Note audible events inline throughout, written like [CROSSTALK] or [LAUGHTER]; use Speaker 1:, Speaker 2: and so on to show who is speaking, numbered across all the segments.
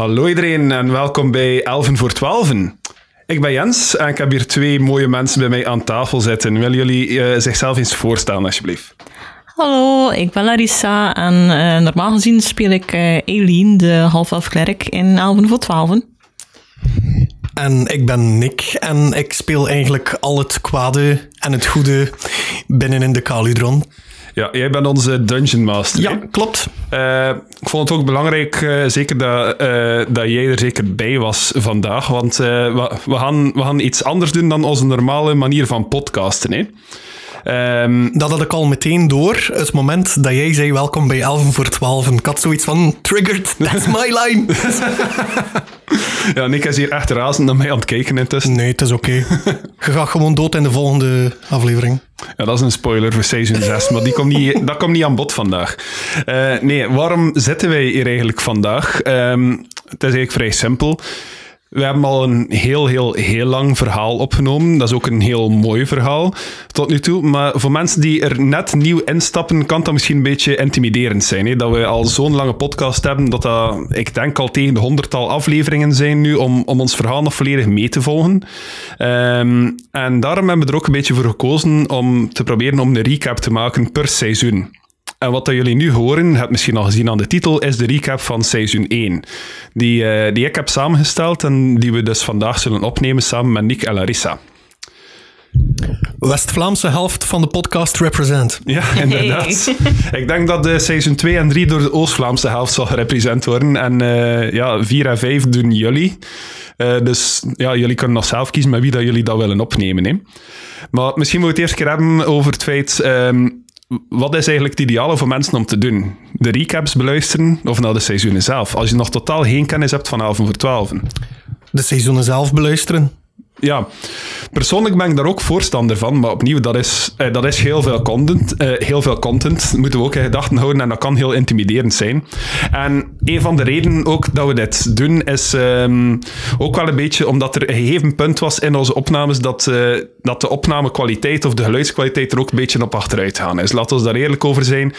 Speaker 1: Hallo iedereen en welkom bij Elven voor Twaalfen. Ik ben Jens en ik heb hier twee mooie mensen bij mij aan tafel zitten. Willen jullie uh, zichzelf eens voorstellen, alsjeblieft?
Speaker 2: Hallo, ik ben Larissa en uh, normaal gezien speel ik uh, Eileen, de half-elf klerk, in Elven voor Twaalfen.
Speaker 3: En ik ben Nick en ik speel eigenlijk al het kwade en het goede binnen in de Caludron.
Speaker 1: Ja, jij bent onze Dungeon Master.
Speaker 3: Ja, klopt.
Speaker 1: Uh, ik vond het ook belangrijk, uh, zeker dat, uh, dat jij er zeker bij was vandaag. Want we, we, gaan, we gaan iets anders doen dan onze normale manier van podcasten. Hè?
Speaker 3: Um, dat had ik al meteen door. Het moment dat jij zei welkom bij 11 voor 12. Ik had zoiets van, triggered, that's my line. [LAUGHS]
Speaker 1: ja, Nick is hier echt razend naar mij aan het kijken intussen.
Speaker 3: Nee, het is oké. Okay. [LAUGHS] Je gaat gewoon dood in de volgende aflevering.
Speaker 1: Ja, dat is een spoiler voor seizoen 6, maar die komt niet, [LAUGHS] dat komt niet aan bod vandaag. Uh, nee, waarom zitten wij hier eigenlijk vandaag? Um, het is eigenlijk vrij simpel. We hebben al een heel, heel, heel lang verhaal opgenomen. Dat is ook een heel mooi verhaal tot nu toe. Maar voor mensen die er net nieuw instappen, kan dat misschien een beetje intimiderend zijn. Hè? Dat we al zo'n lange podcast hebben, dat dat, ik denk, al tegen de honderdtal afleveringen zijn nu om, om ons verhaal nog volledig mee te volgen. Um, en daarom hebben we er ook een beetje voor gekozen om te proberen om een recap te maken per seizoen. En wat dat jullie nu horen, heb misschien al gezien aan de titel, is de recap van seizoen 1. Die, uh, die ik heb samengesteld en die we dus vandaag zullen opnemen samen met Nick en Larissa.
Speaker 3: West-Vlaamse helft van de podcast represent.
Speaker 1: Ja, inderdaad. ik denk dat de seizoen 2 en 3 door de Oost-Vlaamse helft zal gerepresent worden. En uh, ja, 4 en 5 doen jullie. Uh, dus ja, jullie kunnen nog zelf kiezen met wie dat jullie dat willen opnemen. Hè. Maar misschien moeten we het eerst keer hebben over het feit... Um, wat is eigenlijk het ideale voor mensen om te doen? De recaps beluisteren of naar de seizoenen zelf? Als je nog totaal geen kennis hebt van 11 voor 12.
Speaker 3: De seizoenen zelf beluisteren
Speaker 1: ja, persoonlijk ben ik daar ook voorstander van, maar opnieuw, dat is, eh, dat is heel veel content. Eh, heel veel content moeten we ook in gedachten houden en dat kan heel intimiderend zijn. En een van de redenen ook dat we dit doen, is um, ook wel een beetje omdat er een gegeven punt was in onze opnames dat, uh, dat de opnamekwaliteit of de geluidskwaliteit er ook een beetje op achteruit gaan is. Laten we daar eerlijk over zijn.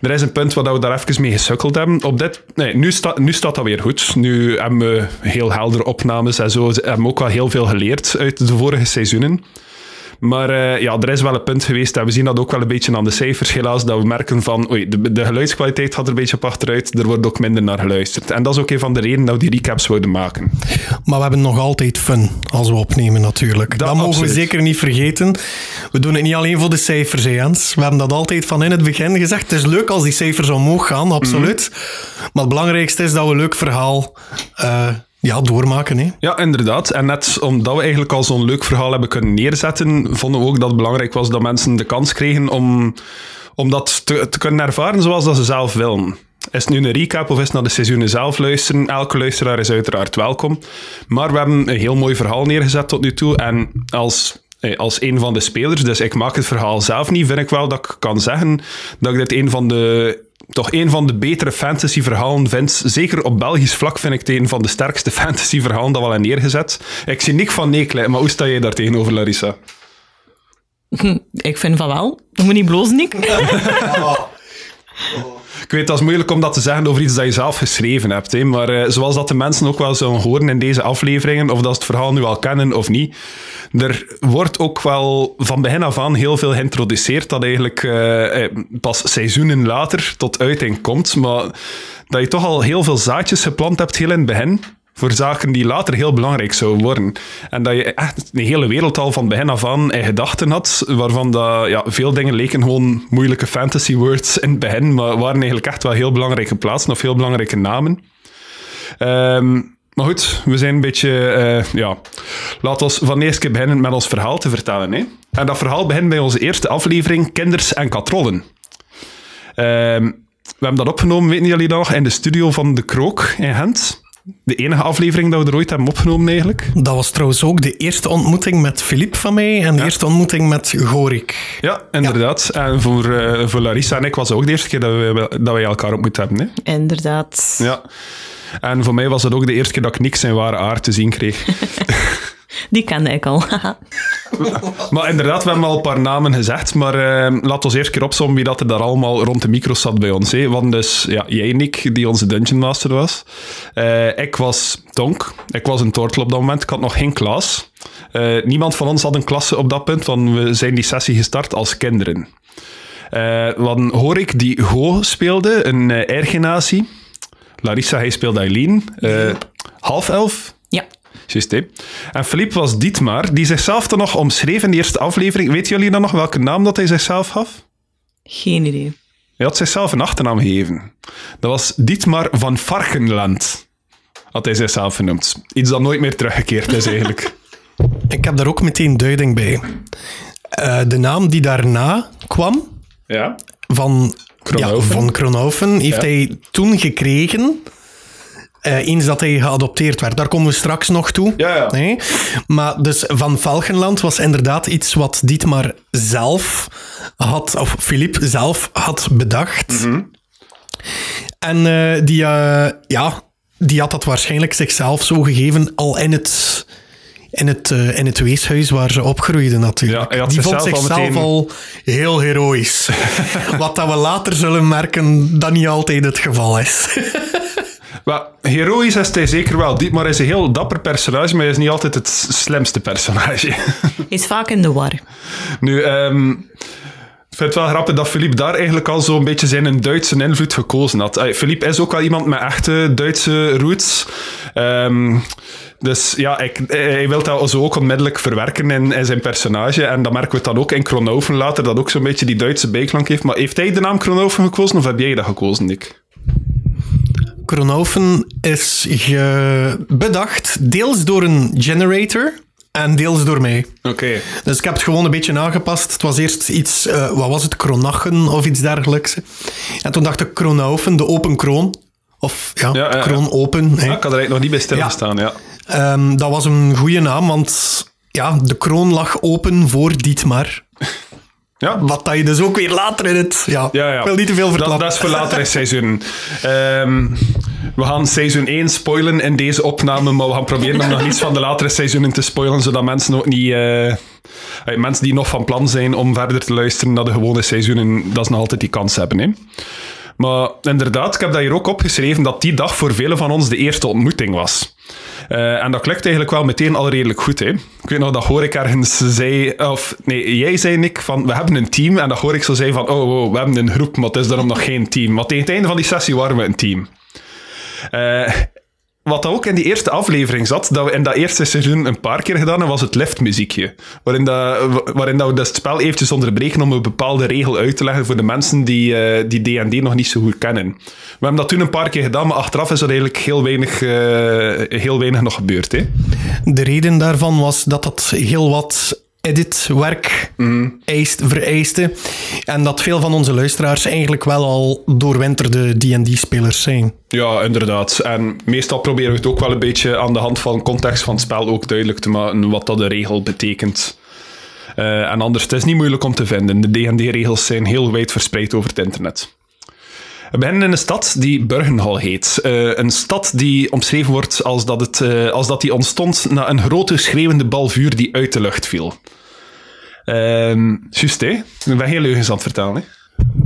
Speaker 1: Er is een punt waar we daar even mee gesukkeld hebben. Op dit, nee, nu, sta, nu staat dat weer goed. Nu hebben we heel heldere opnames en zo. We hebben ook wel heel veel geleerd uit de vorige seizoenen. Maar uh, ja, er is wel een punt geweest, en we zien dat ook wel een beetje aan de cijfers helaas, dat we merken van, oei, de, de geluidskwaliteit gaat er een beetje op achteruit, er wordt ook minder naar geluisterd. En dat is ook een van de redenen dat we die recaps wilden maken.
Speaker 3: Maar we hebben nog altijd fun als we opnemen natuurlijk. Dat, dat mogen we zeker niet vergeten. We doen het niet alleen voor de cijfers, Jens. We hebben dat altijd van in het begin gezegd. Het is leuk als die cijfers omhoog gaan, absoluut. Mm. Maar het belangrijkste is dat we een leuk verhaal... Uh, ja, doormaken. Hè?
Speaker 1: Ja, inderdaad. En net omdat we eigenlijk al zo'n leuk verhaal hebben kunnen neerzetten, vonden we ook dat het belangrijk was dat mensen de kans kregen om, om dat te, kunnen ervaren zoals dat ze zelf willen. Is het nu een recap of is naar de seizoenen zelf luisteren? Elke luisteraar is uiteraard welkom. Maar we hebben een heel mooi verhaal neergezet tot nu toe. En als eh, als een van de spelers, dus ik maak het verhaal zelf niet, vind ik wel dat ik kan zeggen dat ik dit een van de toch een van de betere fantasy-verhalen vind. Zeker op Belgisch vlak vind ik het een van de sterkste [LAUGHS] fantasy-verhalen dat wel in neergezet. Ik zie Nick van Neekle, maar hoe sta jij daar tegenover, Larissa? [LAUGHS]
Speaker 2: Ik vind van wel. Je moet niet blozen, Nick. [LAUGHS]
Speaker 1: Ik weet, dat is moeilijk om dat te zeggen over iets dat je zelf geschreven hebt. Hè? Maar uh, zoals dat de mensen ook wel zullen horen in deze afleveringen, of dat ze het verhaal nu al kennen of niet, er wordt ook wel van begin af aan heel veel geïntroduceerd dat eigenlijk uh, pas seizoenen later tot uiting komt. Maar dat je toch al heel veel zaadjes geplant hebt heel in het begin voor zaken die later heel belangrijk zouden worden. En dat je echt een hele wereld al van begin af aan gedachten had, waarvan dat, ja, veel dingen leken gewoon moeilijke fantasy words in het begin, maar waren eigenlijk echt wel heel belangrijke plaatsen of heel belangrijke namen. Um, maar goed, we zijn een beetje... Uh, ja, laten we van eerst beginnen met ons verhaal te vertellen. Hè? En dat verhaal begint bij onze eerste aflevering, Kinders en Katrollen. Uh, we hebben dat opgenomen, weten jullie nog, in de studio van De Krook in Gent. De enige aflevering dat we er ooit hebben opgenomen, eigenlijk.
Speaker 3: Dat was trouwens ook de eerste ontmoeting met Filip van mij en de eerste ontmoeting met Gorik.
Speaker 1: Ja, inderdaad. Ja. En voor, uh, voor Larissa en ik was het ook de eerste keer dat we, dat we elkaar ontmoet hebben. Hè?
Speaker 2: Inderdaad.
Speaker 1: Ja. En voor mij was het ook de eerste keer dat ik niks zijn ware aard te zien kreeg. [LAUGHS]
Speaker 2: Die kende ik al. [LAUGHS]
Speaker 1: maar inderdaad, we hebben al een paar namen gezegd, maar uh, laat ons eerst keer opzommen wie dat er daar allemaal rond de micro zat bij ons. Hè. Want dus, ja, jij Nick, die onze Dungeon Master was. Uh, ik was Tonk. Ik was een tortel op dat moment. Ik had nog geen klas. Uh, niemand van ons had een klasse op dat punt, want we zijn die sessie gestart als kinderen. Dan hoor ik die Go speelde, een uh. Larissa, hij speelde Eileen. Half elf. Juist, hè. En Philippe was Dietmar, die zichzelf dan nog omschreef in de eerste aflevering. Weet jullie dan nog welke naam dat hij zichzelf gaf?
Speaker 2: Geen idee.
Speaker 1: Hij had zichzelf een achternaam gegeven. Dat was Dietmar van Varkenland. Had hij zichzelf genoemd. Iets dat nooit meer teruggekeerd is, eigenlijk. [LAUGHS]
Speaker 3: Ik heb daar ook meteen duiding bij. Uh, de naam die daarna kwam,
Speaker 1: ja.
Speaker 3: van
Speaker 1: Kronhoven,
Speaker 3: ja, van Kronhoven heeft ja. hij toen gekregen. Uh, eens dat hij geadopteerd werd. Daar komen we straks nog toe.
Speaker 1: Ja, ja.
Speaker 3: Nee? Maar dus Van Valkenland was inderdaad iets wat Dietmar zelf had, of Philippe zelf had bedacht.
Speaker 1: Mm -hmm.
Speaker 3: En uh, die, uh, ja, die had dat waarschijnlijk zichzelf zo gegeven al in het in het, uh, in het weeshuis waar ze opgroeiden natuurlijk.
Speaker 1: Ja,
Speaker 3: die vond zichzelf al, meteen... al heel heroïs. [LAUGHS] Wat dat we later zullen merken dat niet altijd het geval is. [LAUGHS]
Speaker 1: heroïs is hij zeker wel. Dietmar is een heel dapper personage, maar hij is niet altijd het slimste personage. [LAUGHS]
Speaker 2: Hij is vaak in de war.
Speaker 1: Nu, um, ik vind het wel grappig dat Philippe daar eigenlijk al zo'n beetje zijn Duitse invloed gekozen had. Philippe is ook al iemand met echte Duitse roots. Um, dus ja, ik, hij wil dat zo ook onmiddellijk verwerken in, in, zijn personage. En dan merken we het dan ook in Kronoven later, dat ook zo'n beetje die Duitse bijklank heeft. Maar heeft hij de naam Kronoven gekozen of heb jij dat gekozen, Nick?
Speaker 3: Kronoven is bedacht deels door een generator en deels door mij.
Speaker 1: Oké. Okay.
Speaker 3: Dus ik heb het gewoon een beetje aangepast. Het was eerst iets, uh, wat was het, kronachen of iets dergelijks. En toen dacht ik Kronoven, de open kroon. Of ja,
Speaker 1: ja, ja
Speaker 3: kroon open.
Speaker 1: Ja, ik had er eigenlijk nog niet bij stilgestaan, ja.
Speaker 3: ja. Um, dat was een goede naam, want ja, de kroon lag open voor Dietmar.
Speaker 1: Ja.
Speaker 3: Wat dat je dus ook weer later in het... Ja,
Speaker 1: ja, ja.
Speaker 3: ik wil niet te veel verklappen.
Speaker 1: Dat, dat is voor later in seizoen. Um, we gaan seizoen 1 spoilen in deze opname, maar we gaan proberen om nog niets van de latere seizoenen te spoilen, zodat mensen ook niet... Uh, mensen die nog van plan zijn om verder te luisteren naar de gewone seizoenen, dat ze nog altijd die kans hebben. Hè. Maar inderdaad, ik heb dat hier ook opgeschreven, dat die dag voor velen van ons de eerste ontmoeting was. Uh, en dat klikt eigenlijk wel meteen al redelijk goed. Hè? Ik weet nog dat hoor ik ergens zei, of nee, jij zei Nick, van we hebben een team. En dat hoor ik zo zei van, oh, oh we hebben een groep, maar het is daarom nog geen team. Maar tegen het einde van die sessie waren we een team. Uh, wat ook in die eerste aflevering zat, dat we in dat eerste seizoen een paar keer gedaan hebben, was het liftmuziekje. Waarin, dat, waarin dat we het spel eventjes onderbreken om een bepaalde regel uit te leggen voor de mensen die uh, die D&D nog niet zo goed kennen. We hebben dat toen een paar keer gedaan, maar achteraf is er eigenlijk heel weinig, uh, heel weinig nog gebeurd. Hè?
Speaker 3: De reden daarvan was dat dat heel wat editwerk
Speaker 1: mm.
Speaker 3: eist, vereiste. En dat veel van onze luisteraars eigenlijk wel al doorwinterde D&D-spelers zijn.
Speaker 1: Ja, inderdaad. En meestal proberen we het ook wel een beetje aan de hand van context van het spel ook duidelijk te maken wat dat de regel betekent. Uh, en anders, het is niet moeilijk om te vinden. De D&D-regels zijn heel wijd verspreid over het internet. We beginnen in een stad die Burgenhal heet. Uh, een stad die omschreven wordt als dat, het, uh, als dat die ontstond na een grote schreeuwende bal vuur die uit de lucht viel. Uh, Just, hè? Ik ben heel leugens aan het vertellen. Hè?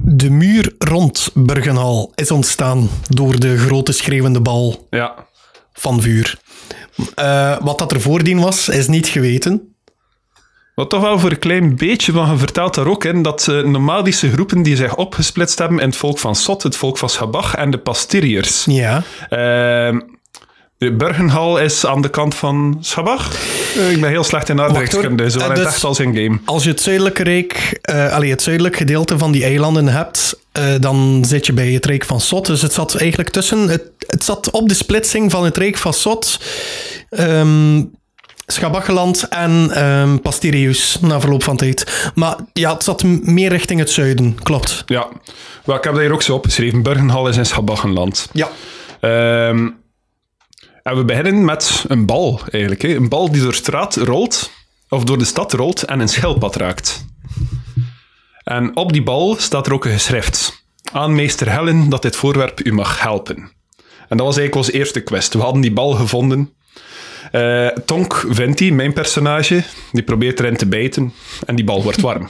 Speaker 3: De muur rond Burgenhal is ontstaan door de grote schreeuwende bal
Speaker 1: ja.
Speaker 3: van vuur. Uh, wat dat er voordien was, is niet geweten.
Speaker 1: Wat toch wel voor een klein beetje, want je vertelt daar ook in dat uh, nomadische groepen die zich opgesplitst hebben in het volk van Sot, het volk van Schabach en de Pastiriërs.
Speaker 3: Ja.
Speaker 1: Uh, de Burgenhal is aan de kant van Schabach. Uh, ik ben heel slecht in aardrijkskunde, zo dus, het echt als in game.
Speaker 3: Als je het zuidelijke rijk, uh, allee, het zuidelijke gedeelte van die eilanden hebt, dan zit je bij het rijk van Sot. Dus het zat eigenlijk tussen, het, het zat op de splitsing van het rijk van Sot. Um, Schabacheland en um, Pastirius na verloop van tijd. Maar ja, het zat meer richting het zuiden, klopt.
Speaker 1: Ja, ik heb dat hier ook zo opgeschreven. Burgenhal is in Schabachenland.
Speaker 3: Ja.
Speaker 1: Um, en we beginnen met een bal, eigenlijk. Hè. Een bal die door de straat rolt, of door de stad rolt en een schildpad raakt. En op die bal staat er ook een geschrift. Aan meester Helen dat dit voorwerp u mag helpen. En dat was eigenlijk onze eerste quest. We hadden die bal gevonden. Uh, Tonk Venti, mijn personage, die probeert erin te bijten en die bal wordt warm.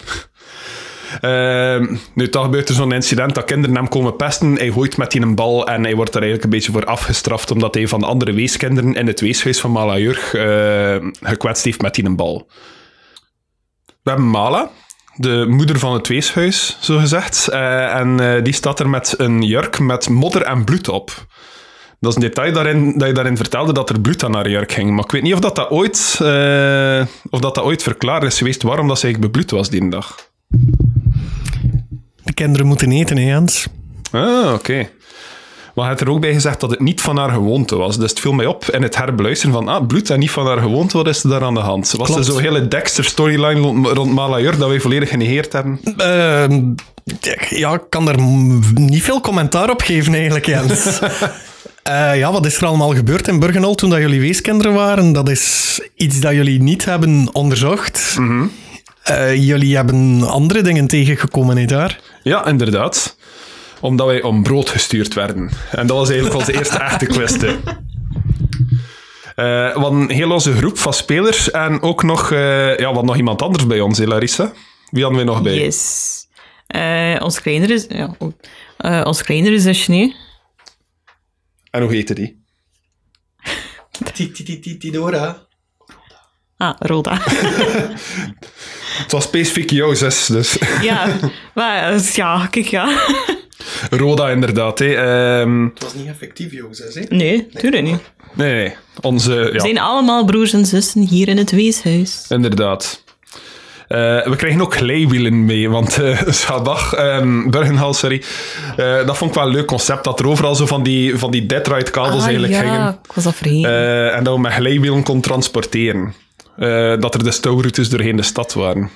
Speaker 1: Uh, [LAUGHS] nu, toch gebeurt er zo'n incident dat kinderen hem komen pesten. Hij gooit met die een bal en hij wordt er eigenlijk een beetje voor afgestraft omdat hij van de andere weeskinderen in het weeshuis van Malajurg uh, gekwetst heeft met die een bal. We hebben Mala, de moeder van het weeshuis, zo gezegd. Uh, en uh, die staat er met een jurk met modder en bloed op. Dat is een detail daarin, dat je daarin vertelde dat er bloed aan haar jurk ging. Maar ik weet niet of dat, dat, ooit, uh, of dat, dat ooit verklaard is geweest waarom dat ze eigenlijk bebloed was die dag.
Speaker 3: De kinderen moeten eten, hè, Jens?
Speaker 1: Ah, oké. Okay. Maar hij had er ook bij gezegd dat het niet van haar gewoonte was. Dus het viel mij op in het herbeluisteren van ah, bloed en niet van haar gewoonte, wat is er daar aan de hand? Was er zo'n hele Dexter-storyline rond Malajur dat wij volledig genegeerd hebben?
Speaker 3: Uh, ja, ik kan er niet veel commentaar op geven eigenlijk, Jens. [LAUGHS] Uh, ja, wat is er allemaal gebeurd in Burgenal toen dat jullie weeskinderen waren? Dat is iets dat jullie niet hebben onderzocht. Mm -hmm. uh, jullie hebben andere dingen tegengekomen, niet daar?
Speaker 1: Ja, inderdaad omdat wij om brood gestuurd werden. En dat was eigenlijk onze eerste echte kwestie. Uh, we hadden een heel onze groep van spelers en ook nog, uh, ja, wat nog iemand anders bij ons, hè, Larissa? Wie hadden we nog bij?
Speaker 2: Yes. Uh, ons kleinere, ja, uh, ons kleinere zusje, nee.
Speaker 1: En hoe heette die?
Speaker 3: Tidora.
Speaker 2: Ah, Roda. [LAUGHS]
Speaker 1: Het was specifiek jouw zus, dus. [LAUGHS]
Speaker 2: ja, maar ja, kijk, ja.
Speaker 1: Roda, inderdaad. Hè. Um...
Speaker 3: Het was niet effectief, jongens. Hè?
Speaker 2: Nee, tuurlijk niet.
Speaker 1: Nee, nee. Onze, ja.
Speaker 2: We zijn allemaal broers en zussen hier in het weeshuis.
Speaker 1: Inderdaad. Uh, we krijgen ook glijwielen mee, want [LAUGHS] uh, Schabach, um, Burgenhal, sorry, uh, dat vond ik wel een leuk concept, dat er overal zo van die, van die dead kabels
Speaker 2: ah,
Speaker 1: eigenlijk
Speaker 2: ja,
Speaker 1: gingen.
Speaker 2: ik was dat vergeten.
Speaker 1: en dat we met glijwielen kon transporteren. dat er de stouwroutes doorheen de stad waren.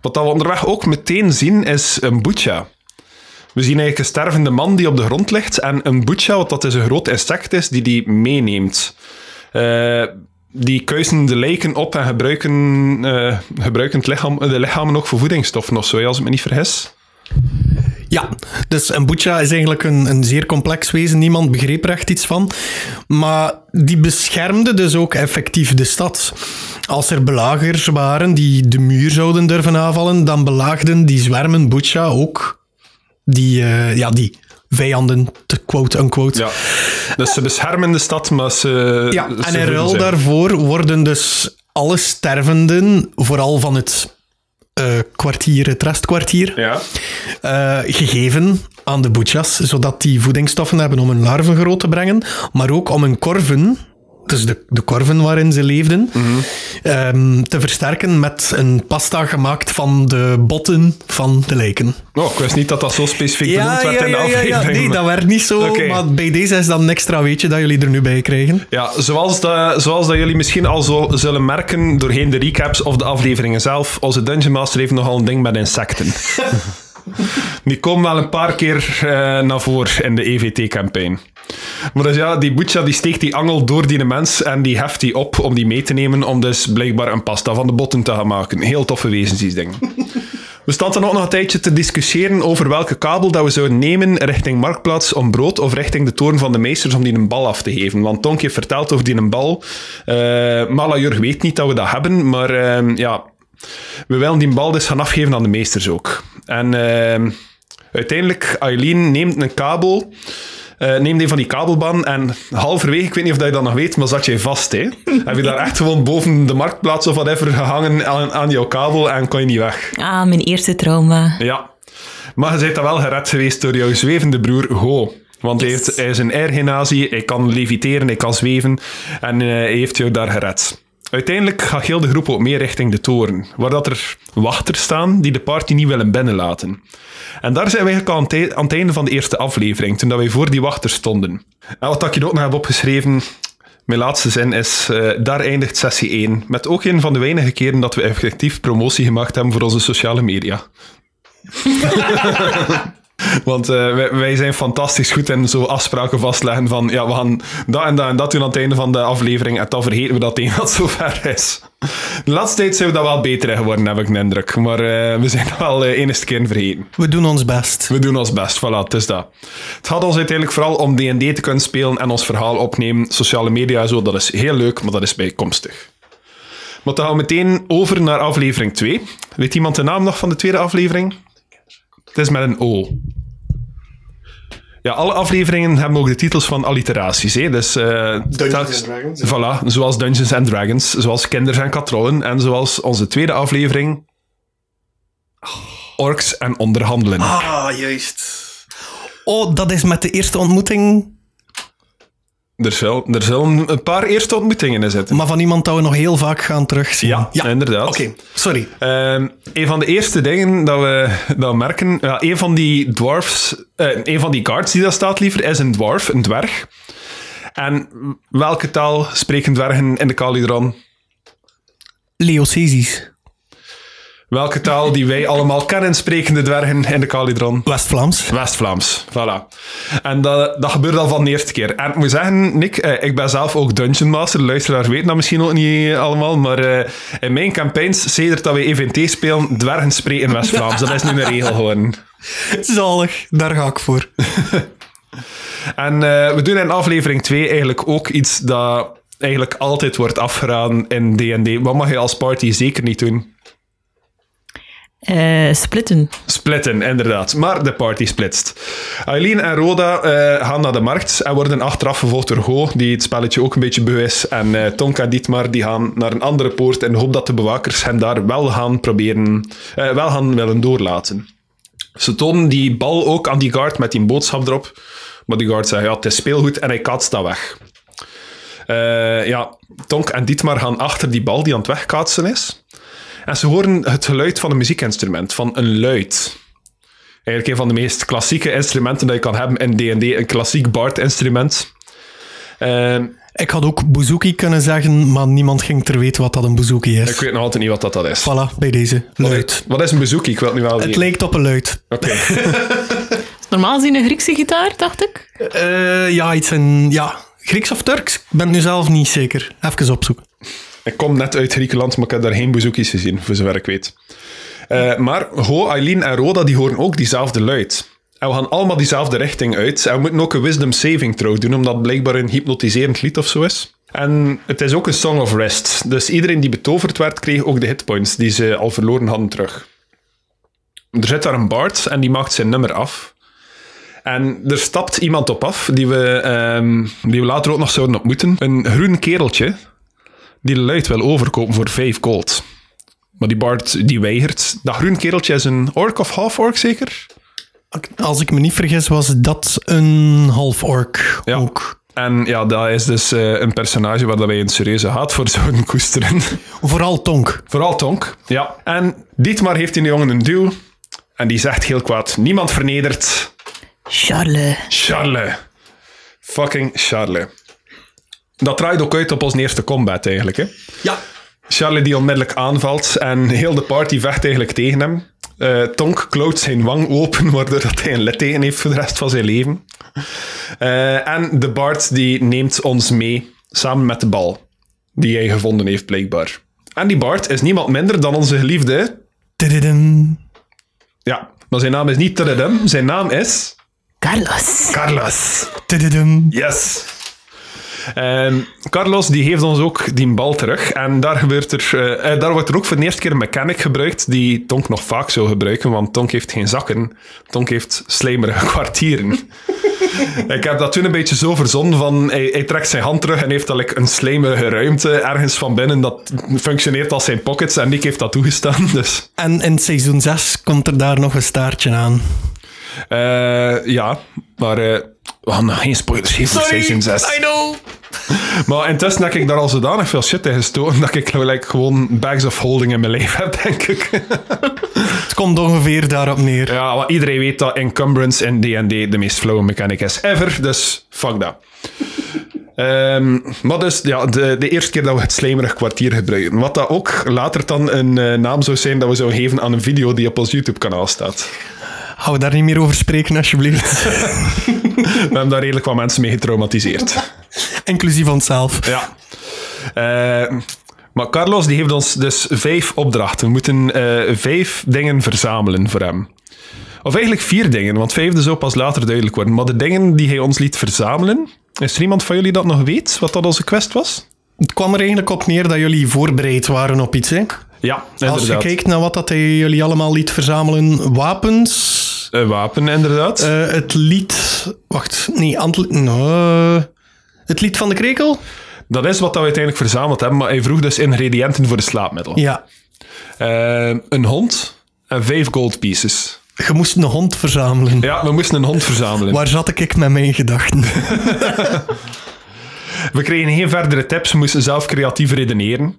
Speaker 1: Wat dat we onderweg ook meteen zien, is een boetja. We zien eigenlijk een stervende man die op de grond ligt en een boetja, wat dat is een groot insect is, die die meeneemt. Uh, die kuisen de lijken op en gebruiken, uh, gebruiken het lichaam, de lichamen ook voor voedingsstoffen of zo, als ik me niet vergis.
Speaker 3: Ja, dus een boetja is eigenlijk een, een zeer complex wezen. Niemand begreep er echt iets van. Maar die beschermde dus ook effectief de stad. Als er belagers waren die de muur zouden durven aanvallen, dan belaagden die zwermen boetja ook die, uh, ja, die vijanden, te quote-unquote.
Speaker 1: Ja. Dus ze beschermen de stad, maar ze...
Speaker 3: Ja,
Speaker 1: ze
Speaker 3: en in ruil daarvoor worden dus alle stervenden, vooral van het uh, kwartier, het restkwartier,
Speaker 1: ja.
Speaker 3: uh, gegeven aan de boetjas, zodat die voedingsstoffen hebben om hun larven groot te brengen, maar ook om hun korven dus de, de korven waarin ze leefden, mm -hmm. um, te versterken met een pasta gemaakt van de botten van de lijken.
Speaker 1: Oh, ik wist niet dat dat zo specifiek ja, benoemd werd ja, in de aflevering. Ja,
Speaker 3: nee, dat werd niet zo, okay. maar bij deze is dat een extra weetje dat jullie er nu bij krijgen.
Speaker 1: Ja, zoals, dat, zoals dat jullie misschien al zo zullen merken doorheen de recaps of de afleveringen zelf, onze Dungeon Master heeft nogal een ding met insecten. [LAUGHS] Die komen wel een paar keer uh, naar voren in de EVT-campagne. Maar dus ja, die Butcha die steekt die angel door die mens en die heft die op om die mee te nemen om dus blijkbaar een pasta van de botten te gaan maken. Heel toffe wezens, ding. [LAUGHS] We staan dan ook nog een tijdje te discussiëren over welke kabel dat we zouden nemen richting Marktplaats om brood of richting de toren van de meesters om die een bal af te geven. Want Tonk heeft verteld over die een bal. Uh, Malajur weet niet dat we dat hebben, maar uh, ja, we willen die bal dus gaan afgeven aan de meesters ook. En uh, uiteindelijk, Eileen neemt een kabel... Uh, neem een van die kabelbaan en halverwege, ik weet niet of dat je dat nog weet, maar zat je vast. Hè? [LAUGHS] Heb je daar echt gewoon boven de marktplaats of whatever gehangen aan, aan jouw kabel en kon je niet weg.
Speaker 2: Ah, mijn eerste trauma.
Speaker 1: Ja. Maar je bent dan wel gered geweest door jouw zwevende broer Ho. Want yes. hij, heeft, hij is een airgenazie, hij kan leviteren, hij kan zweven en uh, hij heeft jou daar gered. Uiteindelijk gaat heel de groep ook meer richting de toren, waar dat er wachters staan die de party niet willen binnenlaten. En daar zijn we eigenlijk aan het, aan het einde van de eerste aflevering, toen dat wij voor die wachters stonden. En wat ik je ook nog heb opgeschreven, mijn laatste zin is, uh, daar eindigt sessie 1. Met ook een van de weinige keren dat we effectief promotie gemaakt hebben voor onze sociale media. [LAUGHS] [LAUGHS] Want uh, wij, wij, zijn fantastisch goed in zo afspraken vastleggen van ja, we gaan dat en dat en dat doen aan het einde van de aflevering en dan vergeten we dat het [LAUGHS] een dat zover is. De laatste tijd zijn we dat wel beter in geworden, heb ik de indruk. Maar uh, we zijn wel uh, enige keer vergeten.
Speaker 3: We doen ons best.
Speaker 1: We doen ons best, voilà, het is dat. Het gaat ons uiteindelijk vooral om D&D te kunnen spelen en ons verhaal opnemen. Sociale media en zo, dat is heel leuk, maar dat is bijkomstig. Maar dan gaan we meteen over naar aflevering 2. Weet iemand de naam nog van de tweede aflevering? Het is met een O. Ja, alle afleveringen hebben ook de titels van alliteraties. Hè? Dus, uh,
Speaker 3: Dungeons and Dragons.
Speaker 1: Voilà, zoals Dungeons and Dragons, zoals Kinders en Katrollen en zoals onze tweede aflevering Orks en Onderhandelen.
Speaker 3: Ah, juist. Oh, dat is met de eerste ontmoeting
Speaker 1: er zullen, er zullen een paar eerste ontmoetingen in zitten.
Speaker 3: Maar van iemand dat we nog heel vaak gaan terugzien.
Speaker 1: Ja, ja. inderdaad.
Speaker 3: Oké, sorry.
Speaker 1: Um, een van de eerste dingen dat we, dat we merken... Ja, een van die dwarfs... Uh, een van die guards die daar staat liever, is een dwarf, een dwerg. En welke taal spreken dwergen in de Calidron?
Speaker 3: Leocesisch.
Speaker 1: Welke taal die wij allemaal kennen, spreken de dwergen in de Calidron?
Speaker 3: West-Vlaams.
Speaker 1: West-Vlaams, voilà. En dat, dat gebeurt al van de eerste keer. En ik moet zeggen, Nick, eh, ik ben zelf ook Dungeon Master. De luisteraars weten dat misschien ook niet allemaal, maar uh, in mijn campagnes, sedert dat we EVT spelen, dwergen spreken West-Vlaams. Dat is nu een regel gewoon.
Speaker 3: Zalig, daar ga ik voor. [LAUGHS]
Speaker 1: en uh, we doen in aflevering 2 eigenlijk ook iets dat eigenlijk altijd wordt afgeraden in D&D. Wat mag je als party zeker niet doen?
Speaker 2: Uh, splitten.
Speaker 1: Splitten, inderdaad. Maar de party splitst. Eileen en Roda uh, gaan naar de markt en worden achteraf gevolgd door Go, die het spelletje ook een beetje beu is. En uh, Tonka en Dietmar die gaan naar een andere poort in de hoop dat de bewakers hen daar wel gaan proberen, wel gaan willen doorlaten. Ze tonen die bal ook aan die guard met die boodschap erop. Maar die guard zegt, ja, het is speelgoed en hij kaatst dat weg. ja, Tonk en Dietmar gaan achter die bal die aan het wegkaatsen is. En ze horen het geluid van een muziekinstrument, van een luid. Eigenlijk een van de meest klassieke instrumenten dat je kan hebben in D&D, een klassiek bard-instrument.
Speaker 3: Uh, ik had ook bouzouki kunnen zeggen, maar niemand ging ter weten wat dat een bouzouki is.
Speaker 1: Ik weet nog altijd niet wat dat, dat is.
Speaker 3: Voilà, bij deze. Luid.
Speaker 1: Wat is, een bouzouki? Ik wil het nu wel
Speaker 3: Het lijkt op een luid.
Speaker 1: Oké. [LAUGHS]
Speaker 2: Normaal gezien een Griekse gitaar, dacht ik?
Speaker 3: Uh, ja, iets in... Ja, Grieks of Turks? Ik ben nu zelf niet zeker. Even opzoeken.
Speaker 1: Ik kom net uit Griekenland, maar ik heb daar geen bezoekjes gezien, voor zover ik weet. Uh, maar Ho, Eileen en Roda die horen ook diezelfde luid. En we gaan allemaal diezelfde richting uit. En we moeten ook een wisdom saving throw doen, omdat het blijkbaar een hypnotiserend lied of zo is. En het is ook een song of rest. Dus iedereen die betoverd werd, kreeg ook de hitpoints die ze al verloren hadden terug. Er zit daar een bard en die maakt zijn nummer af. En er stapt iemand op af die we, um, die we later ook nog zouden ontmoeten. Een groen kereltje die luid wil overkopen voor 5 gold. Maar die Bart die weigert. Dat groen kereltje is een ork of half-ork zeker?
Speaker 3: Als ik me niet vergis, was dat een half-ork
Speaker 1: ja.
Speaker 3: ook.
Speaker 1: En ja, dat is dus uh, een personage waar wij een serieuze haat voor [LAUGHS] zouden koesteren.
Speaker 3: Vooral Tonk.
Speaker 1: Vooral Tonk, ja. En Dietmar heeft die jongen een duw. En die zegt heel kwaad, niemand vernedert...
Speaker 2: Charles.
Speaker 1: Charles. Fucking Charles. Dat draait ook uit op ons eerste combat eigenlijk. Hè?
Speaker 3: Ja.
Speaker 1: Charlie die onmiddellijk aanvalt en heel de party vecht eigenlijk tegen hem. Uh, Tonk kloot zijn wang open, [LAUGHS] waardoor dat hij een litteken heeft voor de rest van zijn leven. Uh, en de Bart die neemt ons mee, samen met de bal, die hij gevonden heeft blijkbaar. En die Bart is niemand minder dan onze geliefde...
Speaker 3: Tididum.
Speaker 1: Ja, maar zijn naam is niet Tididum, zijn naam is...
Speaker 2: Carlos.
Speaker 1: Carlos.
Speaker 3: Tididum.
Speaker 1: Yes. Um, Carlos die geeft ons ook die bal terug. En daar, gebeurt er, uh, daar wordt er ook voor de eerste keer een mechanic gebruikt die Tonk nog vaak zou gebruiken, want Tonk heeft geen zakken. Tonk heeft slijmerige [LAUGHS] kwartieren. ik heb dat toen een beetje zo verzonnen van hij, trekt zijn hand terug en heeft like, een slijmerige ruimte ergens van binnen dat functioneert als zijn pockets en Nick heeft dat toegestaan. Dus.
Speaker 3: En in seizoen 6 komt er daar nog een staartje aan.
Speaker 1: Uh, ja, maar uh, we gaan nog geen spoilers geven voor seizoen 6.
Speaker 3: I know!
Speaker 1: maar intussen heb ik daar al zodanig veel shit in gestoken dat ik like, gewoon bags of holding in mijn leven heb, denk ik. [LAUGHS]
Speaker 3: Het komt ongeveer daarop neer.
Speaker 1: Ja, maar iedereen weet dat encumbrance in D&D de meest flowe mechanic is ever, dus fuck dat. Um, maar dus ja, de, de, eerste keer dat we het slijmerig kwartier gebruiken. Wat dat ook later dan een uh, naam zou zijn dat we zouden geven aan een video die op ons YouTube-kanaal staat.
Speaker 3: Gaan we daar niet meer over spreken, alsjeblieft? [LAUGHS]
Speaker 1: We hebben daar redelijk wat mensen mee getraumatiseerd.
Speaker 3: Inclusief onszelf.
Speaker 1: Ja. Eh, maar Carlos die heeft ons dus vijf opdrachten. We moeten eh, vijf dingen verzamelen voor hem. Of eigenlijk vier dingen, want vijfde zou pas later duidelijk worden. Maar de dingen die hij ons liet verzamelen... Is er iemand van jullie dat nog weet, wat dat onze quest was?
Speaker 3: Het kwam er eigenlijk op neer dat jullie voorbereid waren op iets. Hè?
Speaker 1: Ja,
Speaker 3: Als je
Speaker 1: inderdaad.
Speaker 3: kijkt naar wat dat hij jullie allemaal liet verzamelen, wapens,
Speaker 1: Een wapen, inderdaad.
Speaker 3: eh, het lied... Wacht, nee, antl- nou, het lied van de krekel?
Speaker 1: dat is wat we uiteindelijk verzameld hebben, maar hij vroeg dus ingrediënten voor de slaapmiddel.
Speaker 3: Ja.
Speaker 1: Eh, een hond en vijf gold pieces.
Speaker 3: Je moest een hond verzamelen.
Speaker 1: Ja, we moesten een hond verzamelen.
Speaker 3: Waar zat ik met mijn gedachten? [LAUGHS] [LAUGHS]
Speaker 1: We kregen geen verdere tips, we moesten zelf creatief redeneren.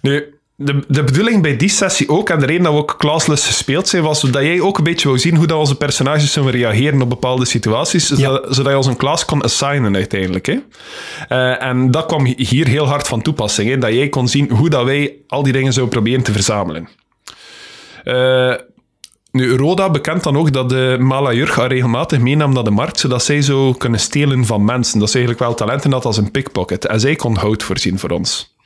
Speaker 1: Nu, de, de bedoeling bij die sessie ook, en de reden dat we ook classless gespeeld zijn, was dat jij ook een beetje wou zien hoe dat onze personages zullen reageren op bepaalde situaties, zodat, zodat je ons een klas kon assignen uiteindelijk. Hè. Eh, en dat kwam hier heel hard van toepassing, hè, dat jij kon zien hoe dat wij al die dingen zouden proberen te verzamelen. Eh, nu, Roda bekent dan ook dat de Mala Jurg haar regelmatig meenam naar de markt, zodat zij zo kunnen stelen van mensen. Dat ze eigenlijk wel talenten had als een pickpocket. En zij kon hout voorzien voor ons.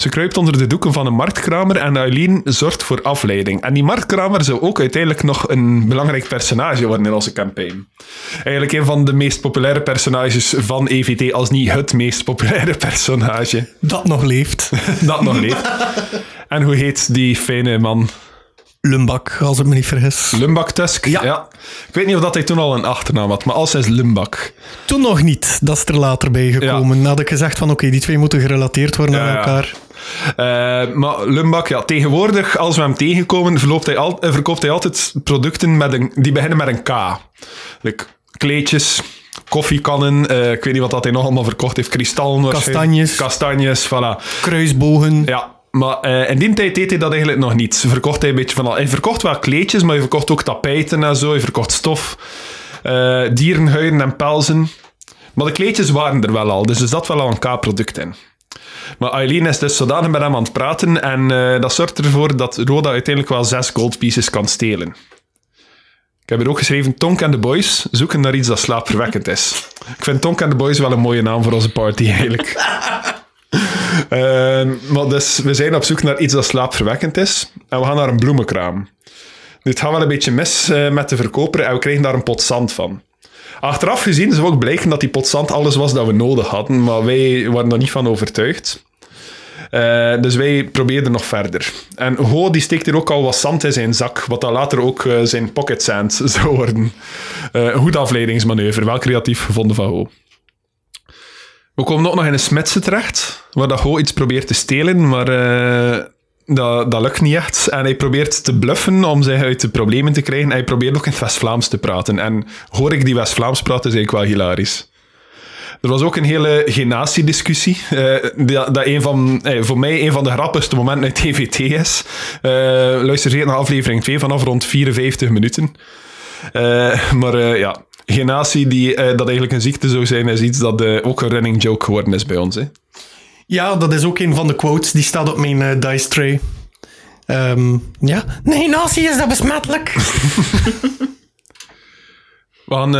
Speaker 1: Ze kruipt onder de doeken van een marktkramer en Eileen zorgt voor afleiding. En die marktkramer zou ook uiteindelijk nog een belangrijk personage worden in onze campaign. Eigenlijk een van de meest populaire personages van EVT, als niet het meest populaire [LAUGHS] personage
Speaker 3: dat nog leeft. [LAUGHS]
Speaker 1: dat nog leeft. En hoe heet die fijne man?
Speaker 3: Lumbak, als ik me niet vergis.
Speaker 1: Lumbak Tusk?
Speaker 3: Ja.
Speaker 1: Ik weet niet of dat hij toen al een achternaam had, maar als hij is Lumbak.
Speaker 3: Toen nog niet. Dat is er later bij gekomen.
Speaker 1: Ja.
Speaker 3: Had ik gezegd van oké, die twee moeten gerelateerd worden
Speaker 1: Ja,
Speaker 3: aan
Speaker 1: ja.
Speaker 3: elkaar.
Speaker 1: Eh, maar Lumbak, ja, tegenwoordig, als we hem tegenkomen, verloopt hij al, eh, verkoopt hij altijd producten met een, die beginnen met een K. Like kleedjes, koffiekannen, eh, ik weet niet wat dat hij nog allemaal verkocht heeft, kristallen.
Speaker 3: Kastanjes.
Speaker 1: Kastanjes, voilà.
Speaker 3: Kruisbogen.
Speaker 1: Ja, maar in die tijd deed hij dat eigenlijk nog niet. Verkocht hij een beetje van al. Hij verkocht wel kleedjes, maar hij verkocht ook tapijten en zo. Hij verkocht stof, eh, dierenhuiden en pelzen. Maar de kleedjes waren er wel al, dus er zat wel al een K-product in. Maar Eileen is dus zodanig met hem aan het praten en eh, dat zorgt ervoor dat Roda uiteindelijk wel zes gold pieces kan stelen. Ik heb hier ook geschreven, Tonk en de Boys zoeken naar iets dat slaapverwekkend is. Ik vind Tonk en de Boys wel een mooie naam voor onze party eigenlijk. [LAUGHS] Eh, maar dus, we zijn op zoek naar iets dat slaapverwekkend is. En we gaan naar een bloemenkraam. Nu, het gaat wel een beetje mis eh, met de verkoper en we krijgen daar een pot zand van. Achteraf gezien zou ook blijken dat die pot zand alles was dat we nodig hadden, maar wij waren er niet van overtuigd. Eh, dus wij probeerden nog verder. En Ho die steekt hier ook al wat zand in zijn zak, wat dan later ook eh, zijn pocket sand [LAUGHS] zou worden. Eh, goed afleidingsmanoeuvre, wel creatief gevonden van Ho. We komen ook nog in een smidse terecht, waar dat Ho iets probeert te stelen, maar dat, dat lukt niet echt. En hij probeert te bluffen om zich uit de problemen te krijgen. Hij probeert ook in het West-Vlaams te praten. En hoor ik die West-Vlaams praten, is eigenlijk wel hilarisch. Er was ook een hele genatiediscussie. eh dat, dat een van, eh, voor mij een van de grappigste momenten uit TVT is. Eh luister zeker naar aflevering 2 vanaf rond 54 minuten. Maar ja, genatie die dat eigenlijk een ziekte zou zijn, is iets dat ook een running joke geworden is bij ons. Hè.
Speaker 3: Ja, dat is ook een van de quotes. Die staat op mijn eh, dice tray. Ehm, ja. Nee, nazi is dat besmettelijk. [LAUGHS]
Speaker 1: We, gaan,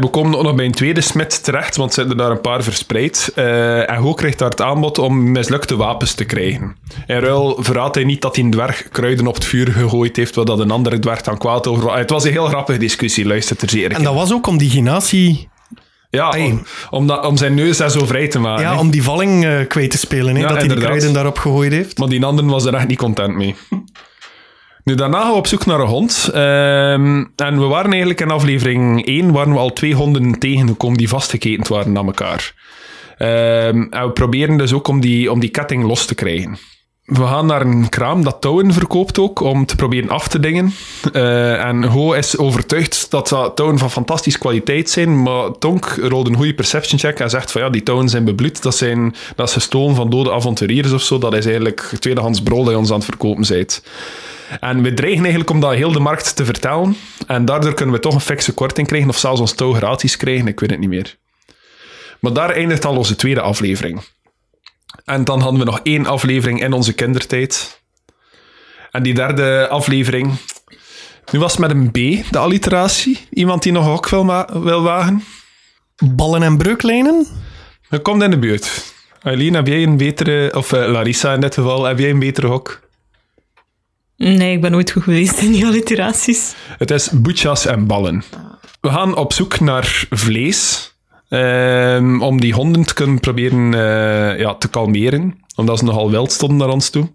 Speaker 1: we komen ook nog bij een tweede smid terecht, want er zitten er daar een paar verspreid. Eh, en Ho krijgt daar het aanbod om mislukte wapens te krijgen. In ruil verraadt hij niet dat hij een dwerg kruiden op het vuur gegooid heeft, wat dat een andere dwerg dan kwaad over was. Het was een heel grappige discussie, luister er zeker
Speaker 3: en dat was ook om die genatie...
Speaker 1: Ja, om, om, dat, om zijn neus daar zo vrij te maken.
Speaker 3: Ja, om die valling eh, kwijt te spelen. Hè,
Speaker 1: Ja,
Speaker 3: dat hij die
Speaker 1: inderdaad.
Speaker 3: kruiden daarop gegooid heeft.
Speaker 1: Maar die andere was er echt niet content mee. [LAUGHS] Nu, daarna gaan we op zoek naar een hond. Ehm, en we waren eigenlijk in aflevering 1 waren we al twee honden tegengekomen die vastgeketend waren aan elkaar. Ehm, en we proberen dus ook om die, om die ketting los te krijgen. We gaan naar een kraam dat touwen verkoopt ook, om te proberen af te dingen. Eh, en Ho is overtuigd dat dat touwen van fantastische kwaliteit zijn, maar Tonk rolde een goede perception check en zegt van ja, die touwen zijn bebloed, dat, zijn, dat is gestolen van dode avonturiers of zo, dat is eigenlijk tweedehands brol je ons aan het verkopen bent. En we dreigen eigenlijk om dat heel de markt te vertellen, en daardoor kunnen we toch een fikse korting krijgen, of zelfs ons touw gratis krijgen, ik weet het niet meer. Maar daar eindigt al onze tweede aflevering. En dan hadden we nog één aflevering in onze kindertijd. En die derde aflevering Nu was het met een B, de alliteratie. Iemand die nog ook wil, wil wagen?
Speaker 3: Ballen en breuklijnen?
Speaker 1: Je komt in de buurt. Eileen, heb jij een betere... Of eh, Larissa in dit geval, heb jij een betere hok?
Speaker 2: Nee, ik ben nooit goed geweest in die alliteraties.
Speaker 1: Het is boetjas en ballen. We gaan op zoek naar vlees. Ehm, om die honden te kunnen proberen eh, ja, te kalmeren. Omdat ze nogal wild stonden naar ons toe.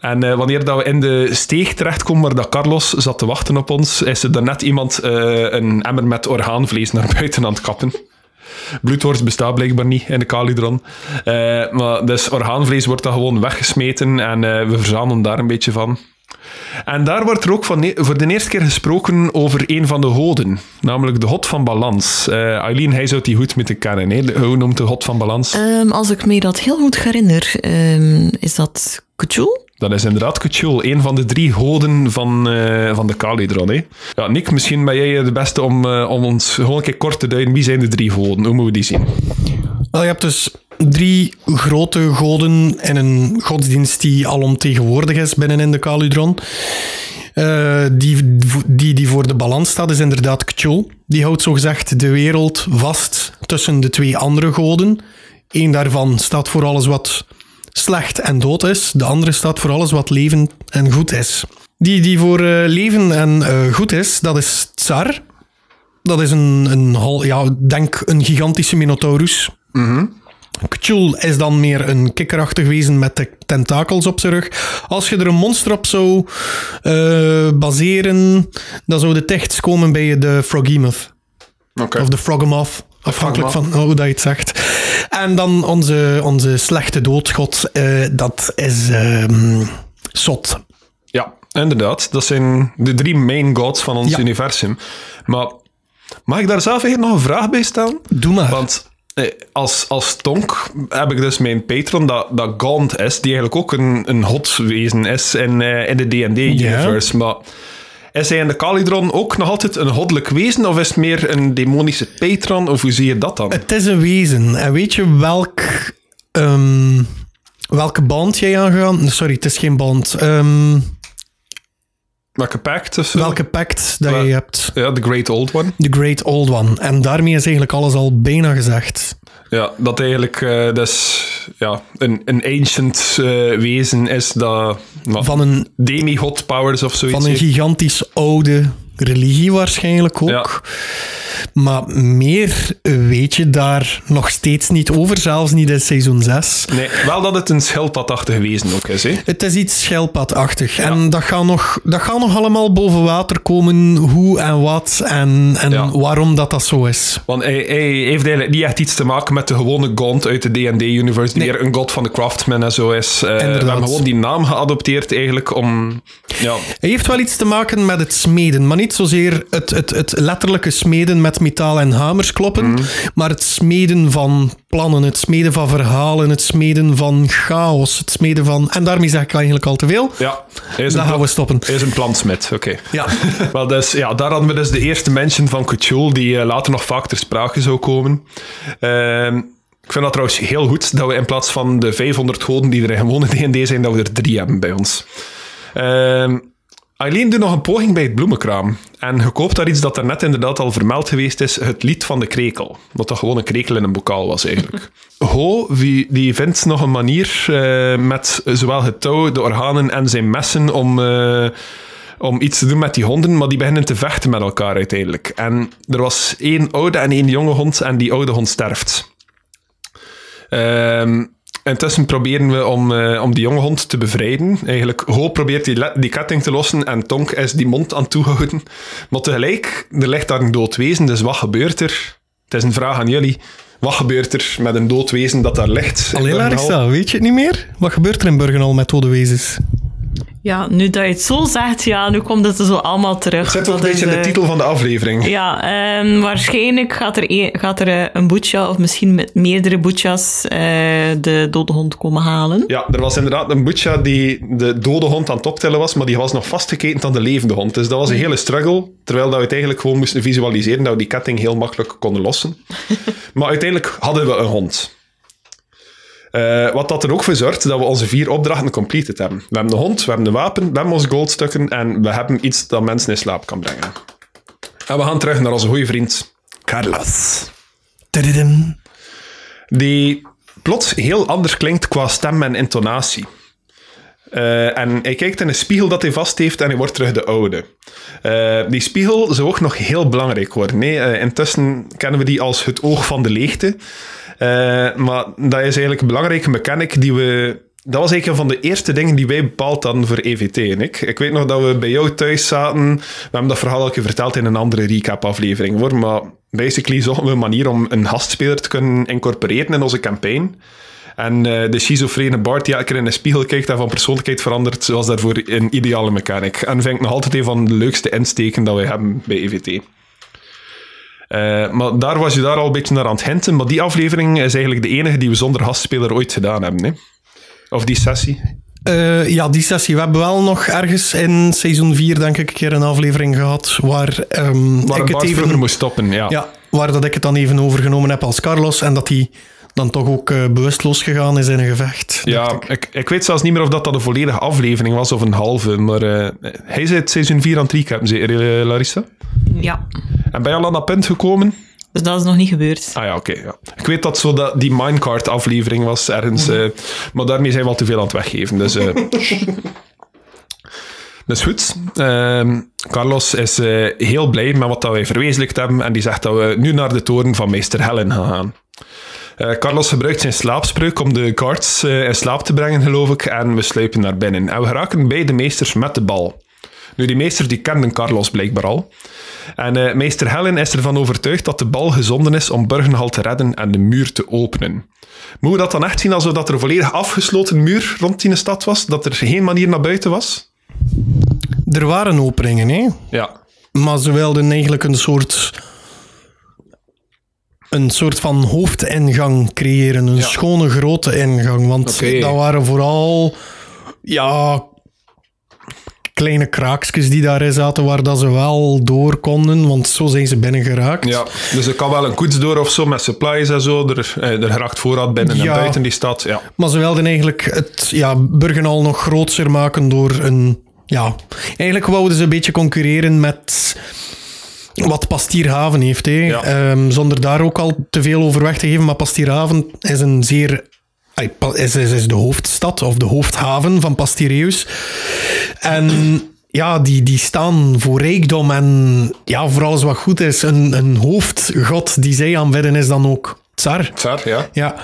Speaker 1: En eh, wanneer dat we in de steeg terechtkomen waar dat Carlos zat te wachten op ons, is er net iemand eh, een emmer met orgaanvlees naar buiten aan het kappen. Bloedworst bestaat blijkbaar niet in de Calidron. Maar dus orgaanvlees wordt dan gewoon weggesmeten en we verzamelen daar een beetje van. En daar wordt er ook van voor de eerste keer gesproken over een van de goden, namelijk de god van balans. Eh Eileen, hij zou die goed moeten kennen. Hè? De- Hoe noemt de god van balans?
Speaker 2: Ehm, als ik me dat heel goed herinner, ehm, is dat Cthulhu?
Speaker 1: Dat is inderdaad Cthulhu, een van de drie goden van, eh, van de Calidron. Hè? Ja, Nick, misschien ben jij de beste om, eh, om ons gewoon een keer kort te duiden. Wie zijn de drie goden? Hoe moeten we die zien?
Speaker 3: Wel, je hebt dus drie grote goden en een godsdienst die alomtegenwoordig is binnen in de Caludron. Eh, die, die, die voor de balans staat, is inderdaad Cthulhu. Die houdt zogezegd de wereld vast tussen de twee andere goden. Eén daarvan staat voor alles wat slecht en dood is. De andere staat voor alles wat leven en goed is. Die die voor eh, leven en eh, goed is, dat is Tsar. Dat is een, een ja, denk een gigantische minotaurus. Cthulhu is dan meer een kikkerachtig wezen met de tentakels op zijn rug. Als je er een monster op zou eh, baseren, dan zou de tekst komen bij de Froghemoth.
Speaker 1: Oké.
Speaker 3: Of de Froghemoth. Afhankelijk van hoe dat je het zegt. En dan onze, onze slechte doodgod, eh, dat is ehm Sot.
Speaker 1: Ja, inderdaad. Dat zijn de drie main gods van ons
Speaker 3: Ja.
Speaker 1: universum. Maar mag ik daar zelf eigenlijk nog een vraag bij stellen?
Speaker 3: Doe maar.
Speaker 1: Want als, als tonk heb ik dus mijn patron, dat, dat Gaunt is, die eigenlijk ook een, een hotwezen is in, eh, in de D&D-universe. Maar is hij in de Calidron ook nog altijd een goddelijk wezen, of is het meer een demonische patron, of hoe zie je dat dan?
Speaker 3: Het is een wezen. En weet je welk, ehm, welke band jij aangaan? Sorry, het is geen band. Ehm,
Speaker 1: Welke pact
Speaker 3: welke pact dat
Speaker 1: Wel-
Speaker 3: je hebt?
Speaker 1: Ja, The Great Old One.
Speaker 3: The Great Old One. En daarmee is eigenlijk alles al bijna gezegd.
Speaker 1: Ja, dat eigenlijk eh, dus, ja, een, een ancient eh, wezen is dat... nou,
Speaker 3: Van een,
Speaker 1: demigod powers of zoiets.
Speaker 3: van een gigantisch oude religie waarschijnlijk ook.
Speaker 1: Ja.
Speaker 3: Maar meer weet je daar nog steeds niet over, zelfs niet in seizoen 6.
Speaker 1: Nee, wel dat het een schildpadachtig wezen ook is. Hè?
Speaker 3: Het is iets schelpadachtig. En dat gaat, nog, dat gaat nog allemaal boven water komen, hoe en wat en, en
Speaker 1: Ja.
Speaker 3: waarom dat dat zo is.
Speaker 1: Want hij, hij heeft eigenlijk niet echt iets te maken met de gewone Gaunt uit de D&D-universe, die
Speaker 3: Nee.
Speaker 1: weer een god van de craftsman en zo is. Eh, we hebben gewoon die naam geadopteerd eigenlijk om... Ja,
Speaker 3: Hij heeft wel iets te maken met het smeden, maar niet zozeer het, het, het letterlijke smeden met metaal en hamers kloppen,
Speaker 1: Mhm.
Speaker 3: maar het smeden van plannen, het smeden van verhalen, het smeden van chaos, het smeden van... En daarmee zeg ik eigenlijk al te veel.
Speaker 1: ja een,
Speaker 3: gaan we stoppen.
Speaker 1: hij is een plantsmid, oké.
Speaker 3: Ja. [LAUGHS]
Speaker 1: Wel, dus, ja, daar hadden we dus de eerste mention van Cthulhu, die eh, later nog vaak ter sprake zou komen. Ehm, ik vind dat trouwens heel goed, dat we in plaats van de 500 goden die er in gewone D&D zijn, dat we er drie hebben bij ons. Ehm Eileen doet nog een poging bij het bloemenkraam. En je koopt daar iets dat er net inderdaad al vermeld geweest is, het lied van de krekel. Wat dat gewoon een krekel in een bokaal was eigenlijk. [LAUGHS] Ho, die, vindt nog een manier eh, met zowel het touw, de organen en zijn messen om... eh, om iets te doen met die honden, maar die beginnen te vechten met elkaar uiteindelijk. En er was één oude en één jonge hond en die oude hond sterft. Ehm intussen proberen we om, eh, om die jonge hond te bevrijden. Eigenlijk, Ho probeert die, die ketting te lossen en Tonk is die mond aan het toehouden. Maar tegelijk, er ligt daar een dood wezen, dus wat gebeurt er? Het is een vraag aan jullie. Wat gebeurt er met een dood wezen dat daar ligt?
Speaker 3: Alleen? Larissa, weet je het niet meer? Wat gebeurt er in Burgenal met dode wezens?
Speaker 2: Ja, nu dat je het zo zegt, ja, nu komt het er zo allemaal terug.
Speaker 1: Zit ook een beetje in de titel van de aflevering.
Speaker 2: Ja, ehm, waarschijnlijk gaat er, een, gaat er eh, een boetja, of misschien met meerdere boetjas, eh, de dode hond komen halen.
Speaker 1: Ja, er was inderdaad een butcha die de dode hond aan het optellen was, maar die was nog vastgeketend aan de levende hond. Dus dat was een hele struggle, terwijl dat we het eigenlijk gewoon moesten visualiseren dat we die ketting heel makkelijk konden lossen. [LAUGHS] maar uiteindelijk hadden we een hond. Uh, wat dat er ook voor zorgt dat we onze vier opdrachten completed hebben. We hebben de hond, we hebben de wapen, we hebben onze goldstukken en we hebben iets dat mensen in slaap kan brengen. En we gaan terug naar onze goede vriend Carlos. Die plots heel anders klinkt qua stem en intonatie. Uh, en hij kijkt in een spiegel dat hij vast heeft en hij wordt terug de oude. Uh, die spiegel zou ook nog heel belangrijk worden. Nee, uh, intussen kennen we die als het oog van de leegte. Maar dat is eigenlijk een belangrijke mechanic die we dat was eigenlijk een van de eerste dingen die wij bepaald hadden voor EVT en ik. Ik weet nog dat we bij jou thuis zaten. We hebben dat verhaal al verteld in een andere recap-aflevering, hoor. Maar basically zochten we een manier om een gastspeler te kunnen incorporeren in onze campaign. En uh, de schizofrene Bart die elke keer in de spiegel kijkt en van persoonlijkheid verandert, was daarvoor een ideale mechanic. En vind ik nog altijd een van de leukste insteken dat wij hebben bij EVT. Uh, eh, maar daar was je daar al een beetje naar aan het hinten. Maar die aflevering is eigenlijk de enige die we zonder gastspeler ooit gedaan hebben. Hè? Of die sessie?
Speaker 3: Uh, ja, die sessie. We hebben wel nog ergens in seizoen 4, denk ik, een keer een aflevering gehad waar, um,
Speaker 1: waar ik het even moest stoppen. Ja.
Speaker 3: ja, waar dat ik het dan even overgenomen heb als Carlos en dat hij dan toch ook uh, bewusteloos gegaan is in een gevecht.
Speaker 1: Ja, ik. ik. Ik, weet zelfs niet meer of dat, dat een volledige aflevering was of een halve, maar uh, hij is het seizoen 4 aan het recappen, zeker, Larissa?
Speaker 2: Ja.
Speaker 1: En ben je al aan dat punt gekomen?
Speaker 2: Dus dat is nog niet gebeurd.
Speaker 1: Ah ja, oké. ja. Ik weet dat zo dat die Minecart-aflevering was ergens, uh, maar daarmee zijn we al te veel aan het weggeven. Dus, uh, [LAUGHS] dus goed. Uh, Carlos is heel blij met wat dat wij verwezenlijkt hebben en die zegt dat we nu naar de toren van meester Helen gaan gaan. Carlos gebruikt zijn slaapspreuk om de cards in slaap te brengen, geloof ik, en we sluipen naar binnen. En we geraken bij de meesters met de bal. Nu, die meesters die kenden Carlos blijkbaar al. En uh, meester Helen is ervan overtuigd dat de bal gezonden is om Burgenhal te redden en de muur te openen. Moeten we dat dan echt zien alsof dat er een volledig afgesloten muur rond die stad was? Dat er geen manier naar buiten was?
Speaker 3: Er waren openingen, hè?
Speaker 1: Ja.
Speaker 3: Maar ze wilden eigenlijk een soort... Een soort van hoofdingang creëren. Een schone, grote ingang. Want okay. dat waren vooral... Ja, kleine kraakjes die daarin zaten, waar dat ze wel door konden, want zo zijn ze binnengeraakt.
Speaker 1: Ja, dus er kan wel een koets door of zo met supplies en zo. Er, eh, er geraakt voorraad binnen en buiten die stad. Ja.
Speaker 3: Maar ze wilden eigenlijk het ja, Burgenal nog groter maken door een... Ja, eigenlijk wouden ze een beetje concurreren met wat Pastierhaven heeft. Hè. Ja. Um, zonder daar ook al te veel over weg te geven. Maar Pastierhaven is een zeer is, is, is de hoofdstad of de hoofdhaven van Pastireus. En ja, die, die staan voor rijkdom en ja, voor alles wat goed is. Een, een hoofdgod die zij aanbidden is dan ook Tsar.
Speaker 1: Tsar, ja.
Speaker 3: Ja.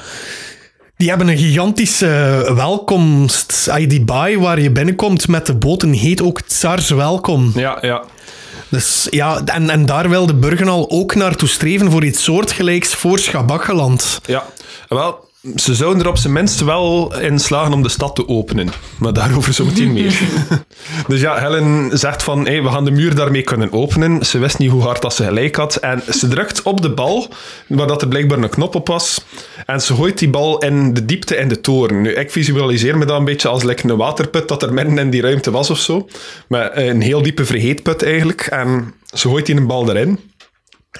Speaker 3: Die hebben een gigantische welkomst. Die baai waar je binnenkomt met de boten heet ook Tsars Welkom.
Speaker 1: Ja, ja.
Speaker 3: Dus ja, en, en daar wil de Burgenal ook naartoe streven voor iets soortgelijks voor Schabakkeland.
Speaker 1: Ja, wel, ze zouden er op zijn minst wel in slagen om de stad te openen. Maar daarover zo meteen meer. [LAUGHS] dus ja, Helen zegt van, hey, we gaan de muur daarmee kunnen openen. Ze wist niet hoe hard dat ze gelijk had. En ze drukt op de bal, waar dat er blijkbaar een knop op was. En ze gooit die bal in de diepte in de toren. Nu, ik visualiseer me dat een beetje als like, een waterput dat er midden in die ruimte was of zo. Met een heel diepe vergeetput eigenlijk. En ze gooit die een bal erin.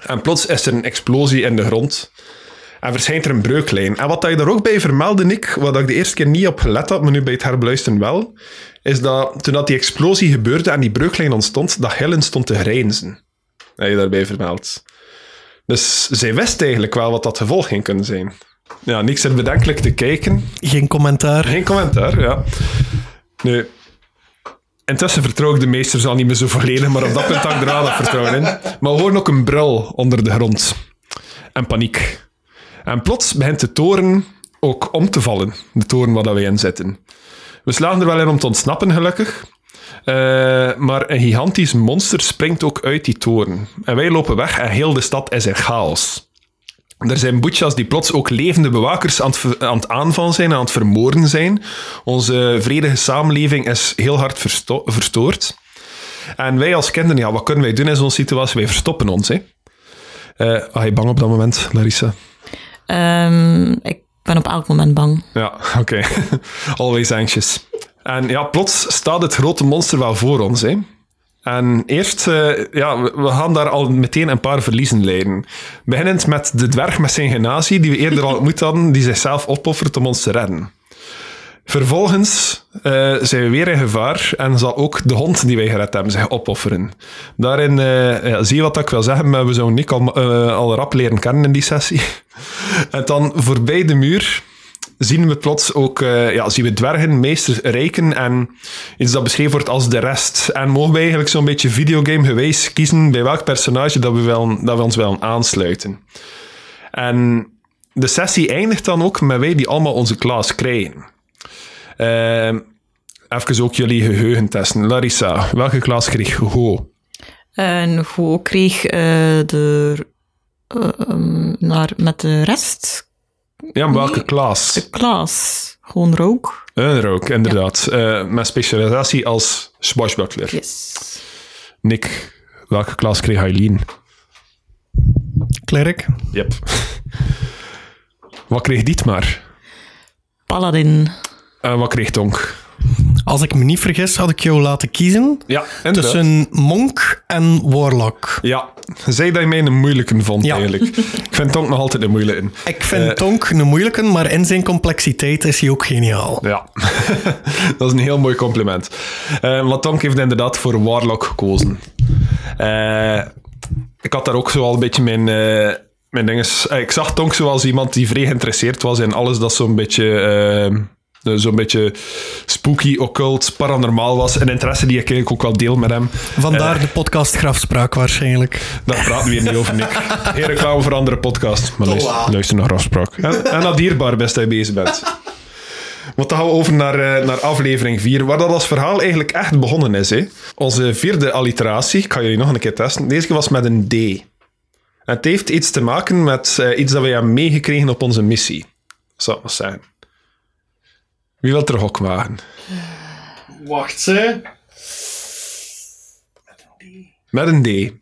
Speaker 1: En plots is er een explosie in de grond. En verschijnt er een breuklijn. En wat je daar ook bij vermeldde, Nick, wat ik de eerste keer niet op gelet had, maar nu bij het herbeluisteren wel, is dat toen dat die explosie gebeurde en die breuklijn ontstond, dat Helen stond te grijnzen. Dat je daarbij vermeld. Dus zij wist eigenlijk wel wat dat gevolg ging kunnen zijn. Ja, niks er bedenkelijk te kijken.
Speaker 3: Geen commentaar.
Speaker 1: Geen commentaar, ja. Nu, intussen vertrouw ik de meesters al niet meer zo volledig, maar op dat punt had ik er wel vertrouwen in. Maar we horen ook een brul onder de grond. En paniek. En plots begint de toren ook om te vallen, de toren waar wij in zitten. We slagen er wel in om te ontsnappen, gelukkig. Uh, maar een gigantisch monster springt ook uit die toren. En wij lopen weg en heel de stad is in chaos. Er zijn boetjas die plots ook levende bewakers aan het, aan het aanvallen zijn, aan het vermoorden zijn. Onze vredige samenleving is heel hard verstoord. En wij als kinderen, ja, wat kunnen wij doen in zo'n situatie? Wij verstoppen ons. Hè. Uh, ah, je bang op dat moment, Larissa?
Speaker 2: Um, ik ben op elk moment bang.
Speaker 1: Ja, [LAUGHS] oké. Always anxious. En ja, plots staat het grote monster wel voor ons. Hè? En eerst, uh, ja, we gaan daar al meteen een paar verliezen leiden. Beginnend met de dwerg met zijn genazie, die we eerder al ontmoet hadden, die zichzelf opoffert om ons te redden. Vervolgens uh, zijn we weer in gevaar en zal ook de hond die wij gered hebben zich opofferen. Daarin uh, ja, zie je wat ik wil zeggen, maar we zouden Nick al, uh, al rap leren kennen in die sessie. [LAUGHS] en dan voorbij de muur zien we plots ook ja, zien we dwergen, meesters, rijken en iets dat beschreven wordt als de rest. En mogen we eigenlijk zo'n beetje videogame geweest kiezen bij welk personage dat we, wel, dat we ons willen aansluiten. En de sessie eindigt dan ook met wij die allemaal onze klas krijgen. Uh, even ook jullie geheugen testen. Larissa, welke klas kreeg Go?
Speaker 2: En Go kreeg uh, de, uh, um, naar, met de rest.
Speaker 1: Ja, maar welke klas?
Speaker 2: De klas. Gewoon rook.
Speaker 1: Een rook, inderdaad. Ja. met specialisatie als swashbuckler.
Speaker 2: Yes.
Speaker 1: Nick, welke klas kreeg Eileen?
Speaker 3: Klerk.
Speaker 1: Yep. Wat kreeg Dietmar?
Speaker 2: Paladin.
Speaker 1: En wat kreeg Tonk?
Speaker 3: Als ik me niet vergis, had ik jou laten kiezen
Speaker 1: ja,
Speaker 3: tussen monk en warlock.
Speaker 1: Ja, zei dat je mij een moeilijke vond ja. eigenlijk. ik vind Tonk nog altijd een moeilijke.
Speaker 3: Ik vind uh, Tonk een moeilijke, maar in zijn complexiteit is hij ook geniaal.
Speaker 1: Ja, [LAUGHS] dat is een heel mooi compliment. Uh, want Tonk heeft inderdaad voor warlock gekozen. Uh, ik had daar ook zo al een beetje mijn... mijn dinges, ik zag Tonk zoals iemand die vrij geïnteresseerd was in alles dat zo'n beetje zo'n beetje spooky, occult, paranormaal was. Een interesse die ik eigenlijk ook wel deel met hem.
Speaker 3: Vandaar uh, de podcast Grafspraak waarschijnlijk.
Speaker 1: Daar praten we hier niet over, Nick. [LAUGHS] Geen reclame voor andere podcast. Maar luister, luister naar Grafspraak. En, en dat dierbaar best dat je bezig bent. Want dan gaan we over naar, uh, naar aflevering 4, waar dat als verhaal eigenlijk echt begonnen is. Hè. Onze vierde alliteratie, ik ga jullie nog een keer testen. Deze keer was met een D. En het heeft iets te maken met uh, iets dat we hebben meegekregen op onze missie. Zou ik maar zeggen. Wie wil er hok wagen?
Speaker 3: Wacht, ze.
Speaker 1: Met een D. Met een D.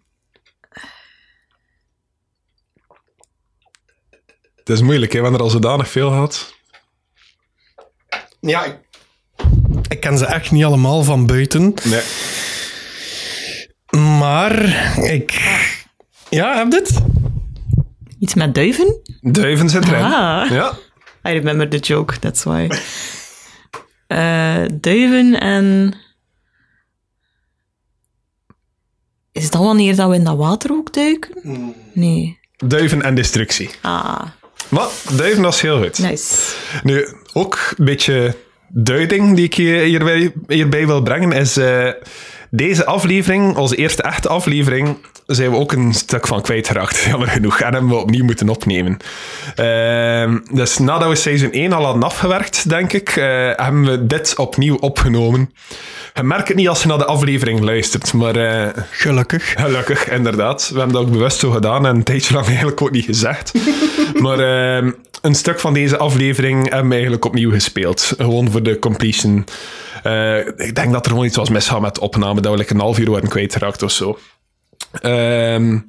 Speaker 1: Het is moeilijk, hè, wanneer er al zodanig veel had.
Speaker 3: Ja, ik, ik ken ze echt niet allemaal van buiten.
Speaker 1: Nee.
Speaker 3: Maar ik... Ja, heb dit?
Speaker 2: Iets met duiven?
Speaker 1: Duiven zit erin.
Speaker 2: Ah.
Speaker 1: Ja.
Speaker 2: I remember the joke, that's why. Uh, duiven en. Is dat wanneer dat we in dat water ook duiken? Nee.
Speaker 1: Duiven en destructie.
Speaker 2: Ah.
Speaker 1: Wat? Duiven, dat is heel goed.
Speaker 2: Nice.
Speaker 1: Nu, ook een beetje duiding die ik hierbij, hierbij wil brengen is. Uh, deze aflevering, onze eerste echte aflevering, zijn we ook een stuk van kwijtgeraakt, [LAUGHS] jammer genoeg. En hebben we opnieuw moeten opnemen. Uh, dus nadat we seizoen 1 al hadden afgewerkt, denk ik, uh, hebben we dit opnieuw opgenomen. Je merkt het niet als je naar de aflevering luistert, maar... Uh,
Speaker 3: gelukkig.
Speaker 1: Gelukkig, inderdaad. We hebben dat ook bewust zo gedaan en een tijdje lang [LAUGHS] eigenlijk ook niet gezegd. [LAUGHS] maar ehm, een stuk van deze aflevering hebben we eigenlijk opnieuw gespeeld. Gewoon voor de completion. Uh, ik denk dat er gewoon iets was misgaan met de opname, dat we like een half uur werden kwijtgeraakt of zo. Uh,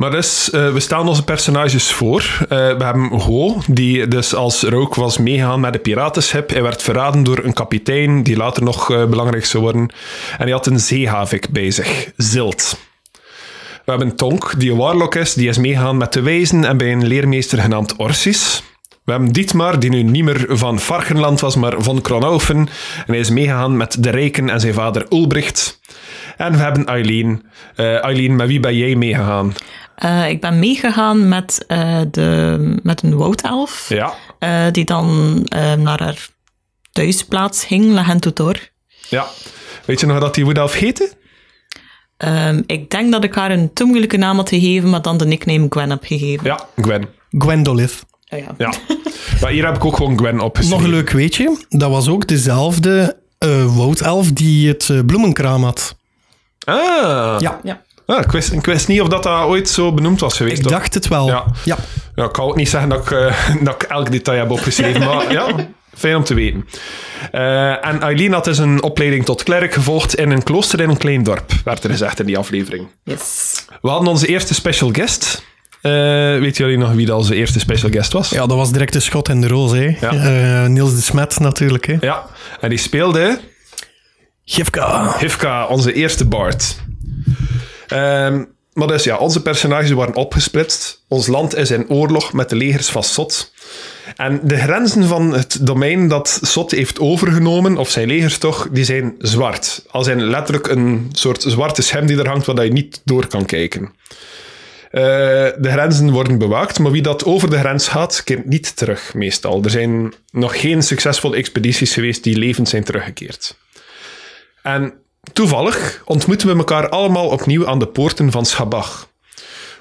Speaker 1: maar dus, uh, we stellen onze personages voor. Uh, we hebben Ho, die dus als rook was meegegaan met de piratenschip. Hij werd verraden door een kapitein, die later nog uh, belangrijk zou worden. En hij had een zeehavik bij zich, Zilt. We hebben Tonk, die een warlock is, die is meegegaan met de wijzen en bij een leermeester genaamd Orsis. We hebben Dietmar, die nu niet meer van Varkenland was, maar van Kronaufen. En hij is meegegaan met de Rijken en zijn vader Ulbricht. En we hebben Eileen. Uh, Eileen, met wie ben jij meegegaan?
Speaker 2: Uh, ik ben meegegaan met, uh, de, met een woudelf.
Speaker 1: Ja.
Speaker 2: die dan naar haar thuisplaats ging, La.
Speaker 1: Ja. Weet je nog dat die woudelf heette?
Speaker 2: Um, ik denk dat ik haar een te moeilijke naam had gegeven, maar dan de nickname Gwen heb gegeven.
Speaker 1: Ja, Gwen.
Speaker 3: Gwendolith.
Speaker 2: Oh ja.
Speaker 1: ja. maar hier heb ik ook gewoon Gwen opgeschreven.
Speaker 3: Nog een leuk weetje. Dat was ook dezelfde uh, woudelf die het uh, bloemenkraam had.
Speaker 1: Ah.
Speaker 3: Ja.
Speaker 2: ja.
Speaker 1: Ah, ik, wist, ik wist niet of dat, dat ooit zo benoemd was geweest.
Speaker 3: Ik
Speaker 1: toch?
Speaker 3: dacht het wel.
Speaker 1: Ja.
Speaker 3: ja.
Speaker 1: ja. ik kan ook niet zeggen dat ik, uh, [LAUGHS] dat ik elk detail heb opgeschreven, maar ja, fijn om te weten. Uh, en Eileen had dus een opleiding tot klerk gevolgd in een klooster in een klein dorp, werd er gezegd in die aflevering.
Speaker 2: Yes.
Speaker 1: We hadden onze eerste special guest. Uh, weet jullie nog wie dat onze eerste special guest was?
Speaker 3: Ja, dat was direct de schot in de roos. Hè.
Speaker 1: Ja.
Speaker 3: Niels de Smet natuurlijk. Hè.
Speaker 1: Ja, en die speelde...
Speaker 3: Gifka.
Speaker 1: Hifka, onze eerste bard. Ehm, maar dus ja, onze personages waren opgesplitst. Ons land is in oorlog met de legers van Sot. En de grenzen van het domein dat Sot heeft overgenomen, of zijn legers toch, die zijn zwart. Als zijn letterlijk een soort zwarte scherm die er hangt, waar je niet door kan kijken. Eh, de grenzen worden bewaakt, maar wie dat over de grens gaat, keert niet terug, meestal. Er zijn nog geen succesvolle expedities geweest die levend zijn teruggekeerd. En toevallig ontmoeten we elkaar allemaal opnieuw aan de poorten van Schabach.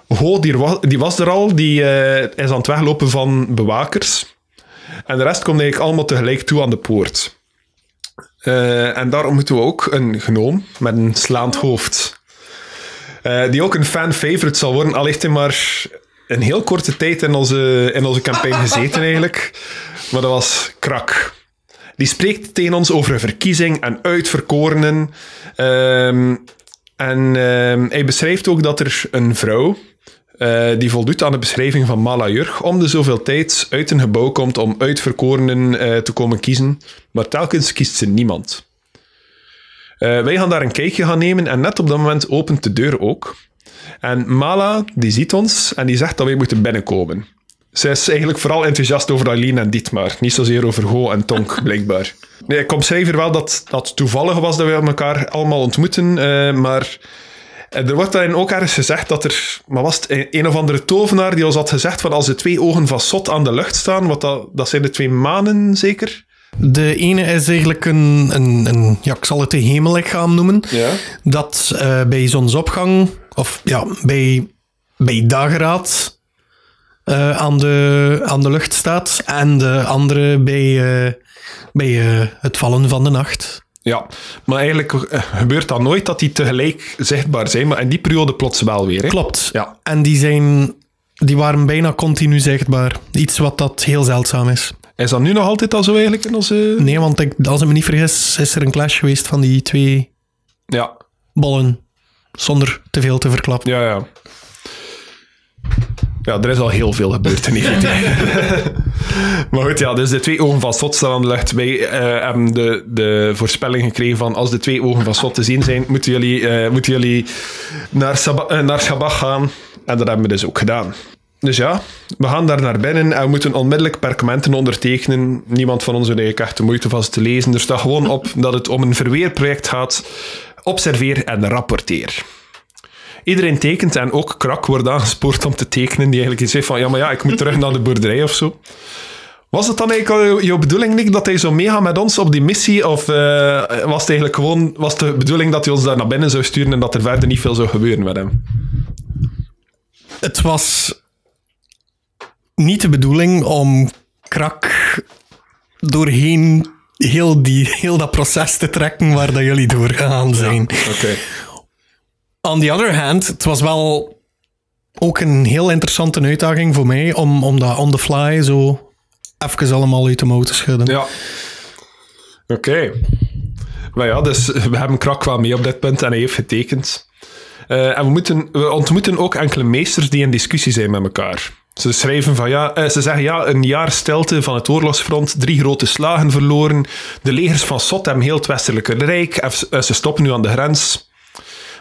Speaker 1: Ho, die, wa- die was er al, die eh, is aan het weglopen van bewakers. En de rest komt eigenlijk allemaal tegelijk toe aan de poort. Eh, en daar ontmoeten we ook een gnoom met een slaand hoofd. Eh, die ook een fan-favorite zal worden, al heeft hij maar een heel korte tijd in onze, in onze campagne gezeten eigenlijk. Maar dat was krak. Die spreekt tegen ons over een verkiezing en uitverkorenen. Ehm, en ehm, hij beschrijft ook dat er een vrouw, eh, die voldoet aan de beschrijving van Mala Jurg, om de zoveel tijd uit een gebouw komt om uitverkorenen eh, te komen kiezen. Maar telkens kiest ze niemand. Eh, wij gaan daar een kijkje gaan nemen en net op dat moment opent de deur ook. En Mala, die ziet ons en die zegt dat wij moeten binnenkomen. Zij is eigenlijk vooral enthousiast over Aline en Dietmar. Niet zozeer over Ho en Tonk, [LAUGHS] blijkbaar. Nee, ik omschrijf hier wel dat dat toevallig was dat we elkaar allemaal ontmoeten, eh, maar eh, er wordt daarin ook ergens gezegd dat er... Maar was het een, een of andere tovenaar die ons had gezegd van als de twee ogen van Sot aan de lucht staan, wat dat, dat zijn de twee manen zeker?
Speaker 3: De ene is eigenlijk een, een, een ja, ik zal het een hemellichaam noemen,
Speaker 1: Ja.
Speaker 3: dat eh, bij zonsopgang, of ja, bij, bij dageraad eh, aan, de, aan de lucht staat. En de andere bij, eh, bij eh, het vallen van de nacht.
Speaker 1: Ja, maar eigenlijk gebeurt dat nooit dat die tegelijk zichtbaar zijn, maar in die periode plots wel weer. Hè?
Speaker 3: Klopt.
Speaker 1: Ja.
Speaker 3: En die, zijn, die waren bijna continu zichtbaar. Iets wat dat heel zeldzaam is.
Speaker 1: Is dat nu nog altijd al zo eigenlijk in onze...
Speaker 3: Nee, want ik, als ik me niet vergis, is er een clash geweest van die twee
Speaker 1: Ja,
Speaker 3: bollen. Zonder te veel te verklappen.
Speaker 1: ja, ja. Ja, er is al heel veel gebeurd in die [LAUGHS] maar goed, ja, dus de twee ogen van Sot staan aan de lucht. Wij eh, hebben de, de voorspelling gekregen van als de twee ogen van Sot te zien zijn, moeten jullie, eh, moeten jullie naar, Saba- eh, naar Shabach gaan. En dat hebben we dus ook gedaan. Dus ja, we gaan daar naar binnen en we moeten onmiddellijk perkamenten ondertekenen. Niemand van ons heeft eigenlijk echt de moeite van ze te lezen. Er staat gewoon op dat het om een verweerproject gaat. Observeer en rapporteer. Iedereen tekent en ook Krak wordt aangespoord om te tekenen. Die eigenlijk iets heeft van, ja, maar ja, ik moet terug naar de boerderij of zo. Was het dan eigenlijk jouw bedoeling, Nick, dat hij zo meegaat met ons op die missie? Of eh, was het eigenlijk gewoon was de bedoeling dat hij ons daar naar binnen zou sturen en dat er verder niet veel zou gebeuren met hem?
Speaker 3: Het was niet de bedoeling om krak doorheen heel, die, heel dat proces te trekken waar dat jullie doorgegaan zijn.
Speaker 1: Oké.
Speaker 3: On the other hand, het was wel ook een heel interessante uitdaging voor mij om, om dat on the fly zo even allemaal uit de mouw te schudden.
Speaker 1: Ja. Oké. Maar ja, dus we hebben Krak wel mee op dit punt en hij heeft getekend. Eh, en we, moeten, we ontmoeten ook enkele meesters die in discussie zijn met elkaar. Ze schrijven van ja, eh, ze zeggen ja, een jaar stilte van het oorlogsfront, drie grote slagen verloren. De legers van Sot hebben heel het westelijke rijk. en eh, ze stoppen nu aan de grens.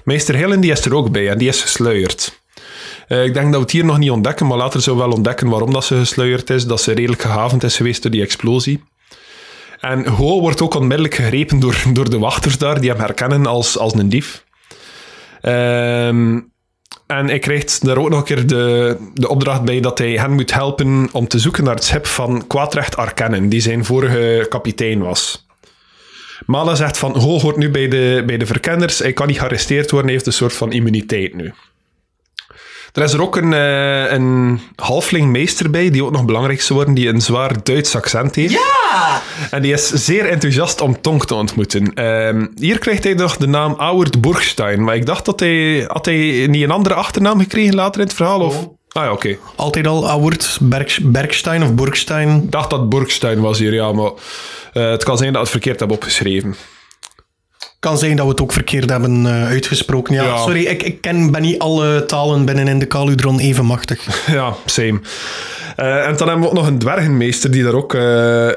Speaker 1: Meester Hillen is er ook bij en die is gesluierd. Eh, ik denk dat we het hier nog niet ontdekken, maar later zullen we wel ontdekken waarom dat ze gesluierd is. Dat ze redelijk gehavend is geweest door die explosie. En Ho wordt ook onmiddellijk gegrepen door, [LAUGHS] door de wachters daar, die hem herkennen als, als een dief. Ehm, en hij krijgt daar ook nog een keer de, de opdracht bij dat hij hen moet helpen om te zoeken naar het schip van Kwaadrecht Arkennen, die zijn vorige kapitein was. Mala zegt van, Ho hoort nu bij de, bij de verkenners, hij kan niet gearresteerd worden, hij heeft een soort van immuniteit nu. Er is er ook een, eh, een halflingmeester bij, die ook nog belangrijk is geworden, die een zwaar Duits accent heeft. Ja! En die is zeer enthousiast om Tonk te ontmoeten. Ehm, hier krijgt hij nog de naam Auwert Burgstein, maar ik dacht dat hij... Had hij niet een andere achternaam gekregen later in het verhaal? Of? Ah ja, oké.
Speaker 3: Altijd al Auwert Berg, Bergstein of Burgstein.
Speaker 1: Ik dacht dat Burgstein was hier, ja, maar eh, het kan zijn dat we het verkeerd hebben opgeschreven.
Speaker 3: Kan zijn dat we het ook verkeerd hebben eh, uitgesproken. Ja,
Speaker 1: Ja.
Speaker 3: sorry, ik, ik ken, ben niet alle talen binnen in de Caludron even machtig. [LAUGHS]
Speaker 1: Ja, same. Eh, en dan hebben we ook nog een dwergenmeester die, daar ook,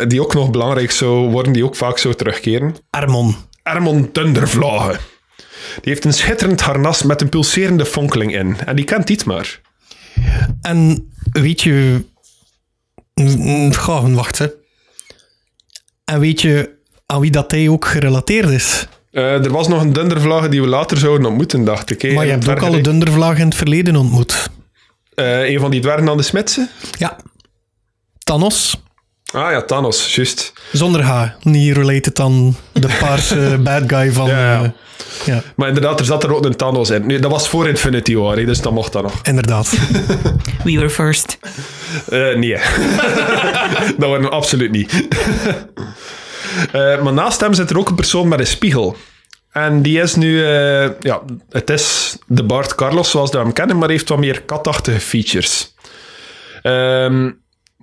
Speaker 1: die ook nog belangrijk zou worden, die ook vaak zou terugkeren.
Speaker 3: Armon.
Speaker 1: Ermon Dundervlagen. Die heeft een schitterend harnas met een pulserende fonkeling in. En die kent Dietmar.
Speaker 3: En weet je... Mm, Goh, wacht, hè. En weet je aan wie dat hij ook gerelateerd is?
Speaker 1: Eh, er was nog een Dundervlagen die we later zouden ontmoeten, dacht ik.
Speaker 3: Maar je
Speaker 1: Een
Speaker 3: hebt ook alle Dundervlagen in het verleden ontmoet.
Speaker 1: Eh, een van die dwergen aan de smitsen?
Speaker 3: Ja. Thanos,
Speaker 1: Ah ja, Thanos, juist.
Speaker 3: zonder H. Niet related aan de paarse [LAUGHS] bad guy van...
Speaker 1: Ja, ja.
Speaker 3: eh, ja,
Speaker 1: Maar inderdaad, er zat er ook een Thanos in. Nu, dat was voor Infinity War, hè, dus dat mocht dat nog.
Speaker 3: inderdaad. [LAUGHS]
Speaker 2: We were first.
Speaker 1: Eh, nee. [LAUGHS] dat waren we absoluut niet. Eh, maar naast hem zit er ook een persoon met een spiegel. En die is nu... eh, ja, het is de Bart Carlos zoals we hem kennen, maar heeft wat meer katachtige features. Ehm,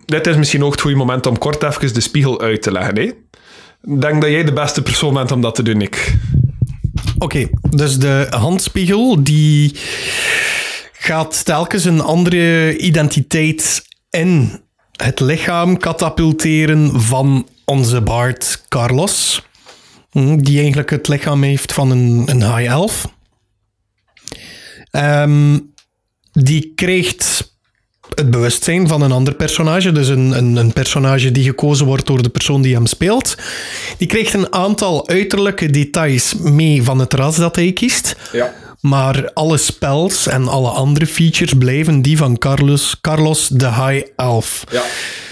Speaker 1: dit is misschien ook het goede moment om kort even de spiegel uit te leggen. Ik denk dat jij de beste persoon bent om dat te doen, Nick.
Speaker 3: Oké, dus de handspiegel die gaat telkens een andere identiteit in het lichaam katapulteren van onze Bart Carlos. Hm, Die eigenlijk het lichaam heeft van een, een high elf. Ehm, die krijgt het bewustzijn van een ander personage. Dus een, een, een personage die gekozen wordt door de persoon die hem speelt. Die krijgt een aantal uiterlijke details mee van het ras dat hij kiest.
Speaker 1: Ja.
Speaker 3: Maar alle spells en alle andere features blijven die van Carlos, Carlos de High Elf.
Speaker 1: ja.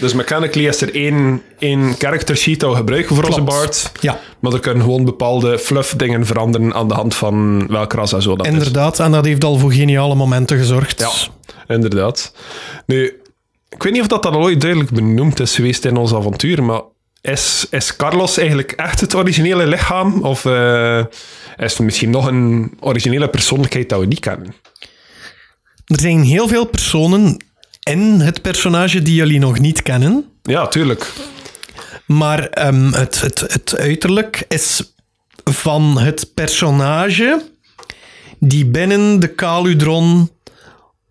Speaker 1: Dus mechanically is er één, één character sheet dat we gebruiken voor onze. Bart.
Speaker 3: Ja,
Speaker 1: Maar er kunnen gewoon bepaalde fluff dingen veranderen aan de hand van welk ras en zo dat is.
Speaker 3: inderdaad. En dat heeft al voor geniale momenten gezorgd.
Speaker 1: Ja, inderdaad. Nu, ik weet niet of dat, dat al ooit duidelijk benoemd is geweest in ons avontuur, maar is, is Carlos eigenlijk echt het originele lichaam? Of eh, is er misschien nog een originele persoonlijkheid dat we niet kennen?
Speaker 3: Er zijn heel veel personen in het personage die jullie nog niet kennen.
Speaker 1: Ja, tuurlijk.
Speaker 3: Maar ehm, het, het, het uiterlijk is van het personage die binnen de Kaludron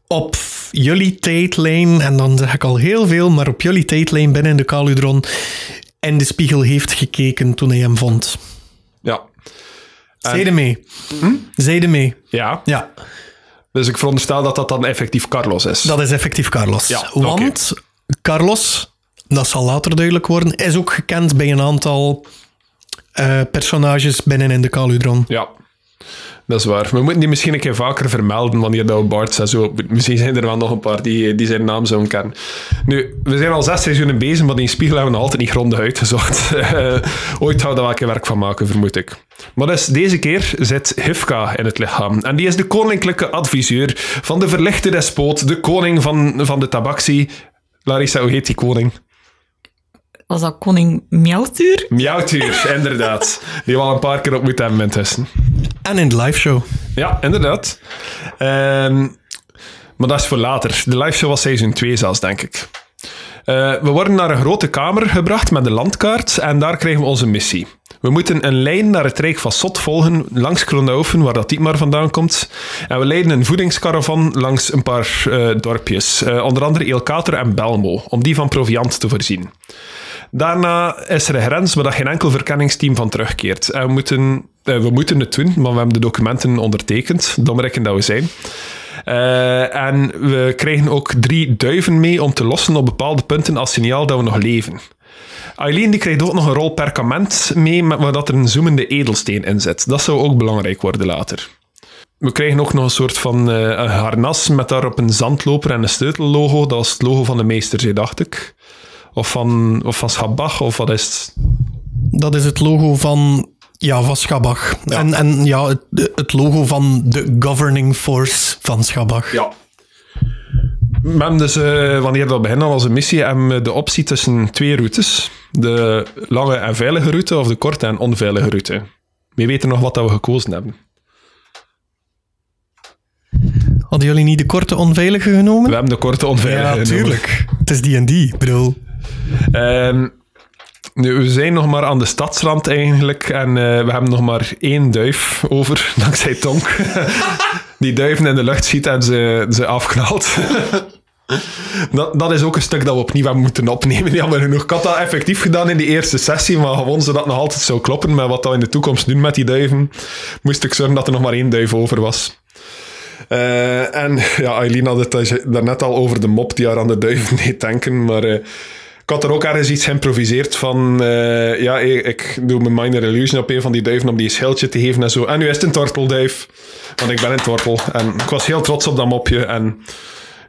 Speaker 3: op jullie tijdlijn, en dan zeg ik al heel veel, maar op jullie tijdlijn binnen de Kaludron in de spiegel heeft gekeken toen hij hem vond.
Speaker 1: Ja.
Speaker 3: Zijde mee. Zijde mee.
Speaker 1: Ja,
Speaker 3: Ja,
Speaker 1: dus ik veronderstel dat dat dan effectief Carlos is.
Speaker 3: dat is effectief Carlos.
Speaker 1: Ja.
Speaker 3: Want Carlos, dat zal later duidelijk worden, is ook gekend bij een aantal eh, personages binnen in de Kaludron.
Speaker 1: Ja, dat is waar. We moeten die misschien een keer vaker vermelden wanneer dat Bart. Zo, misschien zijn er wel nog een paar die, die zijn naam zouden kennen. Nu, we zijn al zes seizoenen bezig, maar die spiegel hebben we altijd niet grondig uitgezocht. [LAUGHS] Ooit gaan we een keer werk van maken, vermoed ik. Maar dus, deze keer zit Hifka in het lichaam. En die is de koninklijke adviseur van de verlichte despoot, de koning van, van de tabaxi. Larissa, hoe heet die koning?
Speaker 2: Was dat koning Miauwtuur?
Speaker 1: Miauwtuur, [LAUGHS] inderdaad. Die we al een paar keer ontmoet hebben intussen.
Speaker 3: En in de live show.
Speaker 1: Ja, inderdaad. Ehm, maar dat is voor later. De live show was seizoen 2 zelfs, denk ik. Eh, we worden naar een grote kamer gebracht met een landkaart en daar krijgen we onze missie. We moeten een lijn naar het Rijk van Sot volgen, langs Kronaufen, waar dat Dietmar vandaan komt. En we leiden een voedingskaravan langs een paar eh, dorpjes, eh, onder andere Eelkater en Belmo, om die van proviant te voorzien. Daarna is er een grens waar dat geen enkel verkenningsteam van terugkeert. En we moeten, eh, we moeten het doen, maar we hebben de documenten ondertekend, domrekken dat we zijn. Eh, en we krijgen ook drie duiven mee om te lossen op bepaalde punten als signaal dat we nog leven. Eileen die krijgt ook nog een rol perkament mee, waar dat er een zoemende edelsteen in zit. Dat zou ook belangrijk worden later. We krijgen ook nog een soort van eh, een harnas met daarop een zandloper en een sleutellogo. Dat was het logo van de meester, dacht ik. Of van, of van Schabach, of wat is het?
Speaker 3: Dat is het logo van, ja, van Schabach. En, en ja, het, het logo van de governing force van Schabach.
Speaker 1: Ja. We hebben dus, eh, wanneer we beginnen aan onze missie, hebben we de optie tussen twee routes. De lange en veilige route of de korte en onveilige route. We weten nog wat dat we gekozen hebben.
Speaker 3: Hadden jullie niet de korte onveilige genomen?
Speaker 1: We hebben de korte onveilige
Speaker 3: ja,
Speaker 1: genomen.
Speaker 3: tuurlijk. Het is die en die, ik bedoel.
Speaker 1: Ehm, we zijn nog maar aan de stadsrand eigenlijk en eh, we hebben nog maar één duif over, [LAUGHS] dankzij Tonk. [LAUGHS] Die duiven in de lucht ziet en ze, ze afknalt. [LAUGHS] Dat, dat is ook een stuk dat we opnieuw hebben moeten opnemen. Jammer genoeg. Ik had dat effectief gedaan in die eerste sessie, maar gewoon zodat nog altijd zou kloppen met wat we in de toekomst doen met die duiven, moest ik zorgen dat er nog maar één duif over was. Uh, en ja, Eileen had het daarnet al over de mop die haar aan de duiven deed denken, maar... ik had er ook ergens iets geïmproviseerd van... Uh, ja, ik doe mijn minor illusion op een van die duiven om die schildje te geven en zo. En nu is het een tortelduif. Want ik ben een tortel. En ik was heel trots op dat mopje. En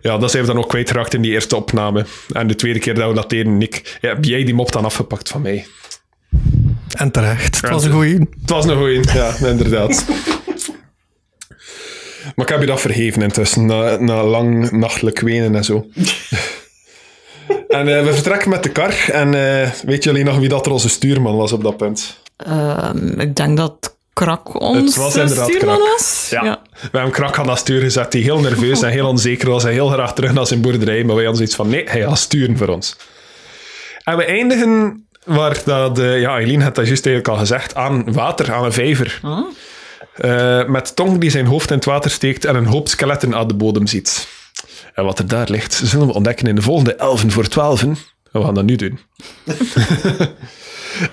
Speaker 1: ja, dat zijn we dan ook kwijtgeraakt in die eerste opname. En de tweede keer dat we dat deden, Nick, ja, heb jij die mop dan afgepakt van mij?
Speaker 3: En terecht. Het was een goeie.
Speaker 1: Het was een goeie, ja, inderdaad. maar ik heb je dat vergeven intussen, na, na lang nachtelijk wenen en zo. En uh, we vertrekken met de kar. En uh, weet jullie nog wie dat er onze stuurman was op dat punt?
Speaker 2: Um, ik denk dat Krak ons het was stuurman krak. was.
Speaker 1: Ja. ja. We hebben Krak aan dat stuur gezet, die heel nerveus en heel onzeker was en heel graag terug naar zijn boerderij. Maar wij hadden zoiets van, nee, hij gaat sturen voor ons. En we eindigen waar dat, uh, ja, Eileen had dat juist eigenlijk al gezegd, aan water, aan een vijver. Huh? Uh, met Tong die zijn hoofd in het water steekt en een hoop skeletten aan de bodem ziet. En wat er daar ligt, zullen we ontdekken in de volgende 11 voor 12. We gaan dat nu doen. uh,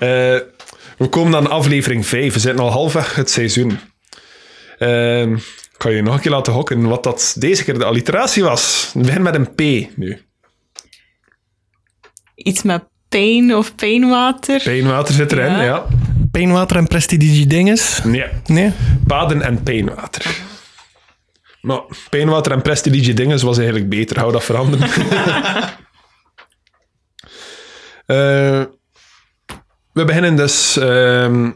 Speaker 1: [LAUGHS] We komen aan aflevering 5. We zitten al halfweg het seizoen. Uh, kan je nog een keer laten hokken wat dat deze keer de alliteratie was. We beginnen met een P nu.
Speaker 2: Iets met pijn of pijnwater.
Speaker 1: Pijnwater zit erin, ja. ja.
Speaker 3: Pijnwater en prestidigidinges?
Speaker 1: Nee.
Speaker 3: nee.
Speaker 1: Paden en pijnwater. Maar pijnwater en prestidigidinges was eigenlijk beter. Hou dat veranderen. uh, [LAUGHS] We beginnen dus uh,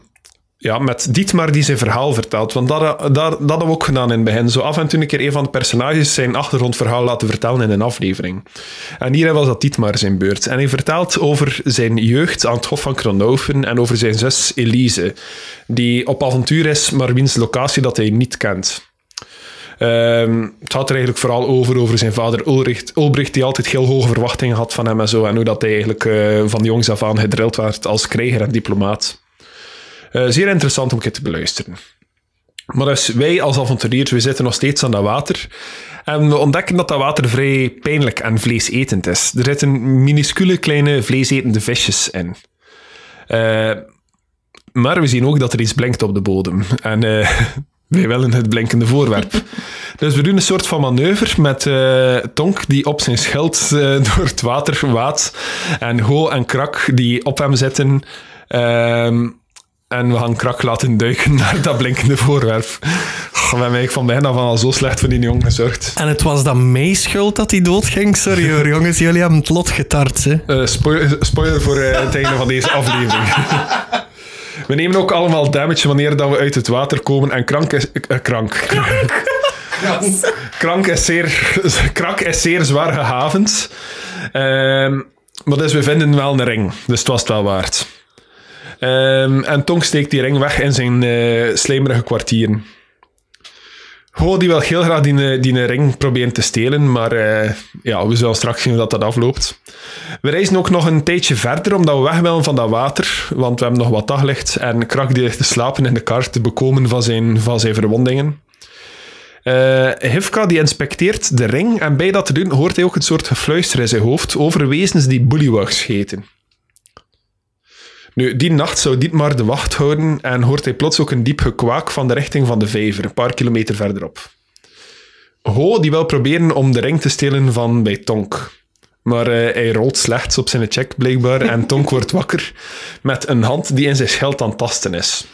Speaker 1: ja, met Dietmar die zijn verhaal vertelt. Want dat, dat, dat hebben we ook gedaan in het begin. Zo af en toe een keer een van de personages zijn achtergrondverhaal laten vertellen in een aflevering. En hier was dat Dietmar zijn beurt. En hij vertelt over zijn jeugd aan het Hof van Kronhoven en over zijn zus Elise, die op avontuur is, maar wiens locatie dat hij niet kent. Um, het gaat er eigenlijk vooral over, over zijn vader Ulrich, Ulbricht, die altijd heel hoge verwachtingen had van hem en zo. En hoe dat hij eigenlijk uh, van jongs af aan gedrild werd als krijger en diplomaat. Uh, zeer interessant om het te beluisteren. Maar dus wij als avonturiers, we zitten nog steeds aan dat water. En we ontdekken dat dat water vrij pijnlijk en vleesetend is. Er zitten minuscule kleine vleesetende visjes in. Uh, maar we zien ook dat er iets blinkt op de bodem. En [LAUGHS] wij willen het blinkende voorwerp. [LAUGHS] Dus we doen een soort van manoeuvre met uh, Tonk die op zijn schild uh, [LAUGHS] door het water waat. En Ho en Krak die op hem zitten. Um, en we gaan Krak laten duiken [LAUGHS] naar dat blinkende voorwerp. Oh, we hebben van bijna van al zo slecht voor die jongen gezorgd.
Speaker 3: En het was dan mijn schuld dat hij doodging? Sorry hoor, jongens, jullie hebben het lot getart. Hè?
Speaker 1: Uh, spoiler, spoiler voor het einde van deze aflevering. We nemen ook allemaal damage wanneer dat we uit het water komen. En krank is... Uh, krank. Krank. [LAUGHS] krank is zeer, [LAUGHS] krank is zeer zwaar gehavend. Um, maar dus we vinden wel een ring. Dus het was het wel waard. Um, en Tong steekt die ring weg in zijn uh, slijmerige kwartieren. Die wil heel graag die, die ring proberen te stelen, maar uh, ja, we zullen straks zien hoe dat, dat afloopt. We reizen ook nog een tijdje verder, omdat we weg willen van dat water, want we hebben nog wat daglicht en Krak die ligt te slapen in de kar te bekomen van zijn, van zijn verwondingen. Uh, Hifka die inspecteert de ring en bij dat te doen hoort hij ook een soort gefluister in zijn hoofd over wezens die bullywugs heten. Nu, die nacht zou Dietmar de wacht houden en hoort hij plots ook een diep gekwaak van de richting van de vijver, een paar kilometer verderop. Ho die wil proberen om de ring te stelen van bij Tonk. Maar uh, hij rolt slechts op zijn check blijkbaar en Tonk [LAUGHS] wordt wakker met een hand die in zijn schild aan tasten is.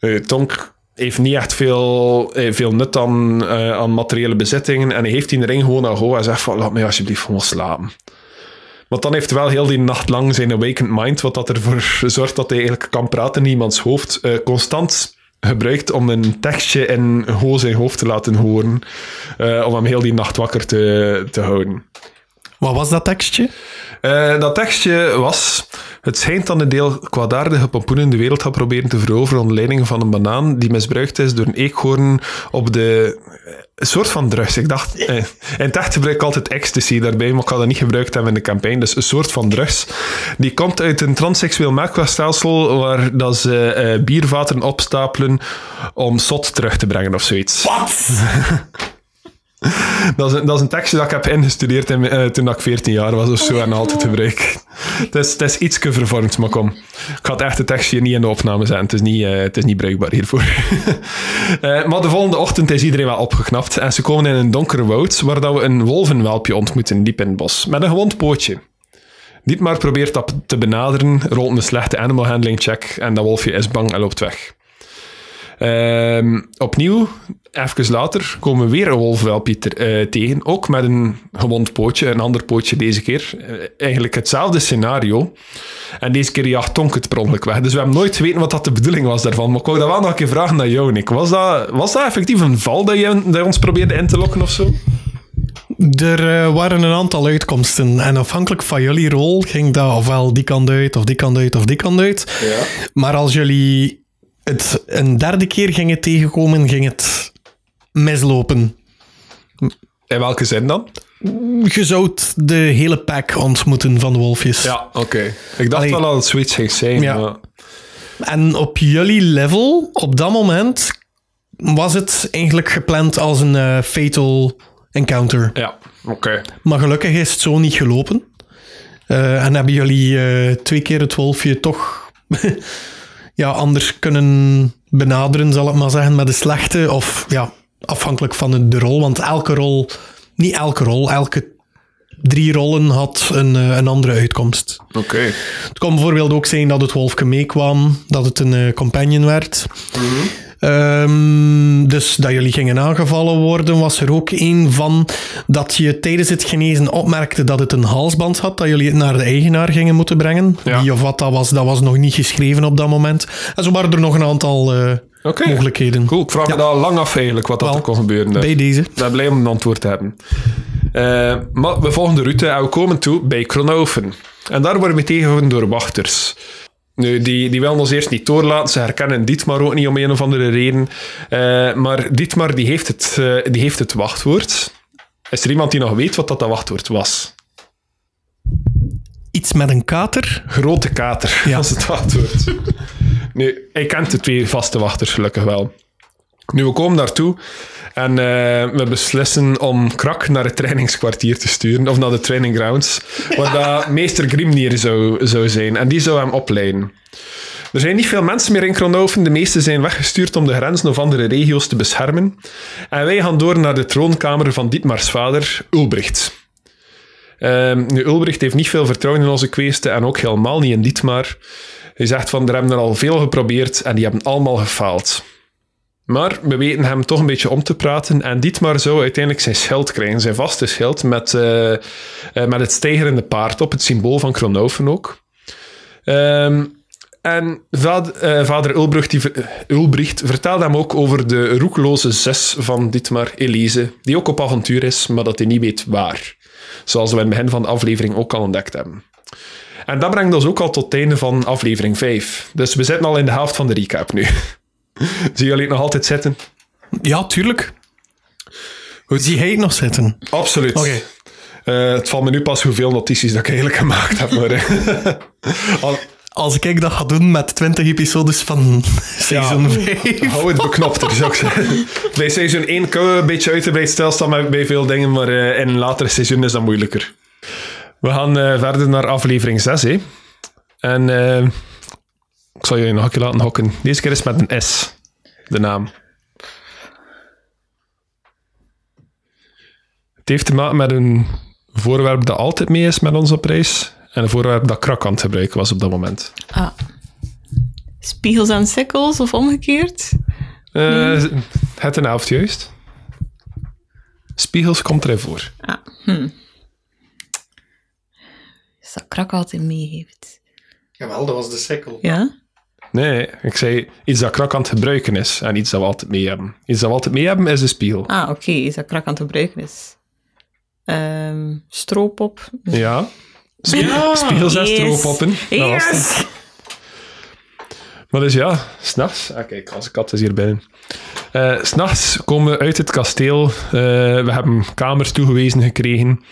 Speaker 1: Uh, Tonk heeft niet echt veel, eh, veel nut aan, aan materiële bezittingen en hij heeft die ring gewoon naar Ho en zegt van laat mij alsjeblieft gewoon slapen. Want dan heeft hij wel heel die nacht lang zijn awakened mind, wat dat ervoor zorgt dat hij eigenlijk kan praten in iemands hoofd, uh, constant gebruikt om een tekstje in Ho zijn hoofd te laten horen, uh, om hem heel die nacht wakker te, te houden.
Speaker 3: Wat was dat tekstje?
Speaker 1: Uh, dat tekstje was... Het schijnt dat een deel kwaadaardige pompoenen de wereld gaat proberen te veroveren onder leiding van een banaan die misbruikt is door een eekhoorn op de... Een soort van drugs. Ik dacht... Eh, in het echt gebruik ik altijd ecstasy daarbij, maar ik had dat niet gebruikt hebben in de campagne. Dus een soort van drugs. Die komt uit een transseksueel melkwegstelsel waar dat ze uh, biervaten opstapelen om zot terug te brengen of zoiets.
Speaker 3: Wat? [LAUGHS] [LAUGHS]
Speaker 1: Dat is, een, dat is een tekstje dat ik heb ingestudeerd in, uh, toen ik 14 jaar was of zo en altijd gebruik. Het is, het is iets vervormd, maar kom. Ik ga het echte tekstje hier niet in de opname zijn. Het is niet, uh, het is niet bruikbaar hiervoor. uh, [LAUGHS] maar de volgende ochtend is iedereen wel opgeknapt en ze komen in een donkere woud waar dat we een wolvenwelpje ontmoeten diep in het bos met een gewond pootje. Dietmar probeert dat te benaderen, rolt een slechte animal handling check en dat wolfje is bang en loopt weg. Uh, opnieuw, even later, komen we weer een wolfwelpje uh, tegen. Ook met een gewond pootje, een ander pootje deze keer. Uh, eigenlijk hetzelfde scenario. En deze keer jaagt Tonk het per ongeluk weg. Dus we hebben nooit geweten wat dat de bedoeling was daarvan. Maar ik wou dat wel nog een keer vragen naar jou, Nick. Was dat, was dat effectief een val dat je, dat je ons probeerde in te lokken of zo?
Speaker 3: Er uh, waren een aantal uitkomsten. En afhankelijk van jullie rol ging dat ofwel die kant uit, of die kant uit, of die kant uit.
Speaker 1: Ja.
Speaker 3: Maar als jullie het een derde keer gingen tegenkomen, ging het mislopen.
Speaker 1: In welke zin dan?
Speaker 3: Je zou de hele pack ontmoeten van de wolfjes.
Speaker 1: Ja, oké. Okay. Ik dacht Allee, wel dat het zoiets ging zijn. Ja. Maar...
Speaker 3: En op jullie level, op dat moment, was het eigenlijk gepland als een uh, fatal encounter.
Speaker 1: Ja, oké. Okay.
Speaker 3: Maar gelukkig is het zo niet gelopen. Uh, en hebben jullie uh, twee keer het wolfje toch ja, anders kunnen benaderen, zal ik maar zeggen, met de slechte. Of ja, afhankelijk van de rol. Want elke rol, niet elke rol, elke drie rollen had een, een andere uitkomst.
Speaker 1: Oké. Okay.
Speaker 3: Het kon bijvoorbeeld ook zijn dat het wolfje meekwam, dat het een uh, companion werd.
Speaker 1: Mm -hmm.
Speaker 3: Um, dus dat jullie gingen aangevallen worden, was er ook een van dat je tijdens het genezen opmerkte dat het een halsband had, dat jullie het naar de eigenaar gingen moeten brengen.
Speaker 1: Ja.
Speaker 3: Wie of wat dat was, dat was nog niet geschreven op dat moment. En zo waren er nog een aantal uh,
Speaker 1: okay.
Speaker 3: mogelijkheden.
Speaker 1: Cool, ik vraag ja. me daar lang af eigenlijk wat dat er kon gebeuren.
Speaker 3: Bij deze.
Speaker 1: Ik ben blij om een antwoord te hebben. Uh, maar we volgen de route en we komen toe bij Kronoven. En daar worden we tegengehouden door wachters. Nu, die, die willen ons eerst niet doorlaten. Ze herkennen Dietmar ook niet om een of andere reden. Uh, maar Dietmar die heeft, het, uh, die heeft het wachtwoord. Is er iemand die nog weet wat dat, dat wachtwoord was?
Speaker 3: Iets met een kater?
Speaker 1: Grote kater,
Speaker 3: Ja.
Speaker 1: is het wachtwoord. nu, hij kent de twee vaste wachters gelukkig wel. Nu, we komen daartoe en uh, we beslissen om Krak naar het trainingskwartier te sturen, of naar de training grounds, waar dat [LAUGHS] meester Grimnir zou, zou zijn. En die zou hem opleiden. Er zijn niet veel mensen meer in Kronoven. De meeste zijn weggestuurd om de grenzen of andere regio's te beschermen. En wij gaan door naar de troonkamer van Dietmars vader, Ulbricht. Um, nu, Ulbricht heeft niet veel vertrouwen in onze kweesten en ook helemaal niet in Dietmar. Hij zegt van, er hebben er al veel geprobeerd en die hebben allemaal gefaald. Maar we weten hem toch een beetje om te praten. En Dietmar zou uiteindelijk zijn schild krijgen, zijn vaste schild, met, uh, uh, met het stijgerende paard op, het symbool van Kronoven ook. Um, en vader, uh, vader Ulbricht, die, Ulbricht vertelde hem ook over de roekeloze zes van Dietmar, Elise, die ook op avontuur is, maar dat hij niet weet waar. Zoals we in het begin van de aflevering ook al ontdekt hebben. En dat brengt ons ook al tot het einde van aflevering 5. Dus we zitten al in de helft van de recap nu. [LAUGHS] [LAUGHS] Zie jullie het nog altijd zitten?
Speaker 3: Ja, tuurlijk. Hoe zie hij het nog zitten?
Speaker 1: Absoluut.
Speaker 3: Oké. Okay.
Speaker 1: Uh, het valt me nu pas hoeveel notities dat ik eigenlijk gemaakt heb. Maar, [LAUGHS] Al,
Speaker 3: Als ik dat ga doen met 20 episodes van [LAUGHS] seizoen
Speaker 1: Ja,
Speaker 3: 5.
Speaker 1: hou het beknopt, er, zou ik zeggen. Bij seizoen 1 kunnen we een beetje uitgebreid stilstaan bij, bij veel dingen, maar uh, in latere seizoen is dat moeilijker. We gaan uh, verder naar aflevering 6. Hè. En ik zal jullie nog een keer laten hokken. Deze keer is het met een S, de naam. Het heeft te maken met een voorwerp dat altijd mee is met ons op reis. En een voorwerp dat Krak aan het gebruiken was op dat moment.
Speaker 2: Ah. Spiegels en sikkels of omgekeerd?
Speaker 1: Uh, Het een helft juist. Spiegels komt erin voor.
Speaker 2: Ah, hm. Is dat krak altijd mee heeft?
Speaker 3: Jawel, dat was de sikkel.
Speaker 2: Ja?
Speaker 1: Nee, ik zei iets dat Krak aan het gebruiken is en iets dat we altijd mee hebben. Iets dat we altijd mee hebben is de spiegel.
Speaker 2: Ah, oké. Okay. Is dat krak aan het gebruiken is? Um, stroopop?
Speaker 1: Ja. Spie
Speaker 2: Ja,
Speaker 1: spiegels en
Speaker 2: yes.
Speaker 1: stroopoppen.
Speaker 2: Yes!
Speaker 1: Maar dus ja, s'nachts... Ah, kijk, onze kat is hier binnen. Uh, s'nachts komen we uit het kasteel. Uh, we hebben kamers toegewezen gekregen.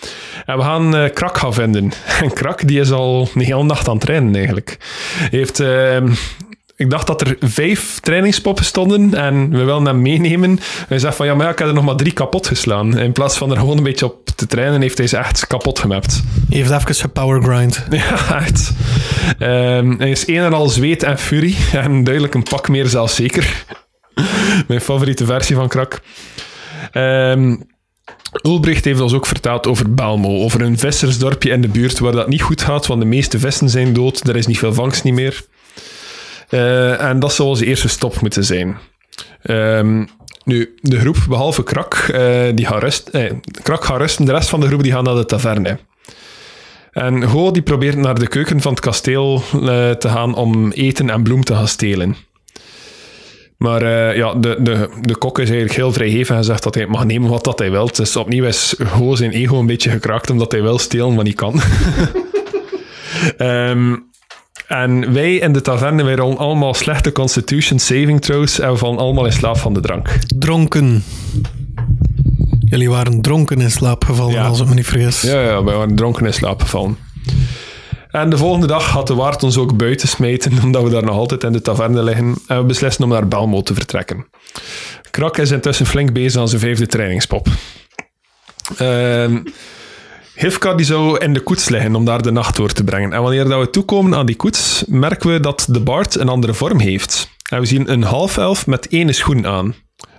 Speaker 1: En we gaan uh, Krak gaan vinden. [LAUGHS] En Krak die is al een hele nacht aan het trainen eigenlijk. Hij heeft uh, ik dacht dat er vijf trainingspoppen stonden en we wilden hem meenemen. Hij zegt van, ja, maar ik heb er nog maar drie kapot geslaan. In plaats van er gewoon een beetje op te trainen, heeft hij ze echt kapot gemapt.
Speaker 3: Hij heeft even gepowergrind. [LAUGHS]
Speaker 1: Ja, echt. Ehm, hij is een en al zweet en furie. En duidelijk een pak meer zelfs zeker. [LAUGHS] Mijn favoriete versie van Krak. Ehm Ulbricht heeft ons ook verteld over Belmo, over een vissersdorpje in de buurt waar dat niet goed gaat, want de meeste vissen zijn dood, er is niet veel vangst niet meer. Uh, en dat zou onze eerste stop moeten zijn. Um, nu, de groep, behalve Krak, uh, die gaat rust, eh, Krak gaat rusten, de rest van de groep die gaan naar de taverne. En Ho die probeert naar de keuken van het kasteel te gaan om eten en bloem te gaan stelen. Maar ja, de, de, de kok is eigenlijk heel vrijgevig en zegt dat hij mag nemen wat dat hij wil. Dus opnieuw is Ho zijn ego een beetje gekraakt omdat hij wil stelen wat hij kan. um, [LAUGHS] En wij in de taverne, wij rollen allemaal slechte constitution saving throws en we vallen allemaal in slaap van de drank.
Speaker 3: Dronken. Jullie waren dronken in slaap gevallen,
Speaker 1: Ja.
Speaker 3: als ik me niet vergis.
Speaker 1: Ja, ja, wij waren dronken in slaap gevallen. En de volgende dag had de waard ons ook buiten smijten, [LAUGHS] omdat we daar nog altijd in de taverne liggen. En we beslissen om naar Belmo te vertrekken. Krak is intussen flink bezig aan zijn vijfde trainingspop. Ehm Hifka die zou in de koets liggen om daar de nacht door te brengen. En wanneer dat we toekomen aan die koets, merken we dat de Bart een andere vorm heeft. En we zien een half elf met ene schoen aan.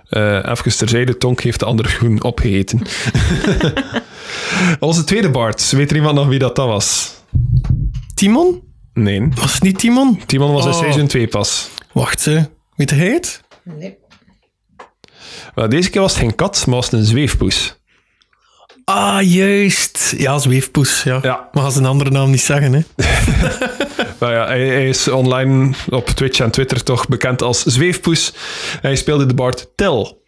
Speaker 1: Eh even terzijde, Tonk heeft de andere schoen opgegeten. [LAUGHS] Onze tweede Bart, weet er iemand nog wie dat, dat was?
Speaker 3: Timon?
Speaker 1: Nee,
Speaker 3: Was het niet Timon?
Speaker 1: Timon was in
Speaker 3: Oh.
Speaker 1: seizoen 2 pas.
Speaker 3: Wacht, ze. Weet hij het?
Speaker 1: Wel, deze keer was het geen kat, maar was het een zweefpoes.
Speaker 3: Ah, juist. Ja, zweefpoes. Ja.
Speaker 1: Ja.
Speaker 3: Maar ga zijn andere naam niet zeggen, hè. [LAUGHS]
Speaker 1: Nou ja, hij, hij is online op Twitch en Twitter toch bekend als Zweefpoes. Hij speelde de Bart Tel.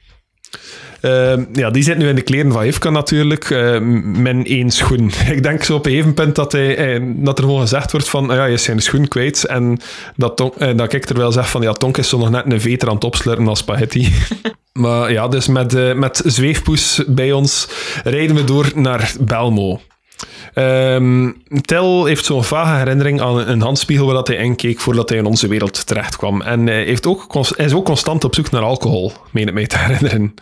Speaker 1: Ehm, ja, die zit nu in de kleren van Hifka natuurlijk, eh, met één schoen. [LAUGHS] Ik denk zo op een gegeven punt dat, hij, eh, dat er gewoon gezegd wordt van, ah ja, je is zijn schoen kwijt. En dat, eh, dat ik er wel zeg van, ja, Tonk is zo nog net een veter aan het opslurpen als spaghetti. [LAUGHS] maar ja, dus met, eh, met Zweefpoes bij ons rijden we door naar Belmo. Ehm Tel heeft zo'n vage herinnering aan een handspiegel waar dat hij in keek voordat hij in onze wereld terecht kwam. En hij, heeft ook, is ook constant op zoek naar alcohol, meen ik mij te [LAUGHS] herinneren.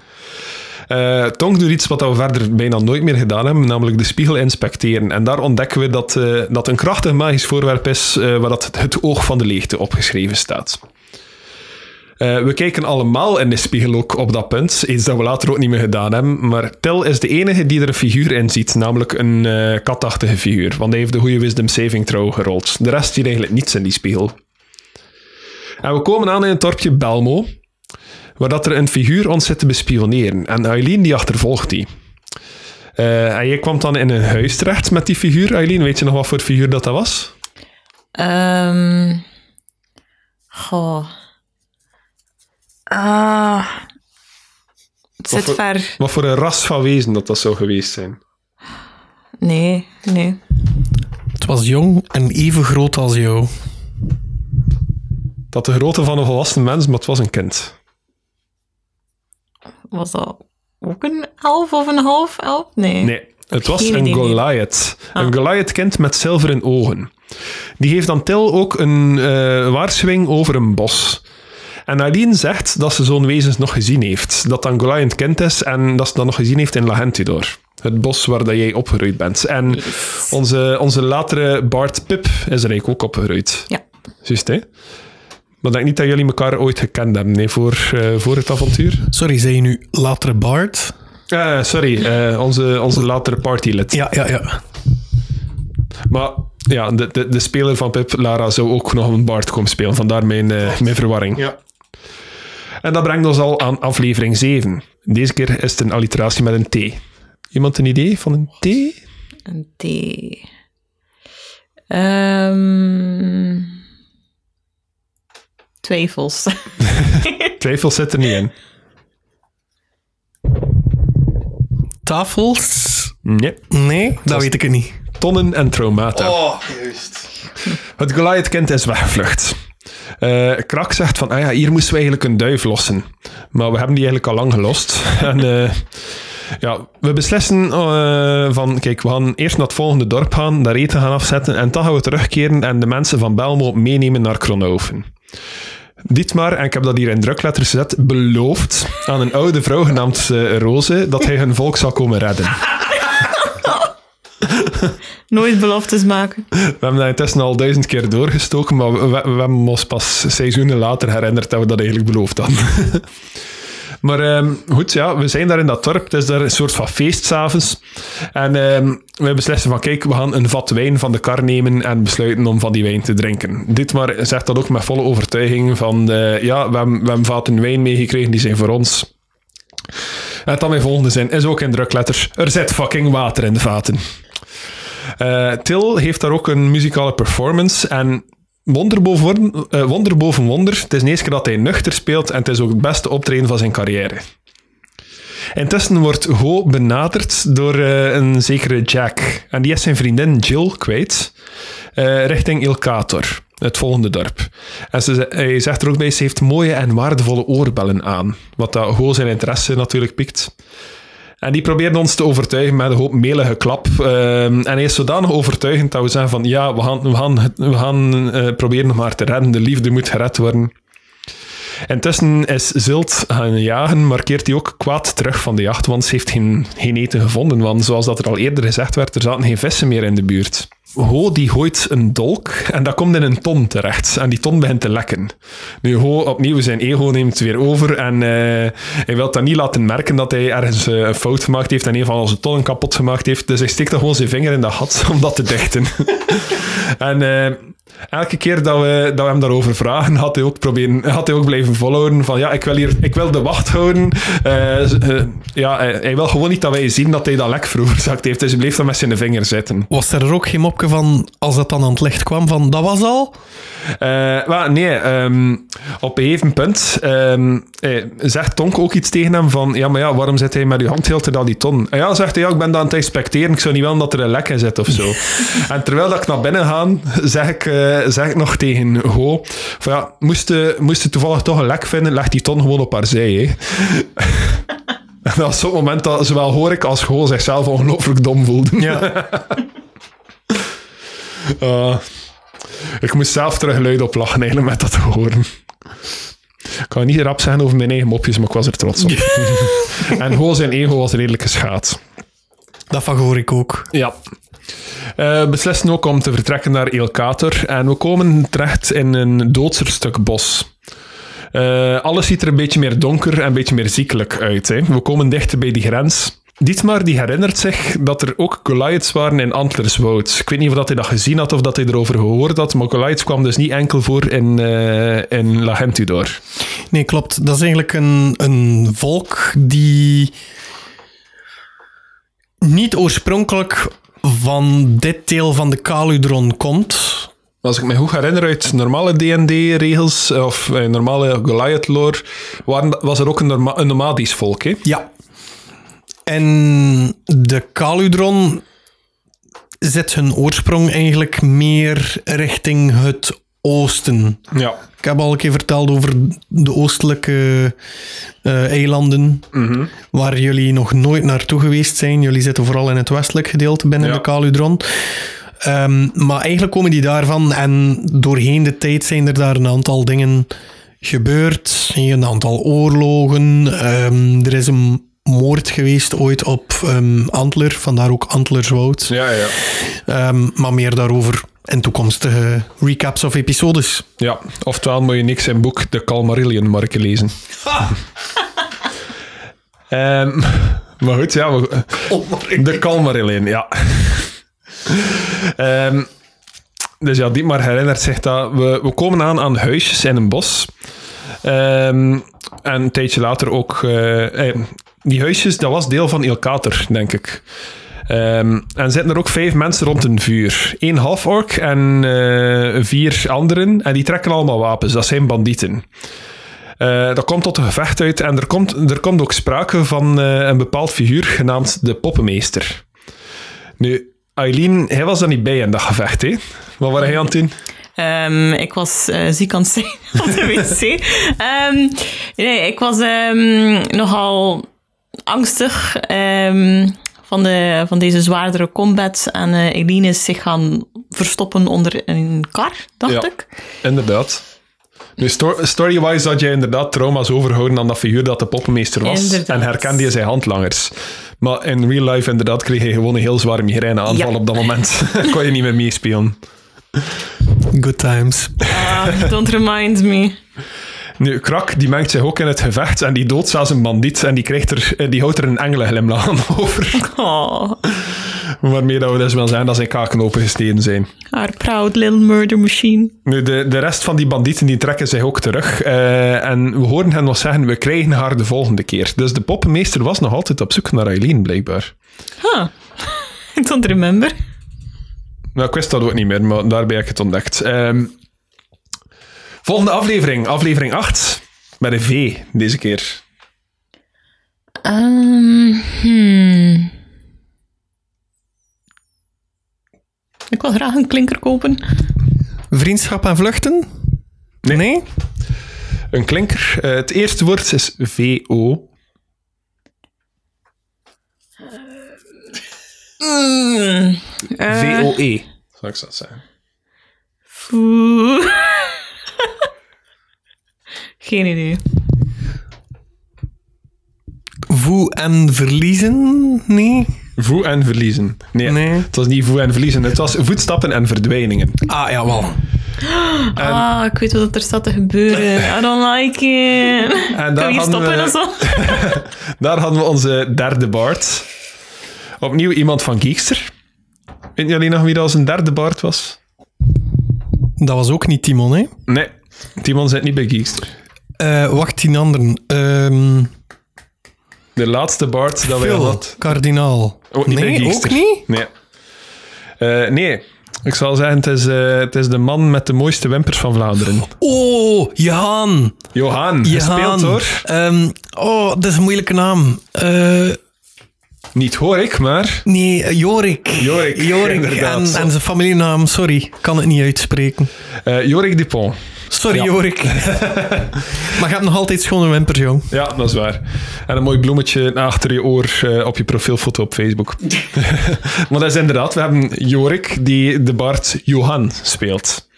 Speaker 1: Eh Tonk doet iets wat we verder bijna nooit meer gedaan hebben, namelijk de spiegel inspecteren. En daar ontdekken we dat eh, dat een krachtig magisch voorwerp is eh, waar dat het oog van de leegte opgeschreven staat. Eh, we kijken allemaal in de spiegel ook op dat punt. Iets dat we later ook niet meer gedaan hebben. Maar Tel is de enige die er een figuur in ziet. Namelijk een eh, katachtige figuur. Want hij heeft de goede wisdom saving throw gerold. De rest ziet eigenlijk niets in die spiegel. En we komen aan in het dorpje Belmo. Waar dat er een figuur ons zit te bespioneren. En Eileen die achtervolgt die. Eh, en je kwam dan in een huis terecht met die figuur. Eileen, weet je nog wat voor figuur dat, dat was?
Speaker 2: Ehm goh. Ah. Het
Speaker 1: Wat
Speaker 2: zit
Speaker 1: voor-
Speaker 2: ver.
Speaker 1: Wat voor een ras van wezen dat dat zou geweest zijn?
Speaker 2: Nee, nee.
Speaker 3: Het was jong en even groot als jou.
Speaker 1: Dat de grootte van een volwassen mens, maar het was een kind.
Speaker 2: Was dat ook een elf of een half elf? Nee.
Speaker 1: Nee, het was
Speaker 2: Geen
Speaker 1: een. Goliath.
Speaker 2: Ah.
Speaker 1: Een Goliath-kind met zilveren ogen. Die heeft aan Til ook een eh, waarschuwing over een bos. En Aileen zegt dat ze zo'n wezens nog gezien heeft. Dat dat een Goliath-kind is en dat ze dat nog gezien heeft in Lahentidor. Het bos waar dat jij opgegroeid bent. En
Speaker 2: Yes.
Speaker 1: onze, onze latere Bart Pip is er eigenlijk ook opgegroeid.
Speaker 2: Ja.
Speaker 1: Juist, hè? Maar ik denk niet dat jullie elkaar ooit gekend hebben, nee, voor, eh, voor het avontuur.
Speaker 3: Sorry, zei je nu latere Bart?
Speaker 1: Eh, sorry, eh, onze, onze latere partylid.
Speaker 3: Ja, ja, ja.
Speaker 1: Maar ja, de, de, de speler van Pip, Lara, zou ook nog een Bart komen spelen. Vandaar mijn, eh, mijn verwarring.
Speaker 3: Ja.
Speaker 1: En dat brengt ons al aan aflevering 7. Deze keer is het een alliteratie met een T. Iemand een idee van een T?
Speaker 2: Een T. Ehm twijfels. [LAUGHS]
Speaker 1: Twijfel zit er niet in.
Speaker 3: Tafels?
Speaker 1: Nee.
Speaker 3: Nee, dat weet ik het niet.
Speaker 1: Tonnen en traumata.
Speaker 3: Oh, juist.
Speaker 1: Het Goliath-kind is weggevlucht. Eh, Krak zegt van, ah ja, hier moesten we eigenlijk een duif lossen. Maar we hebben die eigenlijk al lang gelost. [LAUGHS] en eh, ja, we beslissen eh, van, kijk, we gaan eerst naar het volgende dorp gaan, daar eten gaan afzetten, en dan gaan we terugkeren en de mensen van Belmo meenemen naar Kronhoven. Dietmar, en ik heb dat hier in drukletters gezet, belooft aan een oude vrouw genaamd uh, Rose dat hij hun volk zal komen redden. [LAUGHS]
Speaker 2: Nooit beloftes maken.
Speaker 1: We hebben dat intussen al duizend keer doorgestoken, maar we, we, we hebben ons pas seizoenen later herinnerd dat we dat eigenlijk beloofd hadden. [LAUGHS] Maar um, goed, ja, we zijn daar in dat dorp. Het is daar een soort van feest s'avonds. En um, wij beslissen van, kijk, we gaan een vat wijn van de kar nemen en besluiten om van die wijn te drinken. Dit maar zegt dat ook met volle overtuiging van, uh, ja, we hebben, we hebben vaten wijn meegekregen, die zijn voor ons. En dan mijn volgende zin is ook in drukletters. Er zit fucking water in de vaten. Uh, Til heeft daar ook een muzikale performance en wonder boven, wonder boven wonder. Het is de eerste keer dat hij nuchter speelt en het is ook het beste optreden van zijn carrière. Intussen wordt Ho benaderd door uh, een zekere Jack. En die is zijn vriendin Jill kwijt, richting Ilkator, het volgende dorp. En ze, hij zegt er ook bij, ze heeft mooie en waardevolle oorbellen aan. Wat dat Ho zijn interesse natuurlijk pikt. En die probeerde ons te overtuigen met een hoop melige klap. Uh, en hij is zodanig overtuigend dat we zeggen van ja, we gaan, we gaan, we gaan uh, proberen nog maar te redden. De liefde moet gered worden. Intussen is Zilt gaan jagen, maar keert hij ook kwaad terug van de jacht, want ze heeft geen, geen eten gevonden. Want zoals dat er al eerder gezegd werd, er zaten geen vissen meer in de buurt. Ho die gooit een dolk en dat komt in een ton terecht. En die ton begint te lekken. Nu, Ho opnieuw zijn ego neemt weer over en uh, hij wil dat niet laten merken dat hij ergens uh, een fout gemaakt heeft en een van onze tonnen kapot gemaakt heeft. Dus hij steekt dan gewoon zijn vinger in de gat [LAUGHS] om dat te dichten. [LAUGHS] en uh, elke keer dat we, dat we hem daarover vragen, had hij ook, proberen, had hij ook blijven volhouden van ja, ik wil, hier, ik wil de wacht houden. ja, hij wil gewoon niet dat wij zien dat hij dat lek veroorzaakt heeft. Dus hij bleef dan met zijn vinger zitten.
Speaker 3: Was er ook geen van, als dat dan aan het licht kwam, van dat was al?
Speaker 1: Uh, well, nee, um, op een gegeven punt um, eh, zegt Tonk ook iets tegen hem van, ja, maar ja, waarom zit hij met uw hand heel te die ton? En ja, zegt hij, ja, ik ben dan aan het inspecteren, ik zou niet willen dat er een lek in zit of zo. [LAUGHS] en terwijl dat ik naar binnen ga, zeg ik, uh, zeg ik nog tegen Ho, van ja, moest je, moest je toevallig toch een lek vinden, leg die ton gewoon op haar zij, hè. [LAUGHS] En dat was zo'n moment dat zowel Horik als Go zichzelf ongelooflijk dom voelden. Ja. [LAUGHS] Uh, ik moest zelf terug luid op lachen eigenlijk met dat te horen. Ik kan niet rap zeggen over mijn eigen mopjes, maar ik was er trots op. [LAUGHS] en gewoon zijn ego was redelijk geschaad.
Speaker 3: Dat van hoor ik ook.
Speaker 1: Ja. Uh, we beslissen ook om te vertrekken naar Eelkater. En we komen terecht in een doodser stuk bos. Uh, alles ziet er een beetje meer donker en een beetje meer ziekelijk uit. Hè. We komen dichter bij die grens. Dietmar die herinnert zich dat er ook Goliaths waren in Antlerswoud. Ik weet niet of dat hij dat gezien had of dat hij erover gehoord had, maar Goliaths kwam dus niet enkel voor in, uh, in La Gentudor.
Speaker 3: Nee, klopt. Dat is eigenlijk een, een volk die niet oorspronkelijk van dit deel van de Caludron komt.
Speaker 1: Als ik me goed herinner uit normale D&D-regels of uh, normale Goliath-lore, was er ook een, norma een nomadisch volk, hè?
Speaker 3: Ja, en de Caludron zet hun oorsprong eigenlijk meer richting het oosten.
Speaker 1: Ja.
Speaker 3: Ik heb al een keer verteld over de oostelijke uh, eilanden, -hmm. waar jullie nog nooit naartoe geweest zijn. Jullie zitten vooral in het westelijk gedeelte binnen ja. de Caludron. Um, maar eigenlijk komen die daarvan en doorheen de tijd zijn er daar een aantal dingen gebeurd. Een aantal oorlogen. Um, er is een moord geweest ooit op um, Antler, vandaar ook Antlerswoud.
Speaker 1: Ja, ja.
Speaker 3: Um, maar meer daarover in toekomstige recaps of episodes.
Speaker 1: Ja, oftewel moet je niks in boek De Calmarillion marken lezen. um, [LAUGHS] maar goed, ja. We, de Calmarillion, ja. dus ja, Dietmar herinnert zich dat we, we komen aan aan huisjes in een bos. Um, en een tijdje later ook... Uh, die huisjes, dat was deel van Ilkater, denk ik. Um, en zitten er ook vijf mensen rond een vuur. Eén half-ork en uh, vier anderen. En die trekken allemaal wapens. Dat zijn bandieten. Dat komt tot een gevecht uit. En er komt, er komt ook sprake van een bepaald figuur genaamd de Poppenmeester. Nu, Eileen, hij was er niet bij in dat gevecht. Hè? Wat was hij aan het doen?
Speaker 2: Um, ik was uh, ziek aan het zijn [LAUGHS] op de wc. um, nee, ik was um, nogal angstig van, de, van deze zwaardere combat. En uh, Eline is zich gaan verstoppen onder een kar, dacht
Speaker 1: ja,
Speaker 2: ik.
Speaker 1: inderdaad. Nu, sto- story-wise had je inderdaad trauma's overhouden aan dat figuur dat de poppenmeester was.
Speaker 2: Inderdaad.
Speaker 1: En herkende je zijn handlangers. Maar in real life inderdaad kreeg je gewoon een heel zware migraineaanval
Speaker 2: Ja.
Speaker 1: op dat moment. [LAUGHS] Kon je niet meer meespelen.
Speaker 3: Good times.
Speaker 2: Ah, don't remind me.
Speaker 1: Nu, Krak die mengt zich ook in het gevecht en die doodt zelfs een bandiet en die, krijgt er, eh, die houdt er een engelenglimlach [LAUGHS] aan over.
Speaker 2: Oh,
Speaker 1: Waarmee dat we dus wel zijn dat zijn kaken opengesteden zijn.
Speaker 2: our proud little murder machine.
Speaker 1: Nu, de, de rest van die bandieten die trekken zich ook terug. eh, en we horen hen nog zeggen, we krijgen haar de volgende keer. Dus de poppenmeester was nog altijd op zoek naar Eileen, blijkbaar.
Speaker 2: Huh. [LAUGHS] I don't remember.
Speaker 1: Nou, ik wist dat ook niet meer, maar daarbij heb ik het ontdekt. Ehm, volgende aflevering, aflevering 8. Met een V deze keer.
Speaker 2: Um, hmm. Ik wil graag een klinker kopen.
Speaker 3: Vriendschap en vluchten? Nee?
Speaker 1: Een klinker. Eh, het eerste woord is VO.
Speaker 2: Mm. Eh,
Speaker 1: V-O-E. Zou ik dat zeggen? [LAUGHS]
Speaker 2: Geen idee.
Speaker 3: Voe en verliezen? Nee?
Speaker 1: Voe en verliezen. Nee,
Speaker 3: Nee.
Speaker 1: het was niet voe en verliezen. Het was voetstappen en verdwijningen.
Speaker 3: Ah, jawel. [GASPS]
Speaker 2: Ah, ik weet wat er staat te gebeuren. I don't like it.
Speaker 1: En
Speaker 2: Kan
Speaker 1: daar
Speaker 2: je stoppen
Speaker 1: we-
Speaker 2: of zo? [LAUGHS]
Speaker 1: Daar hadden we onze derde Bart. Opnieuw iemand van Geekster. Weet jullie nog wie dat zijn derde Bart was?
Speaker 3: Dat was ook niet Timon, hè?
Speaker 1: Nee, Timon zit niet bij Geekster.
Speaker 3: Eh, wacht, tien anderen. Ehm
Speaker 1: De laatste Bart dat wij hadden.
Speaker 3: kardinaal.
Speaker 1: Ook niet
Speaker 3: nee, ook niet?
Speaker 1: Nee. Nee, ik zal zeggen, het is, eh, het is de man met de mooiste wimpers van Vlaanderen.
Speaker 3: Oh, Jan.
Speaker 1: Johan, gespeeld
Speaker 3: Jan.
Speaker 1: hoor.
Speaker 3: Ehm, oh, dat is een moeilijke naam. Eh,
Speaker 1: Niet hoor ik, maar...
Speaker 3: nee, eh, Jorik.
Speaker 1: Jorik.
Speaker 3: En, en zijn familienaam, sorry, kan het niet uitspreken.
Speaker 1: eh Jorik Dupont.
Speaker 3: Sorry,
Speaker 1: Ja.
Speaker 3: Jorik. [LAUGHS] maar je hebt nog altijd schone wimpers, jong.
Speaker 1: Ja, dat is waar. En een mooi bloemetje achter je oor eh, op je profielfoto op Facebook. [LAUGHS] maar dat is inderdaad, we hebben Jorik die de Bart Johan speelt.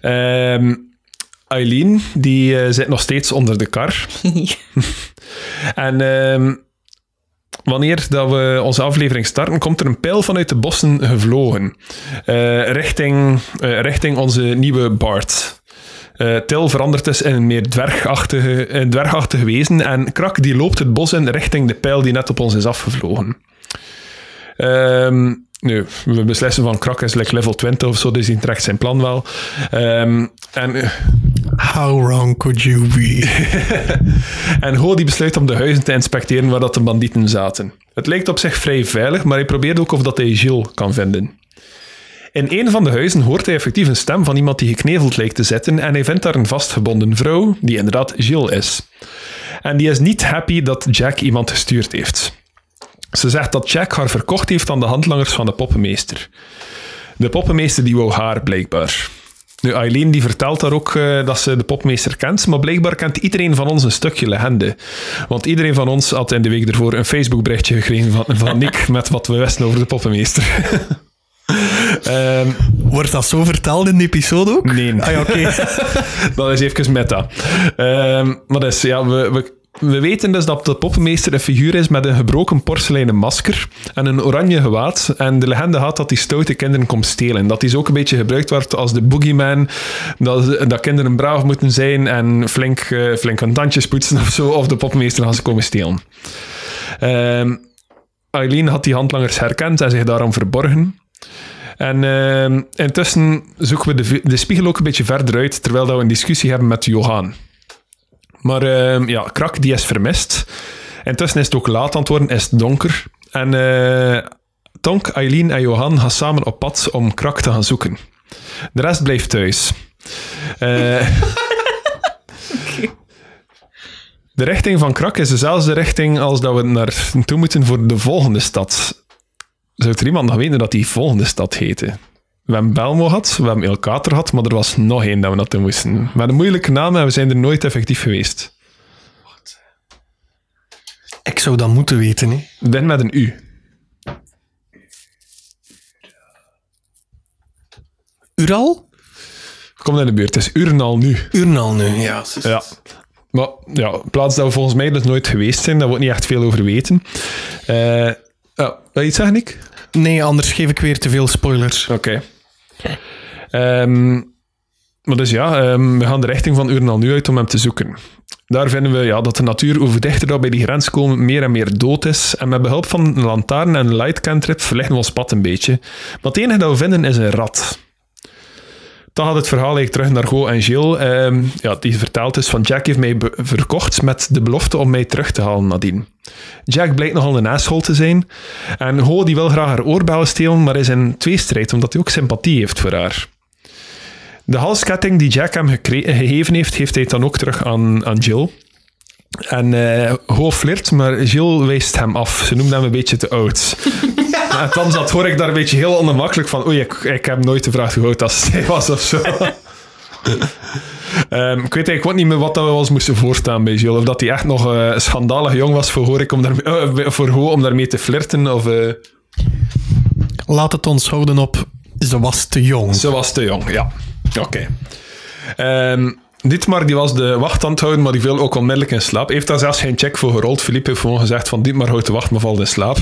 Speaker 1: Ehm Eileen, die zit nog steeds onder de kar. [LAUGHS] En ehm, wanneer dat we onze aflevering starten, komt er een pijl vanuit de bossen gevlogen. eh, richting, eh, richting onze nieuwe Bart. Eh, Til verandert dus in een meer dwergachtige, een dwergachtige wezen. En Krak die loopt het bos in richting de pijl die net op ons is afgevlogen. Ehm, nu, we beslissen van Krak is like level 20 of zo, dus die trekt zijn plan wel. Ehm, en
Speaker 3: How wrong could you be? [LAUGHS]
Speaker 1: En Ho die besluit om de huizen te inspecteren waar dat de bandieten zaten. Het lijkt op zich vrij veilig, maar hij probeert ook of dat hij Gilles kan vinden. In een van de huizen hoort hij effectief een stem van iemand die gekneveld lijkt te zitten en hij vindt daar een vastgebonden vrouw, die inderdaad Gilles is. En die is niet happy dat Jack iemand gestuurd heeft. Ze zegt dat Jack haar verkocht heeft aan de handlangers van de poppenmeester. De poppenmeester die wou haar, blijkbaar. Nu, Eileen die vertelt daar ook eh, dat ze de popmeester kent, maar blijkbaar kent iedereen van ons een stukje legende. Want iedereen van ons had in de week ervoor een Facebook-berichtje gekregen van, van Nick [LAUGHS] met wat we wisten over de poppenmeester. [LAUGHS] Ehm,
Speaker 3: Wordt dat zo verteld in de episode ook?
Speaker 1: nee,
Speaker 3: Ah ja, oké. [LAUGHS]
Speaker 1: dat is even meta. Ehm, maar dus, ja, we, we, we weten dus dat de poppenmeester een figuur is met een gebroken porseleinen masker en een oranje gewaad. En de legende gaat dat die stoute kinderen komt stelen. Dat zo ook een beetje gebruikt wordt als de boogeyman. Dat, dat kinderen braaf moeten zijn en flink, eh, flink hun tandjes poetsen of zo. Of de poppenmeester gaan ze komen stelen. Ehm Eileen had die handlangers herkend en zich daarom verborgen. En ehm, intussen zoeken we de, de spiegel ook een beetje verder uit, terwijl dat we een discussie hebben met Johan. Maar ehm, ja, Krak die is vermist. Intussen is het ook laat aan het worden, is het donker. En eh, Tonk, Eileen en Johan gaan samen op pad om Krak te gaan zoeken. De rest blijft thuis. Eh, [LAUGHS] De richting van Krak is dezelfde richting als dat we naar toe moeten voor de volgende stad. Zou er iemand nog weten dat die volgende stad heette? We hebben Belmo gehad, we hebben Elkater gehad, maar er was nog één dat we naartoe moesten. Met een moeilijke naam en we zijn er nooit effectief geweest.
Speaker 3: Ik zou dat moeten weten, hè.
Speaker 1: Begint met een U.
Speaker 3: Ural?
Speaker 1: komt in de buurt. Het is Urnal nu.
Speaker 3: Urnal nu, ja.
Speaker 1: Ja. Maar ja, plaats dat we volgens mij dus nooit geweest zijn, daar wordt niet echt veel over weten. Uh, ja, wil je iets zeggen, Nick?
Speaker 3: Nee, anders geef ik weer te veel spoilers.
Speaker 1: Oké. Ehm, maar dus ja, ehm, we gaan de richting van Urnal nu uit om hem te zoeken. Daar vinden we ja, dat de natuur hoe dichter dat bij die grens komen, meer en meer dood is. En met behulp van een lantaarn en een light cantrip verlichten we ons pad een beetje. Maar het enige dat we vinden is een rat. Dan gaat het verhaal eigenlijk terug naar Go en Gilles, ehm, ja, die vertelt is van Jack heeft mij verkocht met de belofte om mij terug te halen nadien. Jack blijkt nogal een asshole te zijn. En Go die wil graag haar oorbellen stelen, maar is in tweestrijd omdat hij ook sympathie heeft voor haar. De halsketting die Jack hem gegeven heeft, heeft hij dan ook terug aan, aan Jill. En uh, Ho flirt, maar Jill wijst hem af. Ze noemde hem een beetje te oud. [LAUGHS] [LAUGHS] en dan zat, hoor ik daar een beetje heel ongemakkelijk van. Oei, ik, ik heb nooit gevraagd hoe oud dat zij [LAUGHS] was of zo. um, [LAUGHS] ik weet eigenlijk wat niet meer wat dat we ons moesten voorstaan bij Jill. Of dat hij echt nog uh, schandalig jong was voor, hoor ik om, daar, uh, voor om daarmee te flirten. Of,
Speaker 3: Laat het ons houden op, ze was te jong.
Speaker 1: Ze was te jong, ja. Oké. Okay. Um, Dietmar die was de wacht aan het houden, maar die viel ook onmiddellijk in slaap. Heeft daar zelfs geen check voor gerold. Philippe heeft gewoon gezegd van Dietmar houdt de wacht, maar valt in slaap.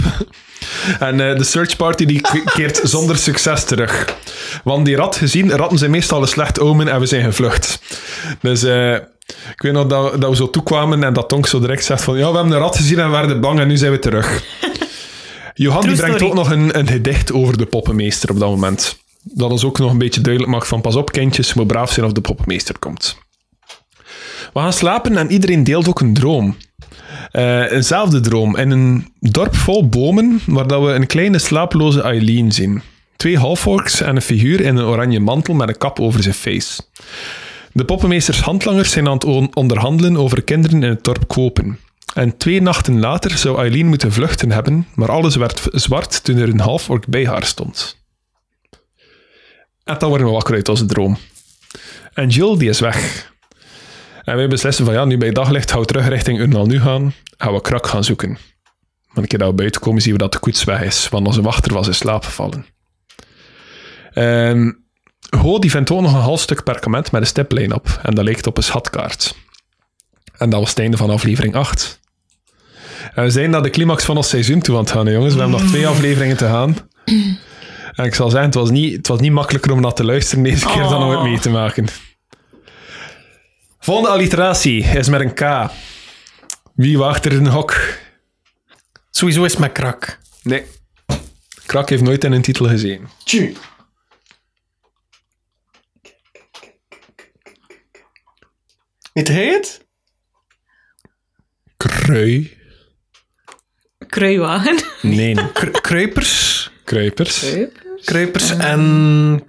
Speaker 1: [LAUGHS] en uh, de search party die keert [LAUGHS] zonder succes terug. Want die rat gezien, ratten zijn meestal een slecht omen en we zijn gevlucht. Dus uh, ik weet nog dat, dat we zo toekwamen en dat Tonk zo direct zegt van ja, we hebben een rat gezien en we werden bang en nu zijn we terug. [LAUGHS] Johan die brengt ook nog een, een gedicht over de poppenmeester op dat moment dat ons ook nog een beetje duidelijk maakt van pas op kindjes, moet braaf zijn of de poppenmeester komt. We gaan slapen en iedereen deelt ook een droom. Uh, eenzelfde droom. In een dorp vol bomen, waar dat we een kleine slapeloze Eileen zien. Twee halforks en een figuur in een oranje mantel met een kap over zijn face. De poppenmeesters handlangers zijn aan het onderhandelen over kinderen in het dorp kopen. En twee nachten later zou Eileen moeten vluchten hebben, maar alles werd zwart toen er een halfork bij haar stond. En dan worden we wakker uit onze droom. En Jill, die is weg. En wij beslissen van ja, nu bij daglicht gaan we terug richting Urnal nu gaan. Gaan we krak gaan zoeken. Maar een keer dat we buiten komen, zien we dat de koets weg is. Want onze wachter was in slaap gevallen. En Ho die vindt ook nog een half stuk perkament met een stiplijn op. En dat lijkt op een schatkaart. En dat was het einde van aflevering 8. En we zijn naar de climax van ons seizoen toe aan het gaan, jongens. We hebben nog twee afleveringen te gaan. [CLEARS THROAT] En ik zal zeggen, het was niet, het was niet makkelijker om naar te luisteren deze keer dan om het oh. mee te maken. Volgende alliteratie is met een K. Wie wacht er in een hok?
Speaker 3: Sowieso is het met Krak.
Speaker 1: Nee. Krak heeft nooit in een titel gezien.
Speaker 3: Tju. Het?
Speaker 1: Krui.
Speaker 2: Kruiwagen.
Speaker 1: Nee.
Speaker 3: Kruipers.
Speaker 1: Kruipers.
Speaker 3: Kruipers en...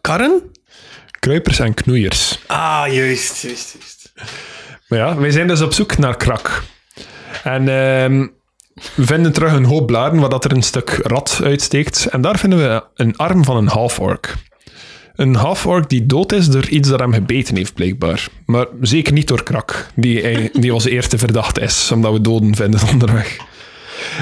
Speaker 3: Karren?
Speaker 1: Kruipers en knoeiers.
Speaker 3: Ah, juist, juist, juist.
Speaker 1: Maar ja, wij zijn dus op zoek naar krak. En uh, we vinden terug een hoop bladen waar dat er een stuk rat uitsteekt. En daar vinden we een arm van een half-orc. Een half-orc die dood is door iets dat hem gebeten heeft, blijkbaar. Maar zeker niet door krak, die, [LAUGHS] die onze eerste verdachte is, omdat we doden vinden [LAUGHS] onderweg.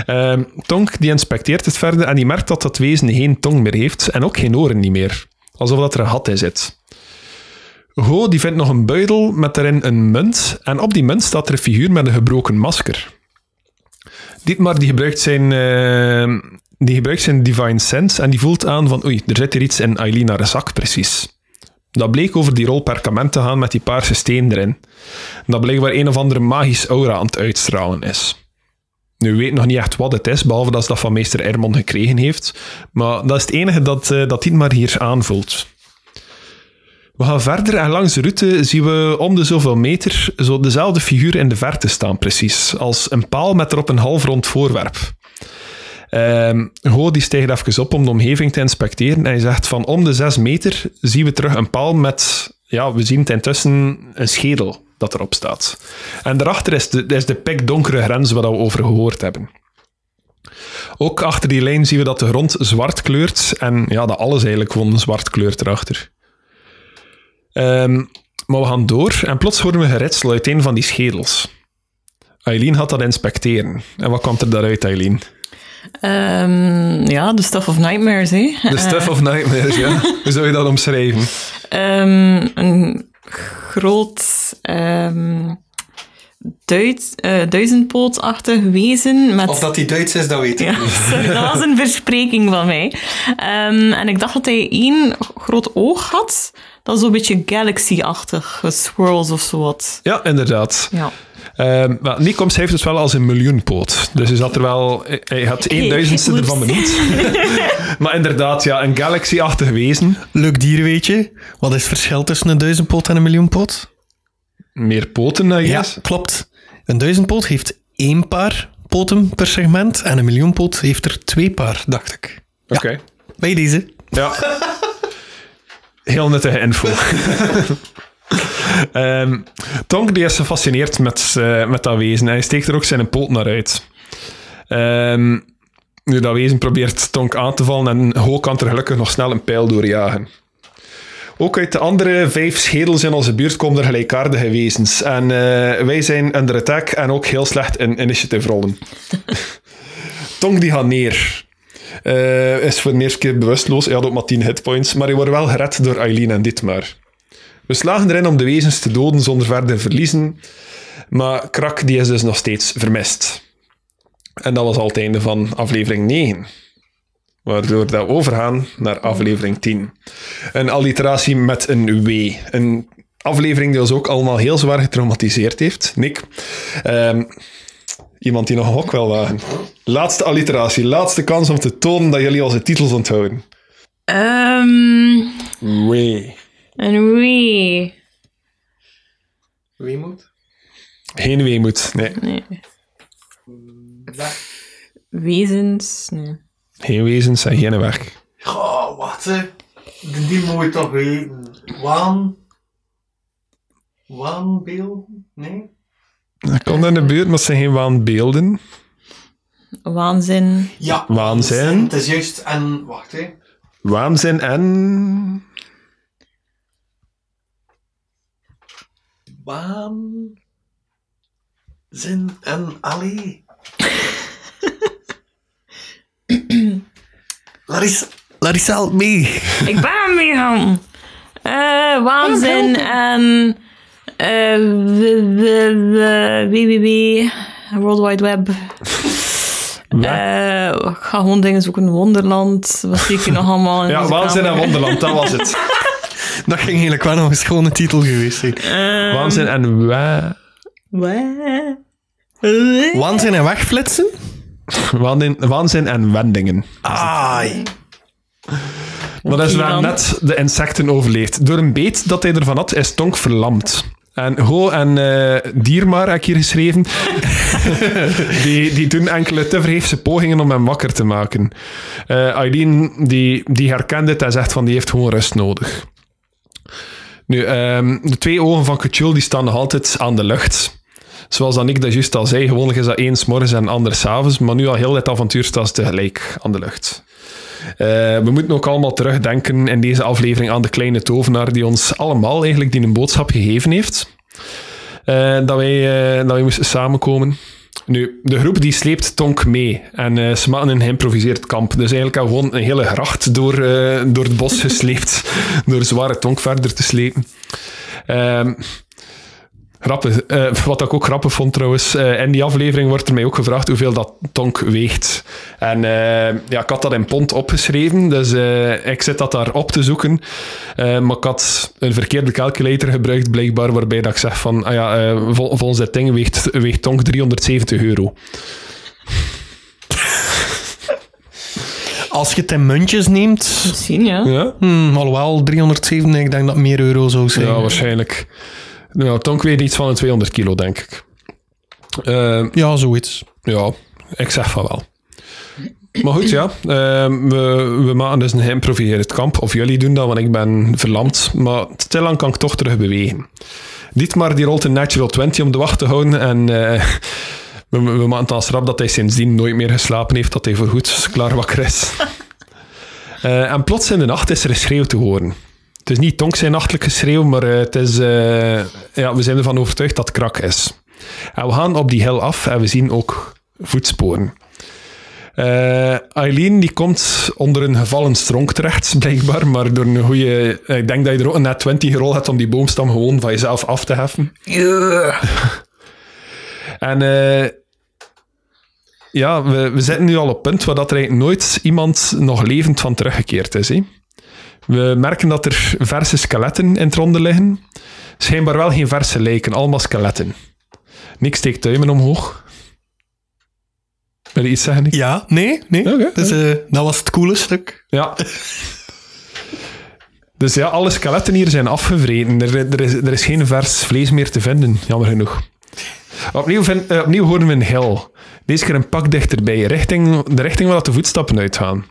Speaker 1: Uh, Tonk die inspecteert het verder en die merkt dat dat wezen geen tong meer heeft en ook geen oren niet meer. Alsof dat er een gat in zit. Ho die vindt nog een buidel met daarin een munt en op die munt staat er een figuur met een gebroken masker. Dietmar die gebruikt zijn, uh, die gebruikt zijn divine sense en die voelt aan van oei, er zit hier iets in Eileen haar zak precies. Dat bleek over die rol perkament te gaan met die paarse steen erin. Dat bleek waar een of andere magisch aura aan het uitstralen is. Nu, we weten nog niet echt wat het is, behalve dat ze dat van meester Ermon gekregen heeft. Maar dat is het enige dat, uh, dat hij maar hier aanvoelt. We gaan verder en langs de route zien we om de zoveel meter zo dezelfde figuur in de verte staan, precies. Als een paal met erop een halfrond voorwerp. Um, die stijgt even op om de omgeving te inspecteren en hij zegt van om de zes meter zien we terug een paal met, ja, we zien intussen een schedel dat erop staat. En daarachter is de, is de pikdonkere grens waar we over gehoord hebben. Ook achter die lijn zien we dat de grond zwart kleurt en ja, dat alles eigenlijk gewoon zwart kleurt erachter. Um, maar we gaan door en plots horen we geritsel uit een van die schedels. Eileen had dat inspecteren. En wat kwam er daaruit, Eileen?
Speaker 2: Ehm, ja, The Stuff of Nightmares, hè.
Speaker 1: The Stuff of Nightmares, ja. [LAUGHS] Hoe zou je dat omschrijven?
Speaker 2: Ehm, een groot ehm Duits, uh, duizendpootachtig wezen. Met...
Speaker 3: Of dat hij Duits is, dat weet ik
Speaker 2: ja, [LAUGHS] sorry, dat was een verspreking van mij. Um, en ik dacht dat hij één groot oog had. Dat is zo'n beetje galaxy-achtig, swirls of zo wat.
Speaker 1: Ja, inderdaad.
Speaker 2: Ja.
Speaker 1: Um, maar heeft het wel als een miljoenpoot. Dus hij zat er wel... Hij had één duizendste ervan benoemd. [LAUGHS] maar inderdaad, ja, een galaxy-achtig wezen.
Speaker 3: Leuk dier, weet je. Wat is het verschil tussen een duizendpoot en een miljoenpoot?
Speaker 1: Meer poten, I
Speaker 3: Ja, klopt. Een duizendpoot heeft één paar poten per segment en een miljoenpoot heeft er twee paar, dacht ik.
Speaker 1: Oké.
Speaker 3: Bij deze.
Speaker 1: Ja. [LAUGHS] Heel nuttige info. [LAUGHS] um, [LAUGHS] Tonk die is gefascineerd met, uh, met dat wezen. Hij steekt er ook zijn poot naar uit. Um, nu, dat wezen probeert Tonk aan te vallen en Ho kan er gelukkig nog snel een pijl doorjagen. Ook uit de andere vijf schedels in onze buurt komen er gelijkaardige wezens. En uh, wij zijn under attack en ook heel slecht in initiative rollen. [LAUGHS] Tonk die gaat neer. Uh, is voor de eerste keer bewusteloos. Hij had ook maar 10 hitpoints. Maar hij wordt wel gered door Eileen en Ditmar. We slagen erin om de wezens te doden zonder verder verliezen. Maar Krak die is dus nog steeds vermist. En dat was al het einde van aflevering 9. Waardoor we overgaan naar aflevering 10. Een alliteratie met een W. Een aflevering die ons ook allemaal heel zwaar getraumatiseerd heeft. Nick, um, iemand die nog een hok wil wagen. Laatste alliteratie, laatste kans om te tonen dat jullie onze titels onthouden.
Speaker 2: Um,
Speaker 1: w.
Speaker 2: Een W.
Speaker 3: Weemoed?
Speaker 1: Geen weemoed, nee.
Speaker 2: Nee. Wezens, nee.
Speaker 1: Geen wezens en geen weg.
Speaker 3: Oh, wat hè. Die moet je toch weten. Waan... Waanbeelden? Nee?
Speaker 1: Dat komt in de buurt, maar het zijn geen waanbeelden.
Speaker 2: Waanzin.
Speaker 3: Ja.
Speaker 1: Waanzin.
Speaker 3: Het is juist... En... Wacht hè.
Speaker 1: Waanzin en...
Speaker 3: Waan... Zin en allee. [CLEARS THROAT] Larissa, Larissa, help mee.
Speaker 2: Ik ben meegaan. Uh, waanzin en www, World Wide Web. Uh, ik ga gewoon dingen zoeken. Wonderland. Wat zie ik hier nog allemaal? In
Speaker 1: ja, Waanzin en Wonderland, dat was het. [LAUGHS]
Speaker 3: dat ging eigenlijk wel nog een schone titel geweest zijn.
Speaker 2: Um,
Speaker 1: Waanzin en wa...
Speaker 2: wa...
Speaker 3: Waanzin en wegflitsen?
Speaker 1: Waanzin, waanzin en wendingen.
Speaker 3: Ai.
Speaker 1: Maar dat is wel net de insecten overleefd. Door een beet dat hij ervan had, is Tonk verlamd. En Ho en uh, Diermar, heb ik hier geschreven, [LAUGHS] die, die doen enkele te vergeefse pogingen om hem wakker te maken. Uh, Aileen, die, die herkent het en zegt van die heeft gewoon rust nodig. Nu, um, de twee ogen van Kutjul die staan nog altijd aan de lucht. Zoals dan ik dat juist al zei, gewoonlijk is dat één morgens en ander s'avonds, maar nu al heel dit avontuur staan ze tegelijk aan de lucht. Uh, we moeten ook allemaal terugdenken in deze aflevering aan de kleine tovenaar die ons allemaal eigenlijk die een boodschap gegeven heeft. Uh, dat, wij, uh, dat wij moesten samenkomen. Nu, de groep die sleept Tonk mee en ze maken een geïmproviseerd kamp. Dus eigenlijk al gewoon een hele gracht door, door het bos [LAUGHS] gesleept, door zware Tonk verder te slepen. Ehm, Grappig. Uh, wat ik ook grappig vond trouwens, uh, in die aflevering wordt er mij ook gevraagd hoeveel dat tonk weegt. En uh, ja, ik had dat in pond opgeschreven, dus ik zit dat daar op te zoeken. maar ik had een verkeerde calculator gebruikt, blijkbaar, waarbij dat ik zeg van, ah ja, vol, volgens dit ding weegt, weegt tonk 370 euro.
Speaker 3: Als je het in muntjes neemt...
Speaker 2: Misschien, ja.
Speaker 1: ja?
Speaker 3: Hmm, alhoewel, 307, ik denk dat meer euro zou zijn.
Speaker 1: Ja, waarschijnlijk. Nou, Tonk weegt iets van een 200 kilo, denk ik. Uh,
Speaker 3: ja, zoiets.
Speaker 1: Ja, ik zeg van wel. Maar goed, ja. Uh, we, we maken dus een geïmproviseerd kamp. Of jullie doen dat, want ik ben verlamd. Maar stilaan kan ik toch terug bewegen. Dietmar die rolt een natural 20 om de wacht te houden. En uh, [LAUGHS] we, we maken het als rap dat hij sindsdien nooit meer geslapen heeft. Dat hij voorgoed klaar wakker is. Uh, [LAUGHS] en plots in de nacht is er een schreeuw te horen. Het is niet Tonk zijn nachtelijke schreeuw, maar uh, het is, uh, ja, we zijn ervan overtuigd dat het krak is. En we gaan op die hill af en we zien ook voetsporen. Eh, Eileen die komt onder een gevallen stronk terecht, [LAUGHS] blijkbaar. Maar door een goede... Ik denk dat je er ook een net 20 rol hebt om die boomstam gewoon van jezelf af te heffen. En eh, ja, we, we zitten nu al op het punt waar dat er eigenlijk nooit iemand nog levend van teruggekeerd is. Hè. We merken dat er verse skeletten in het ronde liggen. Schijnbaar wel geen verse lijken, allemaal skeletten. Niks steekt duimen omhoog. Wil je iets zeggen? Nick?
Speaker 3: Ja, nee, nee.
Speaker 1: Oké,
Speaker 3: dus, eh, dat was het coole stuk.
Speaker 1: Ja. Dus ja, alle skeletten hier zijn afgevreten. Er, er, is, er is geen vers vlees meer te vinden, jammer genoeg. Opnieuw, vind, eh, opnieuw horen we een hel. Deze keer een pak dichterbij, richting, de richting waar de voetstappen uitgaan.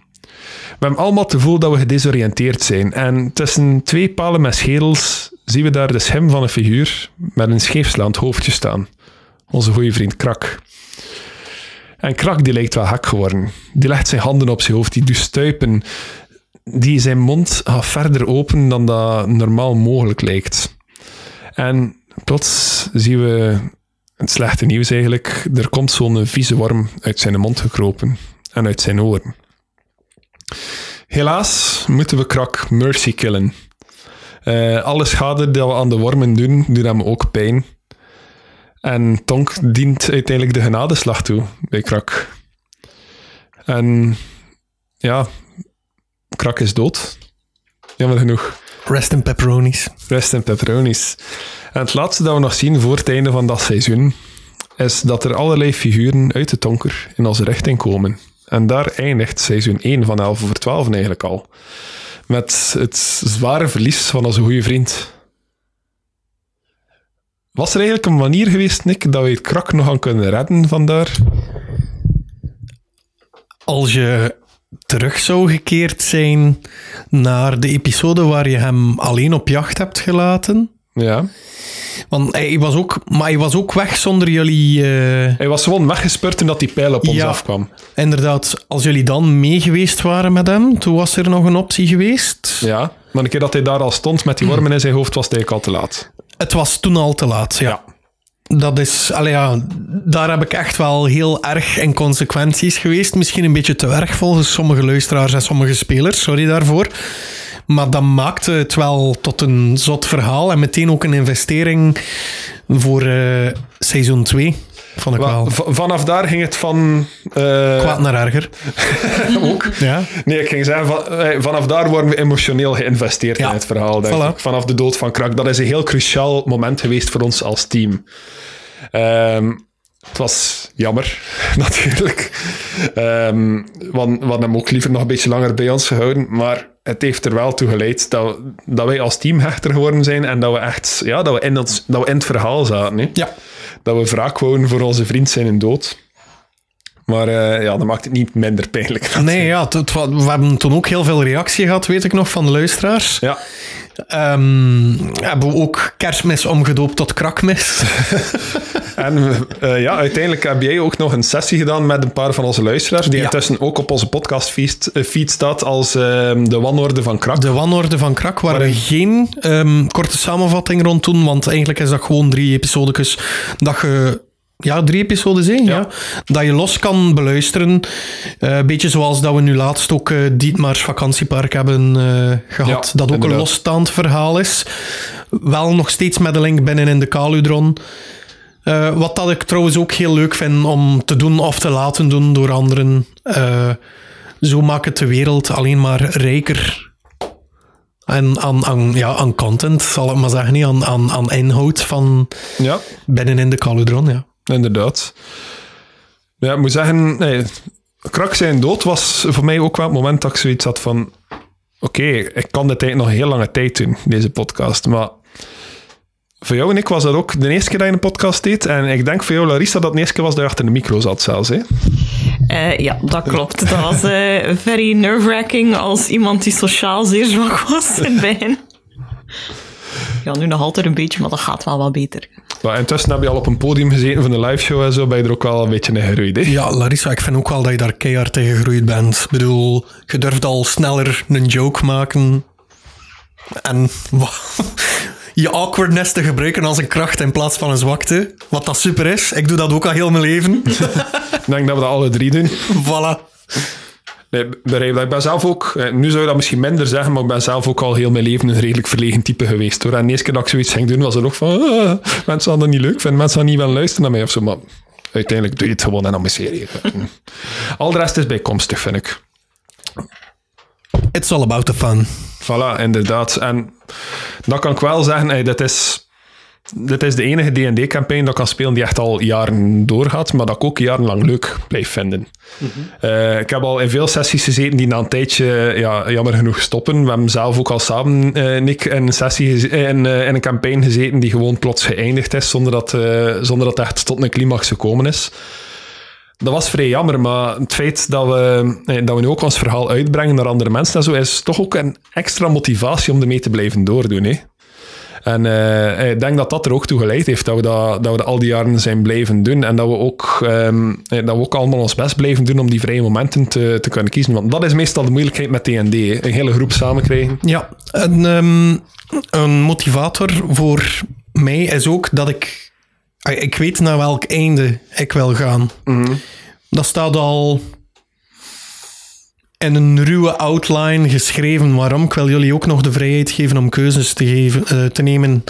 Speaker 1: Hebben allemaal het gevoel dat we gedesoriënteerd zijn. En tussen twee palen met schedels zien we daar de schim van een figuur met een scheefslaand hoofdje staan. Onze goede vriend Krak. En Krak die lijkt wel hak geworden. Die legt zijn handen op zijn hoofd, die doet stuipen. Die zijn mond gaat verder open dan dat normaal mogelijk lijkt. En plots zien we het slechte nieuws eigenlijk. Er komt zo'n vieze worm uit zijn mond gekropen en uit zijn oren. Helaas moeten we Krak Mercy killen. Eh, alle schade die we aan de wormen doen, doet hem ook pijn. En Tonk dient uiteindelijk de genadeslag toe bij Krak. En ja, Krak is dood. Jammer genoeg.
Speaker 3: Rest in pepperonis.
Speaker 1: Rest in pepperonis. En het laatste dat we nog zien voor het einde van dat seizoen, is dat er allerlei figuren uit de tonker in onze richting komen. En daar eindigt seizoen 1 van 11 over 12 eigenlijk al. Met het zware verlies van onze goede vriend. Was er eigenlijk een manier geweest, Nick, dat we het krak nog aan kunnen redden vandaar?
Speaker 3: Als je terug zou gekeerd zijn naar de episode waar je hem alleen op jacht hebt gelaten.
Speaker 1: Ja.
Speaker 3: Want hij was ook, maar hij was ook weg zonder jullie. Uh...
Speaker 1: Hij was gewoon weggespurt toen dat die pijl op ons ja, afkwam.
Speaker 3: Inderdaad, als jullie dan mee geweest waren met hem, toen was er nog een optie geweest.
Speaker 1: Ja, maar een keer dat hij daar al stond met die [CLEARS THROAT] wormen in zijn hoofd, was het eigenlijk al te laat.
Speaker 3: Het was toen al te laat, ja. ja. Dat is, allee, ja, daar heb ik echt wel heel erg in consequenties geweest. Misschien een beetje te erg volgens sommige luisteraars en sommige spelers, sorry daarvoor. Maar dat maakte het wel tot een zot verhaal en meteen ook een investering voor uh, seizoen 2. Vond ik wel.
Speaker 1: Vanaf daar ging het van... Uh...
Speaker 3: Kwaad naar erger. [LAUGHS]
Speaker 1: ook. Ja. Nee, ik ging zeggen, van, eh, vanaf daar worden we emotioneel geïnvesteerd in het verhaal. Denk ik. Vanaf de dood van Krak. Dat is een heel cruciaal moment geweest voor ons als team. Um, het was jammer, [LAUGHS] natuurlijk. Um, we hadden hem ook liever nog een beetje langer bij ons gehouden. Maar het heeft er wel toe geleid dat, dat wij als team hechter geworden zijn. En dat we echt ja, dat we in, het, dat we in het verhaal zaten. Hè?
Speaker 3: Ja.
Speaker 1: Dat we wraak wouden voor onze vriend zijn in dood. Maar uh, ja, dat maakt het niet minder pijnlijk.
Speaker 3: Nee, ja, het, we hebben toen ook heel veel reactie gehad, weet ik nog, van de luisteraars.
Speaker 1: Ja.
Speaker 3: Um, hebben we ook kerstmis omgedoopt tot krakmis. [LAUGHS]
Speaker 1: en uh, ja, uiteindelijk heb jij ook nog een sessie gedaan met een paar van onze luisteraars, die ja. intussen ook op onze podcastfeed uh, feed staat als uh, de wanorde van krak.
Speaker 3: De wanorde van krak, waar Waarin... we geen um, korte samenvatting rond doen, want eigenlijk is dat gewoon drie episodetjes dat je ja, drie episodes, hè? Ja. Dat je los kan beluisteren. Uh, een beetje zoals dat we nu laatst ook uh, Dietmar's vakantiepark hebben uh, gehad. dat ook inderdaad. een losstaand verhaal is. Wel nog steeds met een link binnen in de Caludron. wat dat ik trouwens ook heel leuk vind om te doen of te laten doen door anderen. zo maakt het de wereld alleen maar rijker en aan, aan, ja, aan content, zal ik maar zeggen, niet aan, aan, aan inhoud van
Speaker 1: ja.
Speaker 3: binnen in de Caludron, ja.
Speaker 1: Inderdaad. Ja, ik moet zeggen, nee, Krak zijn dood was voor mij ook wel het moment dat ik zoiets had van... Oké, ik kan dit tijd nog heel lange tijd doen, deze podcast, maar... Voor jou en ik was dat ook de eerste keer dat je een podcast deed. En ik denk voor jou, Larissa, dat het de eerste keer was dat je achter de micro zat zelfs. Hè?
Speaker 2: Uh, ja, dat klopt. Dat was uh, very nerve-wracking als iemand die sociaal zeer zwak was in het begin. [LAUGHS] Ja, nu nog altijd een beetje, maar dat gaat wel wat beter.
Speaker 1: Maar intussen heb je al op een podium gezeten van de live show en zo, ben je er ook wel een beetje in gegroeid. Hè?
Speaker 3: Ja, Larissa, ik vind ook wel dat je daar keihard tegen gegroeid bent. Ik bedoel, je durft al sneller een joke maken. En [LAUGHS] je awkwardness te gebruiken als een kracht in plaats van een zwakte. Wat dat super is. Ik doe dat ook al heel mijn leven. [LAUGHS]
Speaker 1: ik denk dat we dat alle drie doen.
Speaker 3: Voilà.
Speaker 1: Nee. Ik ben zelf ook, eh, nu zou je dat misschien minder zeggen, maar ik ben zelf ook al heel mijn leven een redelijk verlegen type geweest. Hoor. En de eerste keer dat ik zoiets ging doen, was er ook van, ah, mensen hadden dat niet leuk vinden, mensen gaan niet wel luisteren naar mij of zo, maar uiteindelijk doe je het gewoon en dan serie. Al de rest is bijkomstig, vind ik.
Speaker 3: It's all about the fun.
Speaker 1: Voilà, inderdaad. En dat kan ik wel zeggen, hey, dat is dit is de enige D&D-campagne dat ik kan spelen die echt al jaren doorgaat, maar dat ik ook jarenlang leuk blijf vinden. Eh, ik heb al in veel sessies gezeten die na een tijdje ja, jammer genoeg stoppen. We hebben zelf ook al samen, uh, Nick, in een, sessie in, uh, in, een campagne gezeten die gewoon plots geëindigd is, zonder dat, zonder dat het echt tot een climax gekomen is. Dat was vrij jammer, maar het feit dat we, dat we nu ook ons verhaal uitbrengen naar andere mensen en zo, is toch ook een extra motivatie om ermee te blijven doordoen. Hè? En uh, ik denk dat dat er ook toe geleid heeft dat we dat, dat we dat al die jaren zijn blijven doen. En dat we ook, um, dat we ook allemaal ons best blijven doen om die vrije momenten te, te kunnen kiezen. Want dat is meestal de moeilijkheid met TND. Een hele groep samen krijgen.
Speaker 3: Ja, een, um, een motivator voor mij is ook dat ik... Ik weet naar welk einde ik wil gaan. Mm -hmm. Dat staat al en een ruwe outline geschreven. Waarom? Ik wil jullie ook nog de vrijheid geven om keuzes te, geven, uh, te nemen,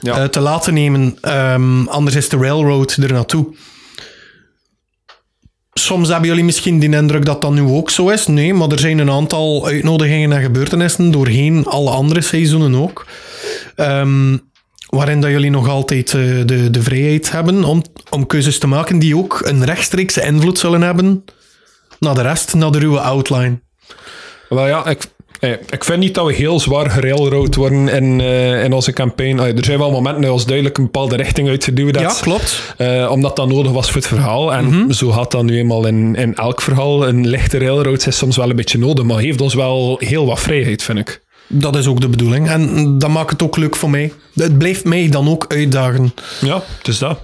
Speaker 3: ja. uh, te laten nemen. Um, anders is de railroad er naartoe. Soms hebben jullie misschien die indruk dat dat nu ook zo is. Nee, maar er zijn een aantal uitnodigingen en gebeurtenissen doorheen alle andere seizoenen ook. Um, waarin dat jullie nog altijd uh, de, de vrijheid hebben om, om keuzes te maken die ook een rechtstreekse invloed zullen hebben naar de rest, naar de ruwe outline.
Speaker 1: Wel ja, ik, eh, ik vind niet dat we heel zwaar gerailroad worden in, uh, in onze campagne. er zijn wel momenten dat ons duidelijk een bepaalde richting uitgeduwd
Speaker 3: Ja, klopt.
Speaker 1: Uh, omdat dat nodig was voor het verhaal. En mm -hmm. zo gaat dat nu eenmaal in, in elk verhaal. Een lichte railroad is soms wel een beetje nodig, maar heeft ons wel heel wat vrijheid, vind ik.
Speaker 3: Dat is ook de bedoeling. En dat maakt het ook leuk voor mij. Het blijft mij dan ook uitdagen.
Speaker 1: Ja, dus dat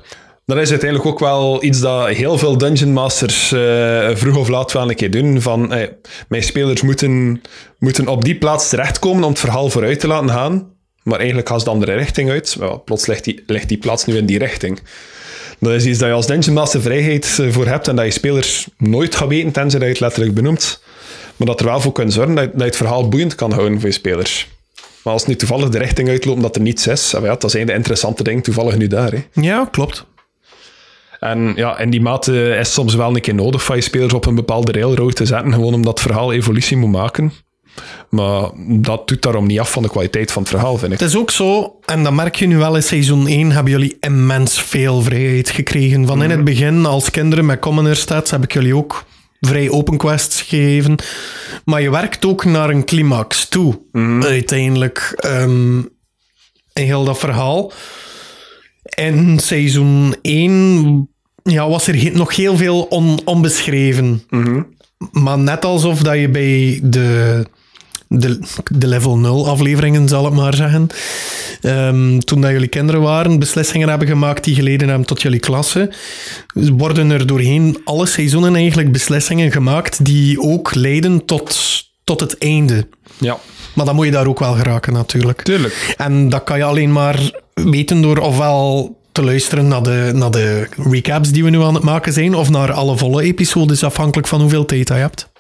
Speaker 1: dat is uiteindelijk ook wel iets dat heel veel Dungeon Masters uh, vroeg of laat wel een keer doen. Van, hey, mijn spelers moeten, moeten op die plaats terechtkomen om het verhaal vooruit te laten gaan. Maar eigenlijk gaat ze de andere richting uit. Well, plots ligt die, ligt die plaats nu in die richting. Dat is iets dat je als Dungeon Master vrijheid eh, voor hebt en dat je spelers nooit gaat weten, tenzij dat je het letterlijk benoemt. Maar dat er wel voor kunt zorgen dat, je het verhaal boeiend kan houden voor je spelers. Maar als het nu toevallig de richting uitloopt dat er niets is, ja, dat zijn de interessante dingen toevallig nu daar. Hè.
Speaker 3: Ja, klopt.
Speaker 1: En ja, in die mate is soms wel een keer nodig van je spelers op een bepaalde railroad te zetten, gewoon omdat het verhaal evolutie moet maken. Maar dat doet daarom niet af van de kwaliteit van het verhaal, vind ik.
Speaker 3: Het is ook zo, en dat merk je nu wel in seizoen 1, hebben jullie immens veel vrijheid gekregen. Van in het begin, als kinderen met Commoner Stats, heb ik jullie ook vrij open quests gegeven. Maar je werkt ook naar een climax toe, mm. uiteindelijk. Um, in heel dat verhaal. In seizoen 1 ja, was er nog heel veel on, onbeschreven.
Speaker 1: Mhm.
Speaker 3: Maar net alsof dat je bij de, de, de level 0 afleveringen, zal ik maar zeggen, um, toen dat jullie kinderen waren, beslissingen hebben gemaakt die geleden hebben tot jullie klasse, worden er doorheen alle seizoenen eigenlijk beslissingen gemaakt die ook leiden tot, tot het einde.
Speaker 1: Ja.
Speaker 3: Maar dan moet je daar ook wel geraken, natuurlijk.
Speaker 1: Tuurlijk.
Speaker 3: En dat kan je alleen maar weten door ofwel te luisteren naar de, naar de recaps die we nu aan het maken zijn, of naar alle volle episodes, afhankelijk van hoeveel tijd je hebt.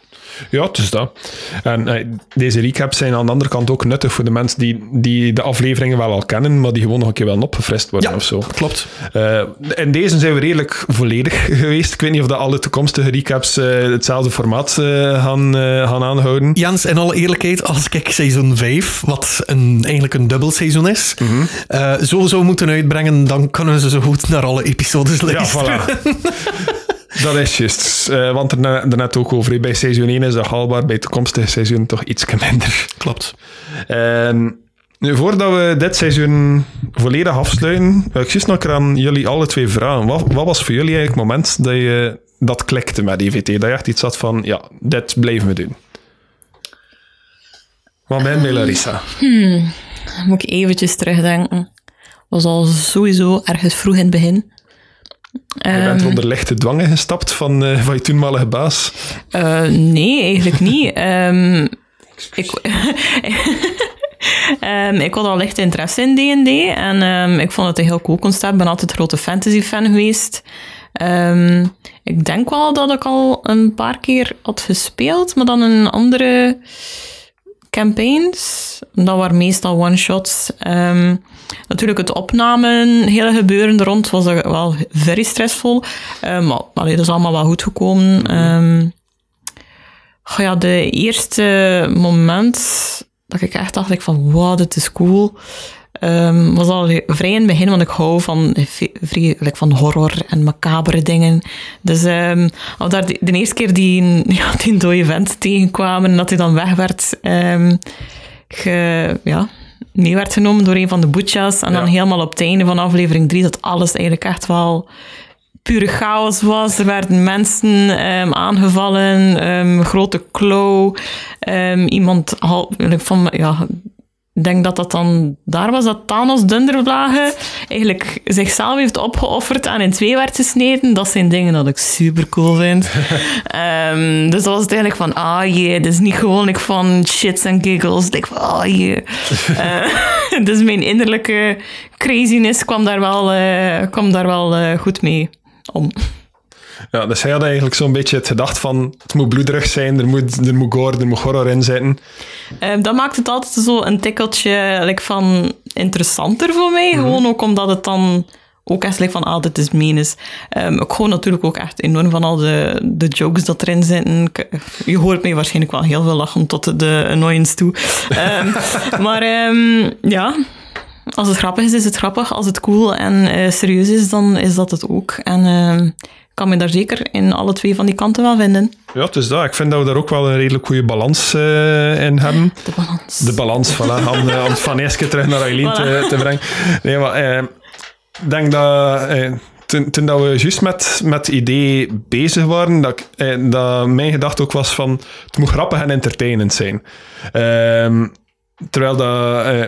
Speaker 1: Ja, het is dat. En uh, deze recaps zijn aan de andere kant ook nuttig voor de mensen die, die de afleveringen wel al kennen, maar die gewoon nog een keer wel opgefrist worden
Speaker 3: ja,
Speaker 1: of zo.
Speaker 3: klopt.
Speaker 1: Uh, in deze zijn we redelijk volledig geweest. Ik weet niet of de alle toekomstige recaps uh, hetzelfde formaat gaan, gaan aanhouden.
Speaker 3: Jans, in alle eerlijkheid, als ik seizoen 5, wat een, eigenlijk een dubbel seizoen is, mm -hmm. zo zou moeten uitbrengen, dan kunnen ze zo goed naar alle episodes luisteren.
Speaker 1: Ja, voilà. [LAUGHS] Dat is juist. Uh, want er net ook over. Bij seizoen 1 is dat haalbaar, bij toekomstige seizoen toch iets minder.
Speaker 3: Klopt.
Speaker 1: En nu, voordat we dit seizoen volledig afsluiten, wil ik juist nog aan jullie alle twee vragen. Wat, wat was voor jullie eigenlijk het moment dat je dat klikte met EVT? Dat je echt iets had van, ja, dit blijven we doen. Wat ben je, Larissa?
Speaker 2: Hmm, moet ik eventjes terugdenken. was al sowieso ergens vroeg in het begin.
Speaker 1: Je bent um, onder lichte dwangen gestapt van, uh, van je toenmalige baas?
Speaker 2: Uh, nee, eigenlijk niet. [LAUGHS] um, ik, um, [LAUGHS] ik had al licht interesse in D&D en ik vond het een heel cool concept. Ik ben altijd een grote fantasy fan geweest. Ehm, ik denk wel dat ik al een paar keer had gespeeld, maar dan in andere campaigns. Dat waren meestal one-shots. Ehm, natuurlijk, het opnamen, hele gebeuren er rond was wel very stressvol. Um, maar allee, dat is allemaal wel goed gekomen. Um, ja, de eerste moment dat ik echt dacht van, wow, dit is cool. Um, was al vrij in het begin, want ik hou van, vrij, van horror en macabere dingen. Dus um, als daar de, de, eerste keer die, [LAUGHS] ja, die dode vent tegenkwamen en dat hij dan weg werd, um, ge, ja, mee werd genomen door een van de boetjas. En ja. dan helemaal op het einde van aflevering 3 dat alles eigenlijk echt wel pure chaos was. Er werden mensen um, aangevallen, um, grote klow, um, iemand van, ja, ik denk dat dat dan daar was dat Thanos Dunderblage eigenlijk zichzelf heeft opgeofferd en in twee werd gesneden. Dat zijn dingen dat ik super cool vind. um, [LAUGHS] dus dat was het eigenlijk van, ah jee, dit is niet gewoon ik van shits en giggles. Ik van, ah jee. uh, [LAUGHS] [LAUGHS] dus mijn innerlijke craziness kwam daar wel, uh, kwam daar wel uh, goed mee om.
Speaker 1: Ja, dus hij had eigenlijk zo'n beetje het gedacht van het moet bloederig zijn, er moet, er moet gore, er moet horror in zitten.
Speaker 2: Um, dat maakt het altijd zo een tikkeltje like, van interessanter voor mij. Mm -hmm. Gewoon ook omdat het dan ook echt like, van, ah, dit is menens. Um, ik gewoon natuurlijk ook echt enorm van al de, de jokes dat erin zitten. Je hoort mij waarschijnlijk wel heel veel lachen tot de annoyance toe. Um, [LAUGHS] maar ja, als het grappig is, is het grappig. Als het cool en uh, serieus is, dan is dat het ook. En kan me daar zeker in alle twee van die kanten wel vinden.
Speaker 1: Ja, het is dat. Ik vind dat we daar ook wel een redelijk goede balans uh, in hebben.
Speaker 2: De balans.
Speaker 1: De balans, voilà. Om, uh, om Van Eske terug naar Eileen voilà. te, te, brengen. Nee, maar ik uh, denk dat... Toen, toen, dat we juist met, met het idee bezig waren, dat, dat mijn gedachte ook was van... Het moet grappig en entertainend zijn. Ehm, Terwijl dat, eh,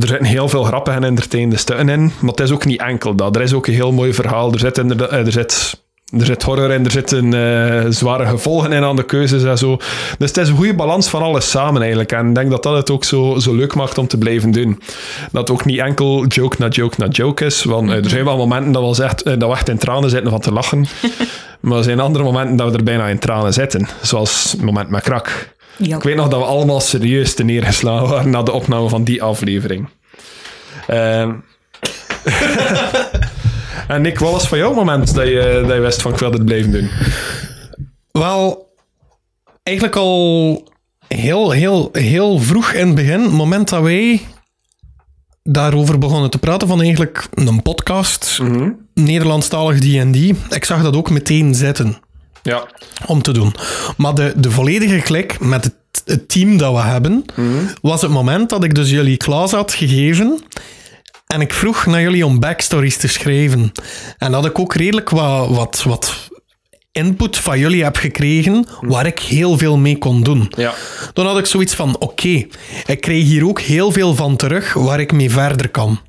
Speaker 1: er zitten heel veel grappige en entertainende stukken in, maar het is ook niet enkel dat. Er is ook een heel mooi verhaal. Er zit, er zit, er zit horror in, er zitten uh, zware gevolgen in aan de keuzes en zo. Dus het is een goede balans van alles samen eigenlijk. En ik denk dat dat het ook zo, zo leuk maakt om te blijven doen. Dat ook niet enkel joke na joke na joke is. Want uh, er zijn wel momenten dat we, echt, dat we echt in tranen zitten van te lachen. [LAUGHS] maar er zijn andere momenten dat we er bijna in tranen zitten. Zoals het moment met krak. Ja. Ik weet nog dat we allemaal serieus te neergeslagen waren na de opname van die aflevering. [LAUGHS] En Nick, wat was van jouw moment dat je, dat je wist van ik wil dit blijven doen?
Speaker 3: Wel, eigenlijk al heel, heel, heel vroeg in het begin, het moment dat wij daarover begonnen te praten van eigenlijk een podcast, mm -hmm. Nederlandstalig D&D, ik zag dat ook meteen zitten
Speaker 1: ja.
Speaker 3: om te doen. Maar de, de volledige klik met het, het team dat we hebben,
Speaker 1: Mhm.
Speaker 3: was het moment dat ik dus jullie Klaas had gegeven. En ik vroeg naar jullie om backstories te schrijven. En dat ik ook redelijk wat, wat, wat input van jullie heb gekregen waar ik heel veel mee kon doen.
Speaker 1: Ja.
Speaker 3: Dan had ik zoiets van, oké, ik krijg hier ook heel veel van terug waar ik mee verder kan.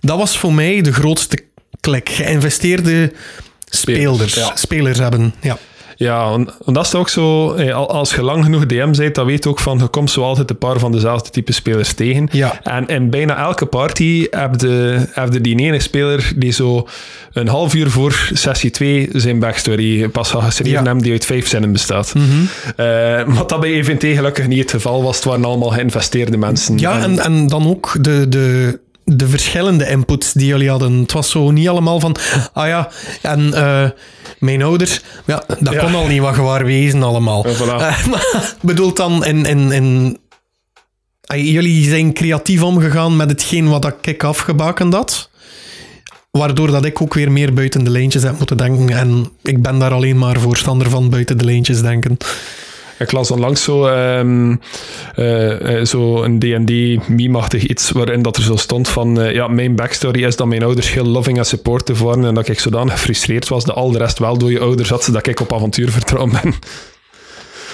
Speaker 3: Dat was voor mij de grootste klik. Geïnvesteerde speelders,
Speaker 1: ja.
Speaker 3: spelers hebben. Ja.
Speaker 1: Ja, en dat is ook zo. Als je lang genoeg DM bent, dan weet je ook van je komt zo altijd een paar van dezelfde type spelers tegen.
Speaker 3: Ja.
Speaker 1: En in bijna elke party heb je, heb je die ene speler die zo een half uur voor sessie 2 zijn backstory pas had geschreven
Speaker 3: Ja.
Speaker 1: die uit vijf zinnen bestaat.
Speaker 3: Mhm.
Speaker 1: Eh, maar dat bij EVT gelukkig niet het geval was. Het waren allemaal geïnvesteerde mensen.
Speaker 3: Ja, en, en dan ook de, de, de verschillende inputs die jullie hadden. Het was zo niet allemaal van, ah ja, en eh, mijn ouders, ja, dat
Speaker 1: Ja.
Speaker 3: kon al niet wat gewaar wezen allemaal.
Speaker 1: Ja, voilà.
Speaker 3: Eh, [LAUGHS] maar bedoelt dan in... in, in jullie zijn creatief omgegaan met hetgeen wat ik afgebakend had. Waardoor dat ik ook weer meer buiten de lijntjes heb moeten denken. En ik ben daar alleen maar voorstander van buiten de lijntjes denken.
Speaker 1: Ik las onlangs zo, ehm, eh, eh, zo een D&D meme-achtig iets waarin dat er zo stond van eh, ja, mijn backstory is dat mijn ouders heel loving en supportive waren en dat ik zodanig gefrustreerd was dat al de rest wel door je ouders had, dat ik op avontuur vertrouwd ben.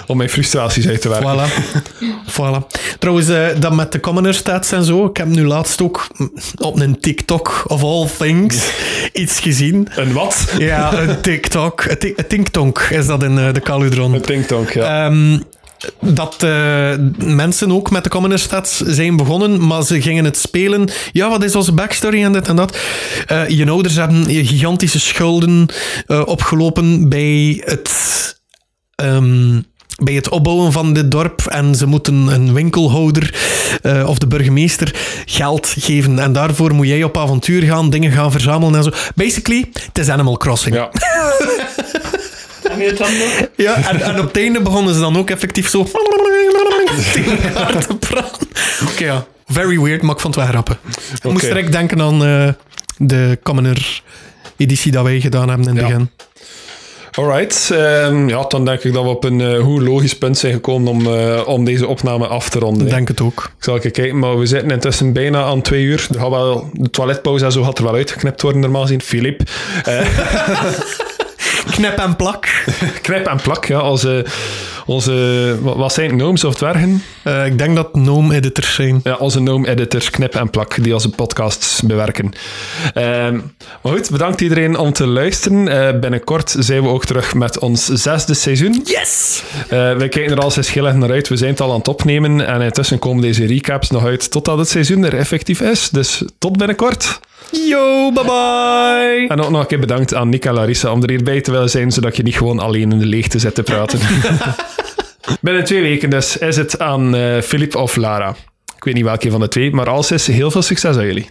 Speaker 1: Om mijn frustraties uit te werken.
Speaker 3: Voilà. [LAUGHS] voilà. Trouwens, eh, dat met de commoner stats en zo. Ik heb nu laatst ook op een TikTok of all things iets gezien.
Speaker 1: Een wat?
Speaker 3: Ja, een [LAUGHS] TikTok. Een tik- een TikTok is dat in eh, de Caludron.
Speaker 1: Een TikTok, ja.
Speaker 3: Ehm, dat uh, mensen ook met de Commoner Stats zijn begonnen, maar ze gingen het spelen. Ja, wat is onze backstory en dit en dat? Uh, je ouders hebben gigantische schulden uh, opgelopen bij het... Um, bij het opbouwen van dit dorp en ze moeten een winkelhouder uh, of de burgemeester geld geven. En daarvoor moet jij op avontuur gaan, dingen gaan verzamelen en zo. Basically, het is Animal Crossing.
Speaker 1: Ja. [LAUGHS]
Speaker 3: Ja, en, en, op het einde begonnen ze dan ook effectief zo te praten. Oké, okay, ja. Very weird, maar ik vond het wel grappig. Ik okay. moest direct denken aan uh, de Commoner editie dat wij gedaan hebben in het ja. begin.
Speaker 1: Alright, um, ja, dan denk ik dat we op een uh, goed logisch punt zijn gekomen om, uh, om deze opname af te ronden.
Speaker 3: Ik denk het ook.
Speaker 1: Ik zal even kijken, maar we zitten intussen bijna aan twee uur. Er gaat wel, de toiletpauze en zo gaat er wel uitgeknipt worden, normaal gezien. Filip. Uh, [LAUGHS]
Speaker 3: Knep en plak. [LAUGHS]
Speaker 1: Knep en plak, ja. Onze, onze wat zijn het, gnomes of dwergen?
Speaker 3: Uh, ik denk dat gnome-editors zijn.
Speaker 1: Ja, onze gnome-editors, knip en plak, die onze podcasts bewerken. Uh, maar goed, bedankt iedereen om te luisteren. Uh, binnenkort zijn we ook terug met ons zesde seizoen.
Speaker 3: Yes!
Speaker 1: we kijken er al zes heel erg naar uit. We zijn het al aan het opnemen en intussen komen deze recaps nog uit totdat het seizoen er effectief is. Dus tot binnenkort.
Speaker 3: Yo, bye bye.
Speaker 1: En ook nog een keer bedankt aan Nika Larissa om er hierbij te willen zijn, zodat je niet gewoon alleen in de leegte zit te praten. [LAUGHS] Binnen twee weken dus is het aan uh, Philip of Lara. Ik weet niet welke van de twee, maar als is heel veel succes aan jullie.